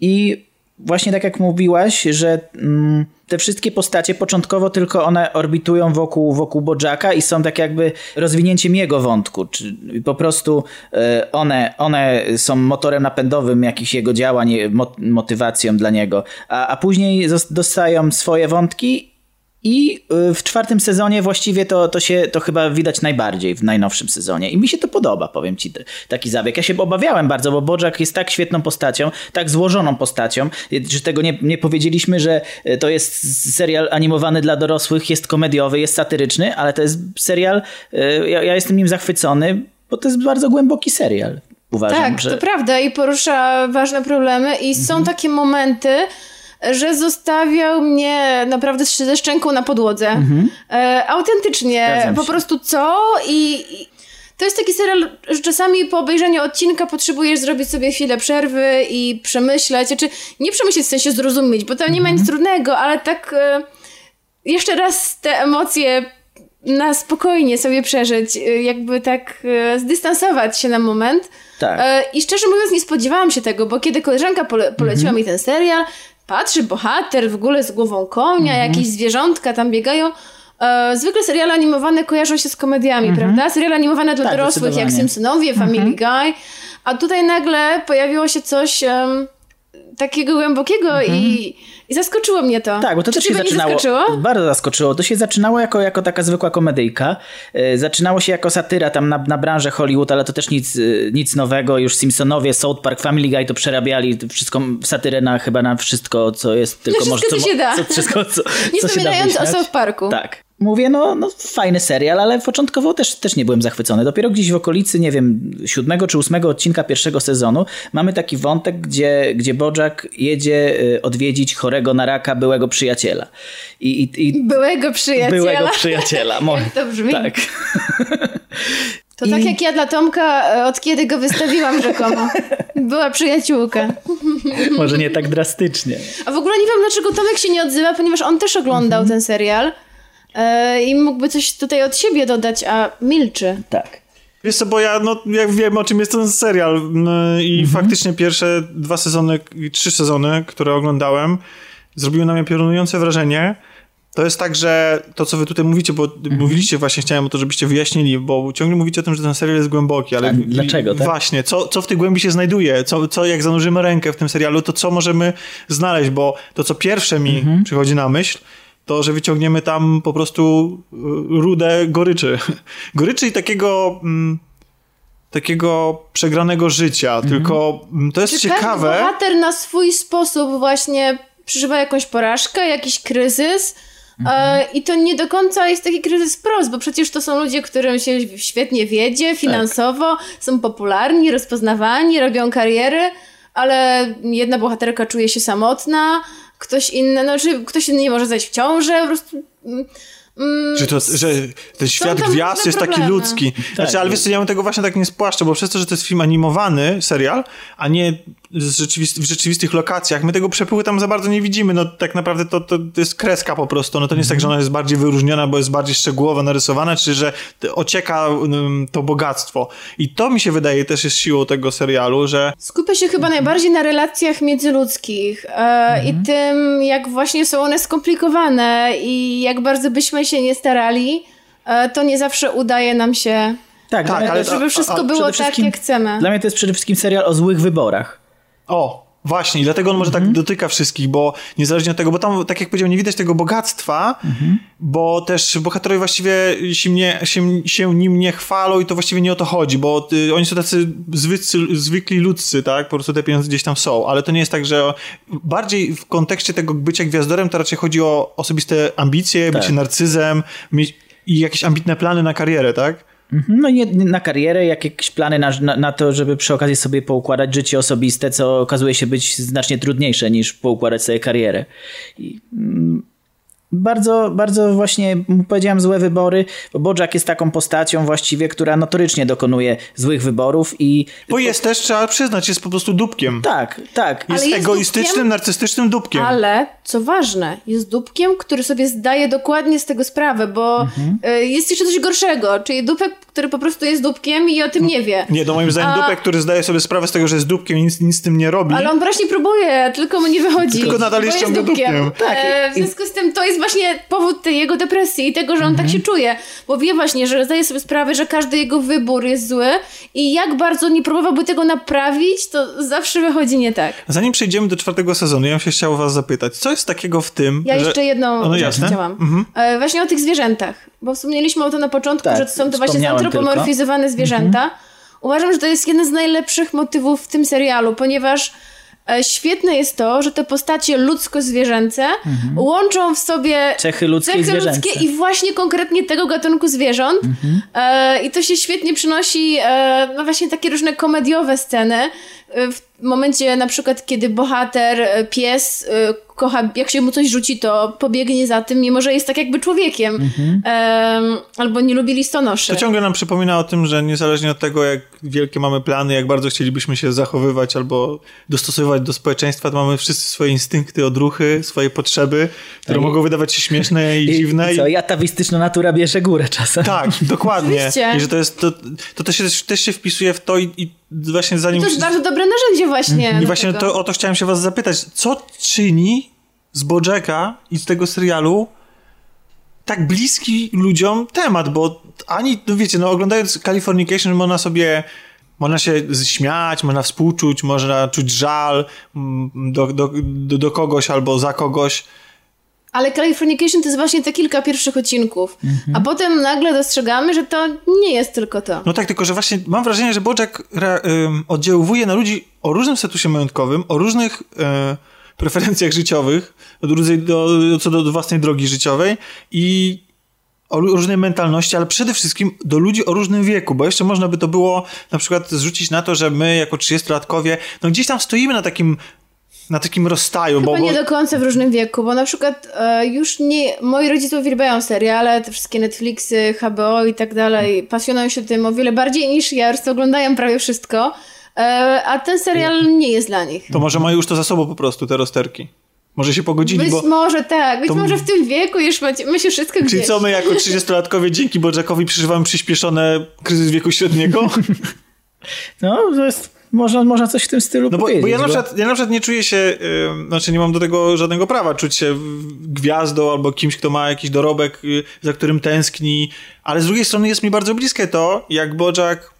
I właśnie tak jak mówiłaś, że mm, te wszystkie postacie początkowo tylko one orbitują wokół, wokół Bojacka i są tak jakby rozwinięciem jego wątku. Czy po prostu y, one, one są motorem napędowym jakichś jego działań, mo- motywacją dla niego. A, a później dostają swoje wątki i y, w czwartym sezonie właściwie to, to się to chyba widać najbardziej w najnowszym sezonie. I mi się to podoba, powiem ci, taki zabieg. Ja się obawiałem bardzo, bo Bojack jest tak świetną postacią, tak złożoną postacią, że tego nie, nie powiedzieliśmy, że y, to jest serial animowany dla dorosłych, jest komediowy, jest satyryczny, ale to jest serial, y, ja, ja jestem nim zachwycony, bo to jest bardzo głęboki serial. Uważam, Tak, że... to prawda i porusza ważne problemy i Mhm. są takie momenty, że zostawiał mnie naprawdę ze szczęką na podłodze. E, autentycznie, Mhm. Po prostu co i... i to jest taki serial, że czasami po obejrzeniu odcinka potrzebujesz zrobić sobie chwilę przerwy i przemyśleć, znaczy nie przemyśleć w sensie zrozumieć, bo tam nie ma nic Mhm. trudnego, ale tak e, jeszcze raz te emocje na spokojnie sobie przeżyć, e, jakby tak e, zdystansować się na moment. Tak. I szczerze mówiąc, nie spodziewałam się tego, bo kiedy koleżanka pole poleciła Mhm. mi ten serial, patrzy bohater w ogóle z głową konia, Mhm. jakieś zwierzątka tam biegają. E, zwykle seriale animowane kojarzą się z komediami, prawda? Seriale animowane dla Mhm. Tak, dorosłych, jak. Simpsonowie, Family Guy. A tutaj nagle pojawiło się coś em, takiego głębokiego i, i zaskoczyło mnie to. Mhm. Tak, bo to Czy też się zaczynało. zaskoczyło? Bardzo zaskoczyło. To się zaczynało jako, jako taka zwykła komedyjka. E, Zaczynało się jako satyra tam na, na branżę Hollywood, ale to też nic, e, nic nowego. Już Simpsonowie, South Park, Family Guy to przerabiali wszystko w satyrę na chyba na wszystko, co jest tylko wszystko, może. co się da. Co, wszystko, co, Nie co wspominając o. South Parku. Tak. Mówię, no, no fajny serial, ale początkowo też, też nie byłem zachwycony. Dopiero gdzieś w okolicy, nie wiem, siódmego czy ósmego odcinka pierwszego sezonu mamy taki wątek, gdzie, gdzie Bojack jedzie y, odwiedzić chorego na raka byłego przyjaciela. I, i, i Byłego przyjaciela. byłego przyjaciela. Mo- Jak to brzmi. Tak. To I- tak jak ja dla Tomka, e, od kiedy go wystawiłam rzekomo. Była przyjaciółka. Może nie tak drastycznie. A w ogóle nie wiem, dlaczego Tomek się nie odzywa, ponieważ on też oglądał Mhm. ten serial i mógłby coś tutaj od siebie dodać, a milczy. Tak. Wiesz co, bo ja, no, jak wiem o czym jest ten serial no, i faktycznie pierwsze dwa sezony, i trzy sezony, które oglądałem, zrobiły na mnie piorunujące wrażenie. To jest tak, że to, co wy tutaj mówicie, bo mówiliście właśnie, chciałem o to, żebyście wyjaśnili, bo ciągle mówicie o tym, że ten serial jest głęboki, ale... A dlaczego, tak? Właśnie, co, co w tej głębi się znajduje? Co, co, jak zanurzymy rękę w tym serialu, to co możemy znaleźć? Bo to, co pierwsze mi przychodzi na myśl, to, że wyciągniemy tam po prostu y, rudę goryczy. Goryczy i takiego... Mm, takiego przegranego życia, tylko mm, to jest Czy każdy ciekawe. bohater na swój sposób właśnie przeżywa jakąś porażkę, jakiś kryzys e, i to nie do końca jest taki kryzys wprost, bo przecież to są ludzie, którym się świetnie wiedzie finansowo, są popularni, rozpoznawani, robią kariery, ale jedna bohaterka czuje się samotna, ktoś inny, no czy ktoś inny nie może zajść w ciążę, po prostu... mm, mm, Że, to, że ten świat gwiazd jest taki problemy. ludzki. Znaczy, ale wiesz co, ja bym tego właśnie tak nie spłaszczę, bo przez to, że to jest film animowany, serial, a nie w rzeczywistych lokacjach, my tego przepływu tam za bardzo nie widzimy. No tak naprawdę to, to, to jest kreska po prostu. No to nie jest tak, że ona jest bardziej wyróżniona, bo jest bardziej szczegółowo narysowana, czy że ocieka um, to bogactwo. I to mi się wydaje też jest siłą tego serialu, że Skupia się chyba najbardziej na relacjach międzyludzkich e, i tym, jak właśnie są one skomplikowane i jak bardzo byśmy się nie starali, e, to nie zawsze udaje nam się, Tak, dla Tak, mnie ale żeby wszystko a- było przede tak, jak chcemy. Dla mnie to jest przede wszystkim serial o złych wyborach. O, właśnie, i dlatego on może tak dotyka wszystkich, bo niezależnie od tego, bo tam, tak jak powiedziałem, nie widać tego bogactwa, bo też bohaterowie właściwie się, nie, się, się nim nie chwalą i to właściwie nie o to chodzi, bo y, oni są tacy zwykli, zwykli ludzcy, tak? Po prostu te pieniądze gdzieś tam są, ale to nie jest tak, że bardziej w kontekście tego bycia gwiazdorem to raczej chodzi o osobiste ambicje, Tak. bycie narcyzem mieć, i jakieś ambitne plany na karierę, tak? Mhm, No nie na karierę, jak jakieś plany na, na, na to, żeby przy okazji sobie poukładać życie osobiste, co okazuje się być znacznie trudniejsze niż poukładać sobie karierę. I, mm, bardzo, bardzo właśnie powiedziałem złe wybory, bo Bojack jest taką postacią właściwie, która notorycznie dokonuje złych wyborów i Bo jest też, trzeba przyznać, jest po prostu dupkiem. tak, tak. Jest, jest egoistycznym, dupkiem, narcystycznym dupkiem. Ale, co ważne, jest dupkiem, który sobie zdaje dokładnie z tego sprawę, bo Mhm. y, jest jeszcze coś gorszego, czyli dupek, który po prostu jest dupkiem i o tym nie wie. Nie, no moim zdaniem A- dupek, który zdaje sobie sprawę z tego, że jest dupkiem i nic, nic z tym nie robi. Ale on właśnie próbuje, tylko mu nie wychodzi. Tylko nadal jest ciągle dupkiem. Tak. E, w związku z tym to jest właśnie powód tej jego depresji i tego, że on tak się czuje. Bo wie właśnie, że zdaje sobie sprawę, że każdy jego wybór jest zły i jak bardzo nie próbowałby tego naprawić, to zawsze wychodzi nie tak. Zanim przejdziemy do czwartego sezonu, ja bym się chciał was zapytać, co jest takiego w tym, Ja że... jeszcze jedną no rzecz jasne. chciałam. Mhm. E, właśnie o tych zwierzętach. Bo wspomnieliśmy o tym na początku, Tak, że to są to właśnie antropomorfizowane zwierzęta. Uważam, że to jest jeden z najlepszych motywów w tym serialu, ponieważ e, świetne jest to, że te postacie ludzko-zwierzęce łączą w sobie Cechy ludzkie i cechy zwierzęce. ludzkie i właśnie konkretnie tego gatunku zwierząt. Mhm. E, I to się świetnie przynosi e, no właśnie takie różne komediowe sceny. E, w momencie na przykład, kiedy bohater, e, pies e, kocha, jak się mu coś rzuci, to pobiegnie za tym, mimo że jest tak jakby człowiekiem. Mhm. Albo nie lubi listonoszy. To ciągle nam przypomina o tym, że niezależnie od tego, jak wielkie mamy plany, jak bardzo chcielibyśmy się zachowywać albo dostosowywać do społeczeństwa, to mamy wszyscy swoje instynkty, odruchy, swoje potrzeby, które I- mogą wydawać się śmieszne i, dziwne. I co, i atawistyczna natura bierze górę czasem. Tak, dokładnie. Oczywiście. I że to jest, to, to też, się, też się wpisuje w to i, i właśnie zanim... To jest bardzo dobre narzędzie właśnie. I do właśnie tego. to, o to chciałem się was zapytać. Co czyni z Bojacka i z tego serialu tak bliski ludziom temat? Bo ani, no wiecie, no oglądając Californication można sobie... Można się śmiać, można współczuć, można czuć żal mm, do, do, do, do kogoś albo za kogoś. Ale Californication to jest właśnie te kilka pierwszych odcinków. Mhm. A potem nagle dostrzegamy, że to nie jest tylko to. No tak, tylko że właśnie mam wrażenie, że Bojack re, ym, oddziałuje na ludzi o różnym statusie majątkowym, o różnych e, preferencjach życiowych, do, co do własnej drogi życiowej i o ró- różnej mentalności, ale przede wszystkim do ludzi o różnym wieku, bo jeszcze można by to było na przykład zrzucić na to, że my jako 30-latkowie, no gdzieś tam stoimy na takim na takim rozstaju, Chyba bo, bo nie do końca w różnym wieku, bo na przykład e, już nie... Moi rodzice uwielbiają seriale, te wszystkie Netflixy, HBO i tak dalej. Pasjonują się tym o wiele bardziej niż ja, już oglądają prawie wszystko. E, a ten serial nie jest dla nich. to może mają już to za sobą po prostu, te rozterki. Może się pogodzili, Być bo... może tak, być to- może w tym wieku już macie, my się wszystko Czyli gdzieś. co, my jako 30-latkowie dzięki Bojackowi przeżywamy przyspieszone kryzys wieku średniego? No, to jest, można, można coś w tym stylu No bo, powiedzieć. bo ja, na przykład, ja na przykład nie czuję się, ym, znaczy nie mam do tego żadnego prawa, czuć się gwiazdą albo kimś, kto ma jakiś dorobek, y, za którym tęskni, ale z drugiej strony jest mi bardzo bliskie to, jak Bojack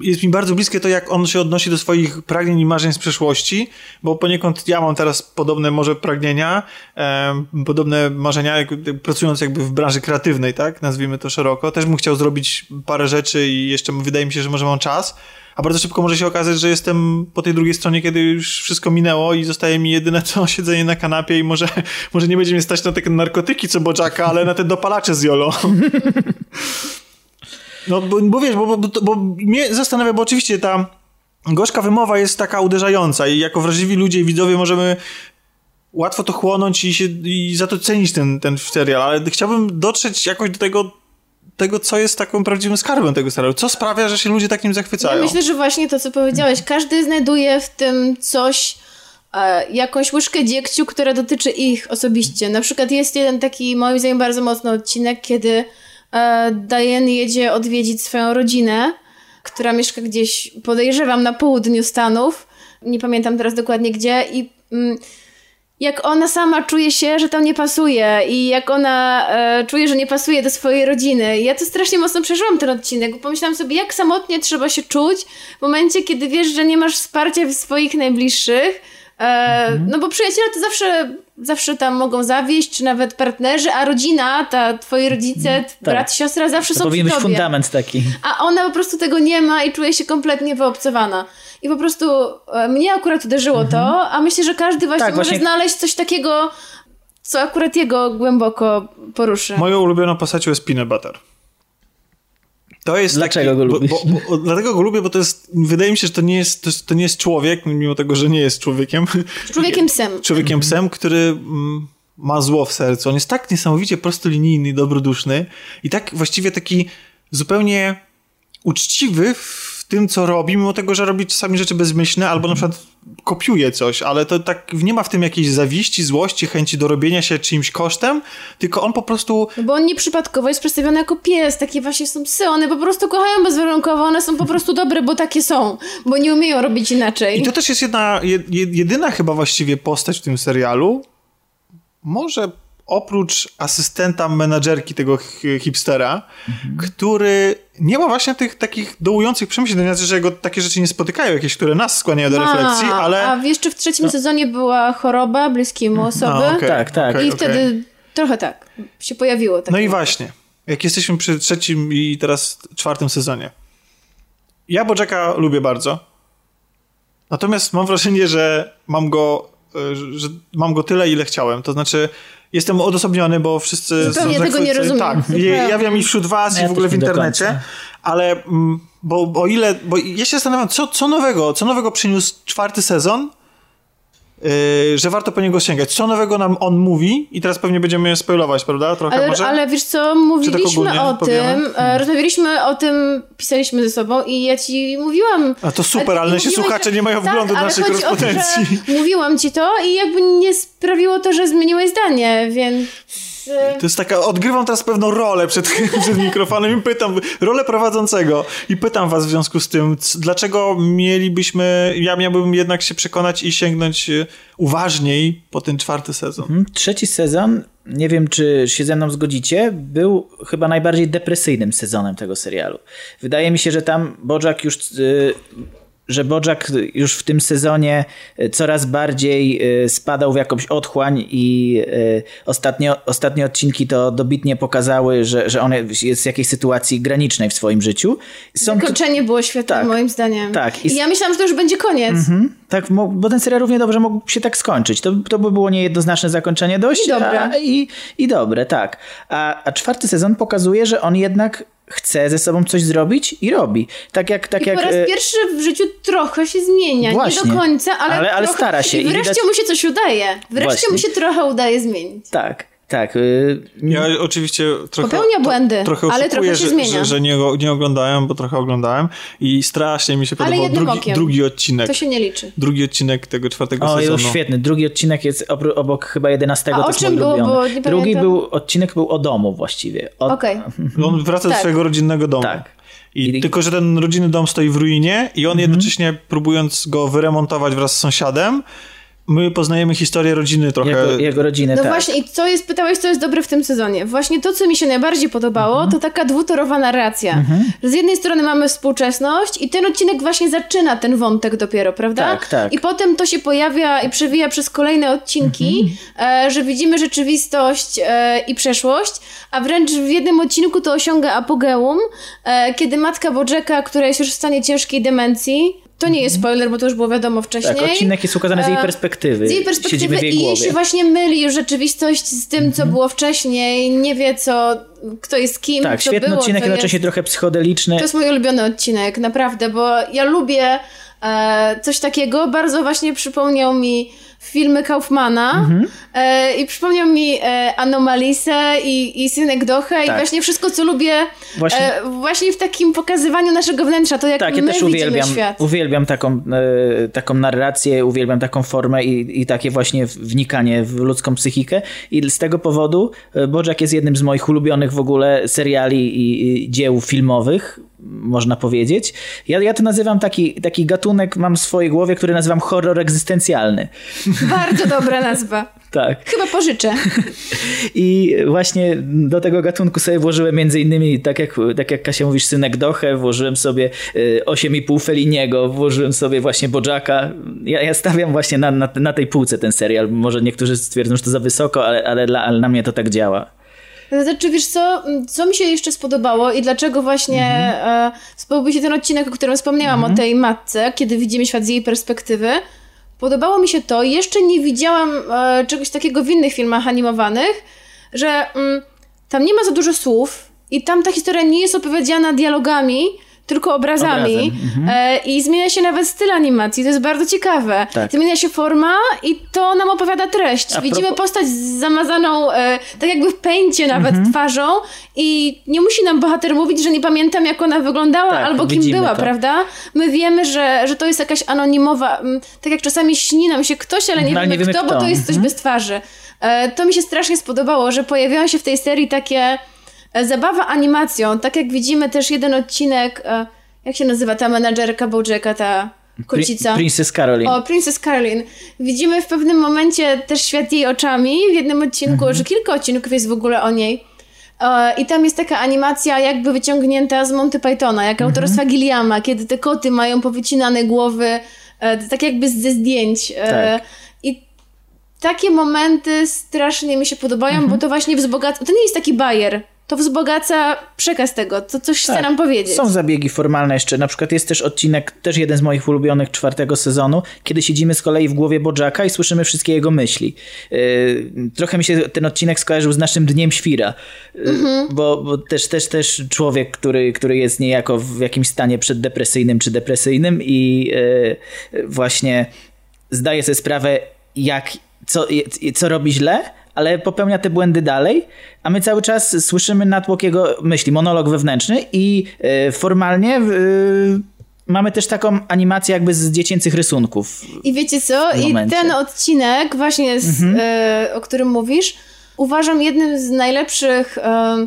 jest mi bardzo bliskie to, jak on się odnosi do swoich pragnień i marzeń z przeszłości, bo poniekąd ja mam teraz podobne może pragnienia, em, podobne marzenia, jak, pracując jakby w branży kreatywnej, tak, nazwijmy to szeroko. Też bym chciał zrobić parę rzeczy i jeszcze wydaje mi się, że może mam czas, a bardzo szybko może się okazać, że jestem po tej drugiej stronie, kiedy już wszystko minęło i zostaje mi jedyne co siedzenie na kanapie i może, może nie będzie mnie stać na takie narkotyki co Bojacka, ale na te dopalacze z Jolo. No, bo, bo wiesz, bo, bo, bo mnie zastanawia, bo oczywiście ta gorzka wymowa jest taka uderzająca i jako wrażliwi ludzie i widzowie możemy łatwo to chłonąć i, się, i za to cenić ten, ten serial, ale chciałbym dotrzeć jakoś do tego, tego, co jest taką prawdziwym skarbem tego serialu. Co sprawia, że się ludzie takim zachwycają? Ja myślę, że właśnie to, co powiedziałeś, każdy znajduje w tym coś, e, jakąś łyżkę dziegciu, która dotyczy ich osobiście. Na przykład jest jeden taki, moim zdaniem, bardzo mocny odcinek, kiedy Diane jedzie odwiedzić swoją rodzinę, która mieszka gdzieś, podejrzewam, na południu Stanów. Nie pamiętam teraz dokładnie gdzie i... Mm, jak ona sama czuje się, że tam nie pasuje i jak ona e, czuje, że nie pasuje do swojej rodziny. Ja to strasznie mocno przeżyłam ten odcinek, bo pomyślałam sobie, jak samotnie trzeba się czuć w momencie, kiedy wiesz, że nie masz wsparcia w swoich najbliższych. E, mhm. No bo przyjaciele to zawsze, zawsze tam mogą zawieść, czy nawet partnerzy, a rodzina, ta twoi rodzice, mhm. tak. brat, siostra zawsze to są powinien przy być tobie. fundament taki. A ona po prostu tego nie ma i czuje się kompletnie wyobcowana. I po prostu e, mnie akurat uderzyło mhm. to, a myślę, że każdy właśnie tak, może właśnie... znaleźć coś takiego, co akurat jego głęboko poruszy. Moją ulubioną postacią jest Peanut Butter. To jest Dlaczego taki, go lubisz? Bo, bo, bo, dlatego go lubię, bo to jest, wydaje mi się, że to nie jest, to, to nie jest człowiek, mimo tego, że nie jest człowiekiem. Człowiekiem psem. Człowiekiem psem, który mm, ma zło w sercu. On jest tak niesamowicie prostolinijny dobroduszny i tak właściwie taki zupełnie uczciwy w tym, co robi, mimo tego, że robi czasami rzeczy bezmyślne, albo na przykład kopiuje coś, ale to tak nie ma w tym jakiejś zawiści, złości, chęci do robienia się czyimś kosztem, tylko on po prostu... No bo on nieprzypadkowo jest przedstawiony jako pies, takie właśnie są psy, one po prostu kochają bezwarunkowo, one są po prostu dobre, bo takie są, bo nie umieją robić inaczej. I to też jest jedna, jedyna chyba właściwie postać w tym serialu, może oprócz asystenta menadżerki tego hipstera, mhm. który nie ma właśnie tych takich dołujących przemyśleń, że jego takie rzeczy nie spotykają, jakieś, które nas skłaniają do refleksji, ale... A jeszcze w trzecim no. sezonie była choroba bliskiemu osoby. A, okay, tak, tak. Okay, I wtedy okay. trochę tak się pojawiło. No i właśnie, jak jesteśmy przy trzecim i teraz czwartym sezonie. Ja Bojacka lubię bardzo, natomiast mam wrażenie, że mam go, e, że mam go tyle, ile chciałem. To znaczy, jestem odosobniony, bo wszyscy Zupełnie są tego nie rozumiem. Tak, ja wiem i wśród was ja i w ogóle w internecie, ale mm, bo o ile, bo ja się zastanawiam, co, co nowego, co nowego przyniósł czwarty sezon, Yy, że warto po niego sięgać. Co nowego nam on mówi i teraz pewnie będziemy spoilować, prawda? Trochę ale, może? ale wiesz co, mówiliśmy o powiemy? tym, e, rozmawialiśmy o tym, pisaliśmy ze sobą i ja ci mówiłam... A to super, ale nasi słuchacze nie mają tak, wglądu do naszej korespondencji. To, mówiłam ci to i jakby nie sprawiło to, że zmieniłeś zdanie, więc... To jest taka, odgrywam teraz pewną rolę przed, przed mikrofonem i pytam, rolę prowadzącego i pytam was w związku z tym, dlaczego mielibyśmy, ja miałbym jednak się przekonać i sięgnąć e, uważniej po ten czwarty sezon. Mhm. Trzeci sezon, nie wiem czy się ze mną zgodzicie, był chyba najbardziej depresyjnym sezonem tego serialu. Wydaje mi się, że tam Bojack już... Yy że Bojack już w tym sezonie e, coraz bardziej e, spadał w jakąś otchłań i e, ostatnie, ostatnie odcinki to dobitnie pokazały, że, że on jest w jakiejś sytuacji granicznej w swoim życiu. Są Zakończenie było świetne tak, moim zdaniem. Tak. I, I ja myślałam, że to już będzie koniec. Mhm, tak, bo ten serial równie dobrze mógł się tak skończyć. To, to by było niejednoznaczne zakończenie dość. I dobre. A, i, I dobre, tak. A, a czwarty sezon pokazuje, że on jednak chce ze sobą coś zrobić i robi. Tak jak, tak I jak, po raz e, pierwszy w życiu trochę się zmienia. Właśnie. Nie do końca, ale, ale, ale trochę... stara się. I wreszcie I mu się coś udaje. Wreszcie Właśnie. mu się trochę udaje zmienić. Tak. Tak. Y, ja oczywiście trochę. Popełnia błędy, to, trochę ale trochę się że, zmienia. Że, że nie, nie oglądałem, bo trochę oglądałem i strasznie mi się podobał drugi, drugi odcinek. To się nie liczy. Drugi odcinek tego czwartego o, sezonu. O, świetny. Drugi odcinek jest obok chyba jedenastego. A o czym było? Nie Drugi był, odcinek był o domu właściwie. Okej. Okay. On wraca tak. do swojego rodzinnego domu. Tak. I, I, tylko, że ten rodzinny dom stoi w ruinie i on mhm. jednocześnie próbując go wyremontować wraz z sąsiadem, my poznajemy historię rodziny trochę. Jego, jego rodziny, No tak. właśnie, i co jest, pytałeś, co jest dobre w tym sezonie. Właśnie to, co mi się najbardziej podobało, mhm. to taka dwutorowa narracja. Mhm. z jednej strony mamy współczesność i ten odcinek właśnie zaczyna ten wątek dopiero, prawda? Tak, tak. I potem to się pojawia i przewija przez kolejne odcinki, mhm. e, że widzimy rzeczywistość e, i przeszłość, a wręcz w jednym odcinku to osiąga apogeum, e, kiedy matka Bojacka, która jest już w stanie ciężkiej demencji, to nie jest spoiler, bo to już było wiadomo wcześniej. Tak, odcinek jest ukazany z jej perspektywy. Z jej perspektywy w jej i głowie. jej się właśnie myli już rzeczywistość z tym, co było wcześniej. Nie wie, co, kto jest kim, Tak, co świetny było, odcinek, co jednocześnie jest. trochę psychodeliczny. To jest mój ulubiony odcinek, naprawdę, bo ja lubię e, coś takiego. Bardzo właśnie przypomniał mi filmy Kaufmana e, i przypomniał mi e, Anomalisę i, i Synek Dochę i Tak. właśnie wszystko, co lubię Właśnie- właśnie, e, właśnie w takim pokazywaniu naszego wnętrza, to jak Tak, ja my też widzimy uwielbiam, świat. uwielbiam taką, e, taką narrację, uwielbiam taką formę i, i takie właśnie wnikanie w ludzką psychikę i z tego powodu e, Bojack jest jednym z moich ulubionych w ogóle seriali i, i dzieł filmowych, można powiedzieć. Ja, ja to nazywam taki, taki gatunek, mam w swojej głowie, który nazywam horror egzystencjalny. Bardzo dobra nazwa. Tak. Chyba pożyczę. I właśnie do tego gatunku sobie włożyłem między innymi, tak jak, tak jak Kasia mówisz, Synek Dochę, włożyłem sobie y, 8,5 Feliniego, włożyłem sobie właśnie Bojacka. Ja, ja stawiam właśnie na, na, na tej półce ten serial. Może niektórzy stwierdzą, że to za wysoko, ale, ale, dla, ale na mnie to tak działa. Znaczy, wiesz co, co mi się jeszcze spodobało i dlaczego właśnie e, spodobał mi się ten odcinek, o którym wspomniałam, o tej matce, kiedy widzimy świat z jej perspektywy. Podobało mi się to, jeszcze nie widziałam e, czegoś takiego w innych filmach animowanych, że mm, tam nie ma za dużo słów i tam ta historia nie jest opowiedziana dialogami, tylko obrazami Obrazem, e, i zmienia się nawet styl animacji, to jest bardzo ciekawe. Tak. Zmienia się forma i to nam opowiada treść. Widzimy postać z zamazaną, e, tak jakby w pęcie nawet Mhm. twarzą i nie musi nam bohater mówić, że nie pamiętam jak ona wyglądała Tak, albo kim była, to. prawda? My wiemy, że, że to jest jakaś anonimowa, tak jak czasami śni nam się ktoś, ale nie No, wiemy, nie wiemy kto, kto. bo to jest coś Mhm. bez twarzy. E, to mi się strasznie spodobało, że pojawiają się w tej serii takie zabawa animacją, tak jak widzimy też jeden odcinek, e, jak się nazywa ta menadżerka Bojacka, ta kocica? Pri- Princess Caroline. O, Princess Caroline. Widzimy w pewnym momencie też świat jej oczami w jednym odcinku, że kilka odcinków jest w ogóle o niej. E, I tam jest taka animacja jakby wyciągnięta z Monty Pythona, jak autorstwa Gilliama, kiedy te koty mają powycinane głowy, e, tak jakby ze zdjęć. Tak. I takie momenty strasznie mi się podobają, Mhm. bo to właśnie wzbogaca... To nie jest taki bajer. To wzbogaca przekaz tego, to coś chce Tak. nam powiedzieć. Są zabiegi formalne jeszcze. Na przykład jest też odcinek, też jeden z moich ulubionych czwartego sezonu, kiedy siedzimy z kolei w głowie Bojacka i słyszymy wszystkie jego myśli. Yy, trochę mi się ten odcinek skojarzył z naszym Dniem Świra, yy, bo, bo też, też, też człowiek, który, który jest niejako w jakimś stanie przeddepresyjnym czy depresyjnym i yy, właśnie zdaje sobie sprawę, jak, co, co robi źle, ale popełnia te błędy dalej, a my cały czas słyszymy natłok jego myśli, monolog wewnętrzny i e, formalnie e, mamy też taką animację jakby z dziecięcych rysunków. I wiecie co? I ten odcinek, właśnie z, e, o którym mówisz, uważam jednym z najlepszych. E,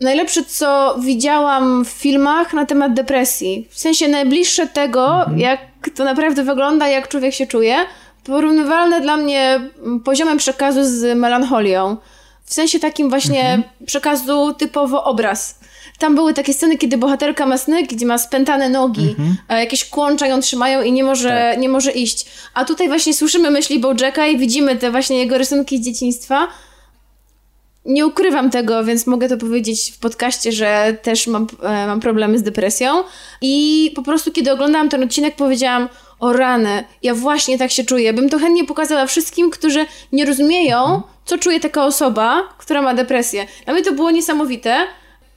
najlepsze, co widziałam w filmach na temat depresji. W sensie najbliższe tego, jak to naprawdę wygląda, jak człowiek się czuje. Porównywalne dla mnie poziomem przekazu z melancholią. W sensie takim właśnie przekazu typowo obraz. Tam były takie sceny, kiedy bohaterka ma sny, gdzie ma spętane nogi, a jakieś kłącza ją trzymają i nie może, nie może iść. A tutaj właśnie słyszymy myśli Bojacka i widzimy te właśnie jego rysunki z dzieciństwa. Nie ukrywam tego, więc mogę to powiedzieć w podcaście, że też mam, e, mam problemy z depresją. I po prostu, kiedy oglądałam ten odcinek, powiedziałam: O rany, ja właśnie tak się czuję. Bym to chętnie pokazała wszystkim, którzy nie rozumieją, co czuje taka osoba, która ma depresję. Dla mnie to było niesamowite,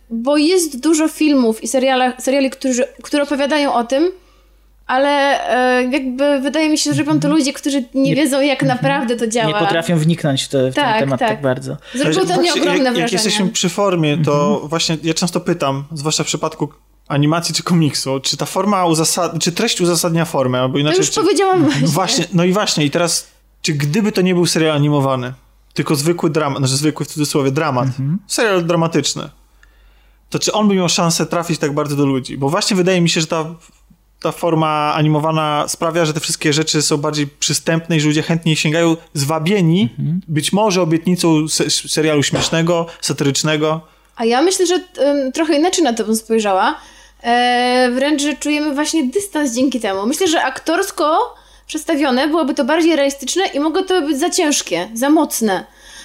bo jest dużo filmów i seriali, którzy, które opowiadają o tym, ale e, jakby wydaje mi się, że robią to ludzie, którzy nie, wiedzą, jak naprawdę to działa. Nie potrafią wniknąć w, te, w ten Tak, temat tak, tak. bardzo. Zrobiło to mnie ogromne jak, wrażenie. jak jesteśmy przy formie, to właśnie ja często pytam, zwłaszcza w przypadku animacji czy komiksu, czy ta forma uzasad... czy treść uzasadnia formę, albo To inaczej... już czy... powiedziałam właśnie. Właśnie, no i właśnie, i teraz, czy gdyby to nie był serial animowany, tylko zwykły dramat, znaczy zwykły w cudzysłowie dramat, serial dramatyczny, to czy on by miał szansę trafić tak bardzo do ludzi? Bo właśnie wydaje mi się, że ta, ta forma animowana sprawia, że te wszystkie rzeczy są bardziej przystępne i że ludzie chętniej sięgają zwabieni, być może obietnicą se serialu śmiesznego, satyrycznego. A ja myślę, że em, trochę inaczej na to bym spojrzała. E, wręcz, że czujemy właśnie dystans dzięki temu. Myślę, że aktorsko przedstawione byłoby to bardziej realistyczne i mogło to być za ciężkie, za mocne.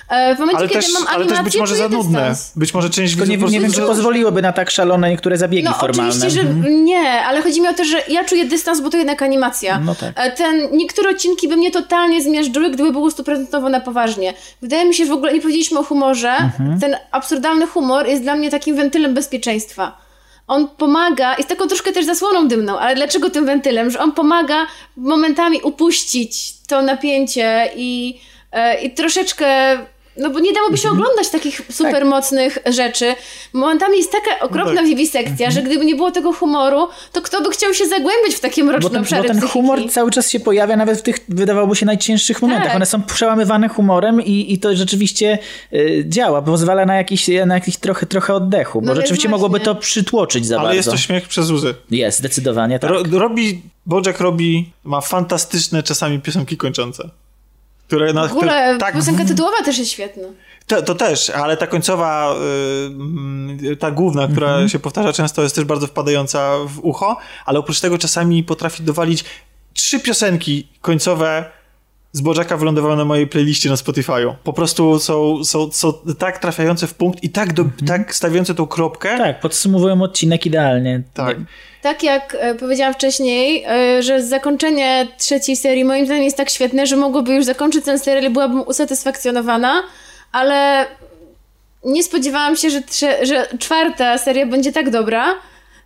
E, w momencie, Ale kiedy też, mam ale animację, też być może za nudne. dystans. Być może część Tylko nie, widzów nie wiem, czy pozwoliłyby na tak szalone niektóre zabiegi No formalne. oczywiście, że Mhm. nie, ale chodzi mi o to, że ja czuję dystans, bo to jednak animacja. No tak. E, Ten, niektóre odcinki by mnie totalnie zmiażdżyły, gdyby było stuprocentowo na poważnie. Wydaje mi się, że w ogóle nie powiedzieliśmy o humorze. Mhm. Ten absurdalny humor jest dla mnie takim wentylem bezpieczeństwa. On pomaga, jest taką troszkę też zasłoną dymną, ale dlaczego tym wentylem? Że on pomaga momentami upuścić to napięcie i, e, i troszeczkę no bo nie dałoby się oglądać takich super mocnych rzeczy. Momentami jest taka okropna tak. wiwisekcja, że gdyby nie było tego humoru, to kto by chciał się zagłębić w takie mroczne Bo ten, obszary bo ten psychiki? humor cały czas się pojawia nawet w tych, wydawałoby się, najcięższych momentach. Tak. One są przełamywane humorem i, i to rzeczywiście y, działa, pozwala na jakiś, na jakiś trochę, trochę oddechu, bo No rzeczywiście właśnie. mogłoby to przytłoczyć za Ale bardzo. jest to śmiech przez łzy. Jest, zdecydowanie tak. Ro, robi, Bojack robi, ma fantastyczne czasami piosenki kończące. Które na, W ogóle które, tak, piosenka tytułowa też jest świetna. to, to też, ale ta końcowa, y, y, ta główna, która Mhm. się powtarza często, jest też bardzo wpadająca w ucho, ale oprócz tego czasami potrafi dowalić trzy piosenki końcowe z Bojacka wylądowały na mojej playliście na Spotify'u. Po prostu są, są, są tak trafiające w punkt i tak, do, tak stawiające tą kropkę. Mhm. Tak, podsumowują odcinek idealnie. Tak. Tak jak e, powiedziałam wcześniej, e, że zakończenie trzeciej serii moim zdaniem jest tak świetne, że mogłoby już zakończyć ten serial i byłabym usatysfakcjonowana, ale nie spodziewałam się, że, trze- że czwarta seria będzie tak dobra.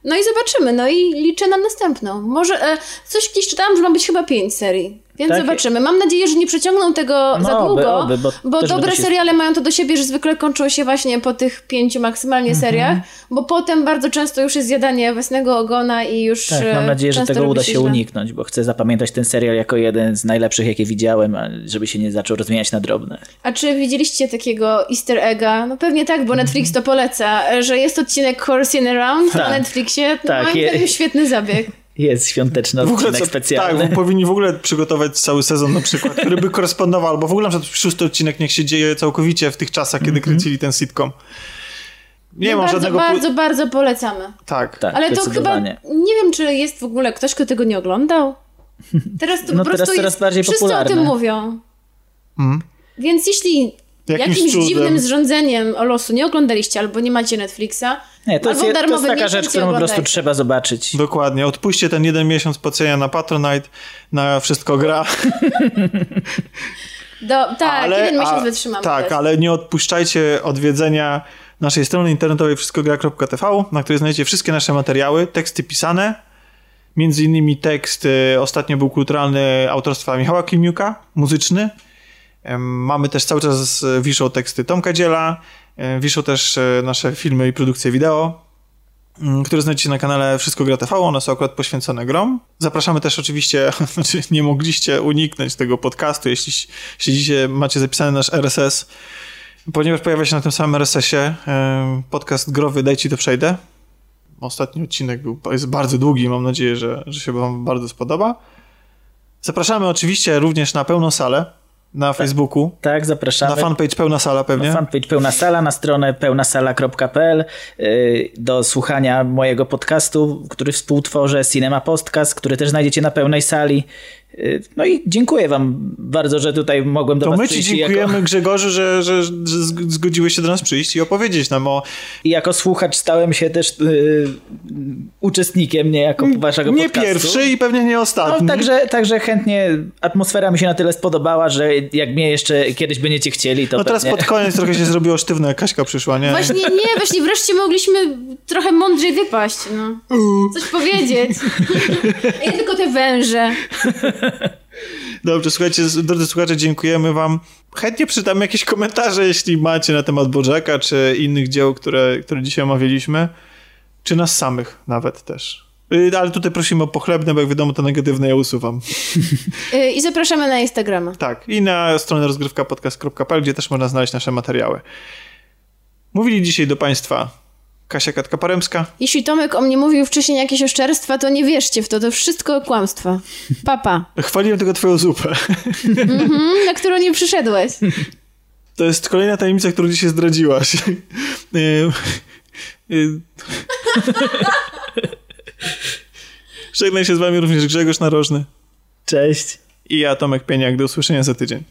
No i zobaczymy, no i liczę na następną. Może e, coś gdzieś czytałam, że ma być chyba pięć serii. Więc Tak. zobaczymy. Mam nadzieję, że nie przeciągną tego No, za oby, długo, oby, bo bo, też dobre się- seriale mają to do siebie, że zwykle kończą się właśnie po tych pięciu maksymalnie Mhm. seriach, bo potem bardzo często już jest zjadanie własnego ogona i już Tak, e, mam nadzieję, że tego uda się źle. uniknąć, bo chcę zapamiętać ten serial jako jeden z najlepszych, jakie widziałem, żeby się nie zaczął rozmieniać na drobne. A czy widzieliście takiego easter egga? No pewnie tak, bo. Netflix to poleca, że jest odcinek Horsing Around na Tak. Netflixie. No Tak, moim je- świetny zabieg. Jest świąteczny W ogóle odcinek co, specjalny. tak, powinni w ogóle przygotować cały sezon na przykład, który by korespondował, albo w ogóle na przykład szósty odcinek niech się dzieje całkowicie w tych czasach, kiedy kręcili ten sitcom. Nie no mam bardzo, żadnego... bardzo, bardzo polecamy. Tak. Tak, Ale to chyba, nie wiem, czy jest w ogóle ktoś, kto tego nie oglądał. Teraz to No po teraz prostu coraz jest, bardziej wszyscy popularne. o tym mówią. Więc jeśli Jakimś jakimś dziwnym zrządzeniem o losu nie oglądaliście albo nie macie Netflixa, Nie, to jest, to jest taka rzecz, którą po prostu trzeba zobaczyć. Dokładnie. Odpuśćcie ten jeden miesiąc płacenia na Patronite, na wszystko gra. Do, tak, jeden miesiąc a- wytrzymamy. Tak, ale nie odpuszczajcie odwiedzenia naszej strony internetowej wszystkogra.tv, na której znajdziecie wszystkie nasze materiały, teksty pisane, między innymi tekst, y, ostatnio był kulturalny autorstwa Michała Kimiuka, muzyczny. Mamy też cały czas y, wiszą teksty Tomka Dziela, y, wiszą też y, nasze filmy i produkcje wideo, mm, które znajdziecie na kanale Wszystko Gra TV, one są akurat poświęcone grom. Zapraszamy też oczywiście, znaczy nie mogliście uniknąć tego podcastu, jeśli siedzicie, macie zapisany nasz RSS, ponieważ pojawia się na tym samym RSS-ie podcast growy Daj Ci to przejdę. Ostatni odcinek był, jest bardzo długi, mam nadzieję, że, że się wam bardzo spodoba. Zapraszamy oczywiście również na pełną salę na Facebooku, Tak, zapraszamy. na fanpage Pełna Sala pewnie. Na fanpage Pełna Sala, na stronę pełnasala.pl yy, do słuchania mojego podcastu, który współtworzę, Cinema Podcast, który też znajdziecie na pełnej sali. No i dziękuję wam bardzo, że tutaj mogłem do To was my ci przyjść i dziękujemy jako, Grzegorzu, że, że, że zg- zgodziłeś się do nas przyjść i opowiedzieć nam o i jako słuchacz stałem się też yy, uczestnikiem niejako waszego nie podcastu. pierwszy i pewnie nie ostatni. No, także, także chętnie atmosfera mi się na tyle spodobała, że jak mnie jeszcze kiedyś będziecie chcieli, to No teraz pewnie... pod koniec trochę się zrobiło sztywne, jak Kaśka przyszła, nie? Właśnie nie, właśnie wreszcie mogliśmy trochę mądrzej wypaść, no. Coś powiedzieć. Nie tylko te węże. Dobrze, słuchajcie, drodzy słuchacze, dziękujemy wam. Chętnie przeczytamy jakieś komentarze, jeśli macie na temat Bożeka, czy innych dzieł, które, które dzisiaj omawialiśmy, czy nas samych nawet też. Y, Ale tutaj prosimy o pochlebne, bo jak wiadomo, to negatywne ja usuwam. Y, I zapraszamy na Instagrama. Tak, i na stronę rozgrywkapodcast.pl, gdzie też można znaleźć nasze materiały. Mówili dzisiaj do Państwa Kasia Katka-Paremska. Jeśli Tomek o mnie mówił wcześniej jakieś oszczerstwa, to nie wierzcie w to, to wszystko kłamstwa. Papa, Chwaliłem tylko Twoją zupę. mm, na którą nie przyszedłeś. To jest kolejna tajemnica, którą dzisiaj zdradziłaś. Żegnaj się z wami również Grzegorz Narożny Cześć. i ja, Tomek Pieniak. Do usłyszenia za tydzień.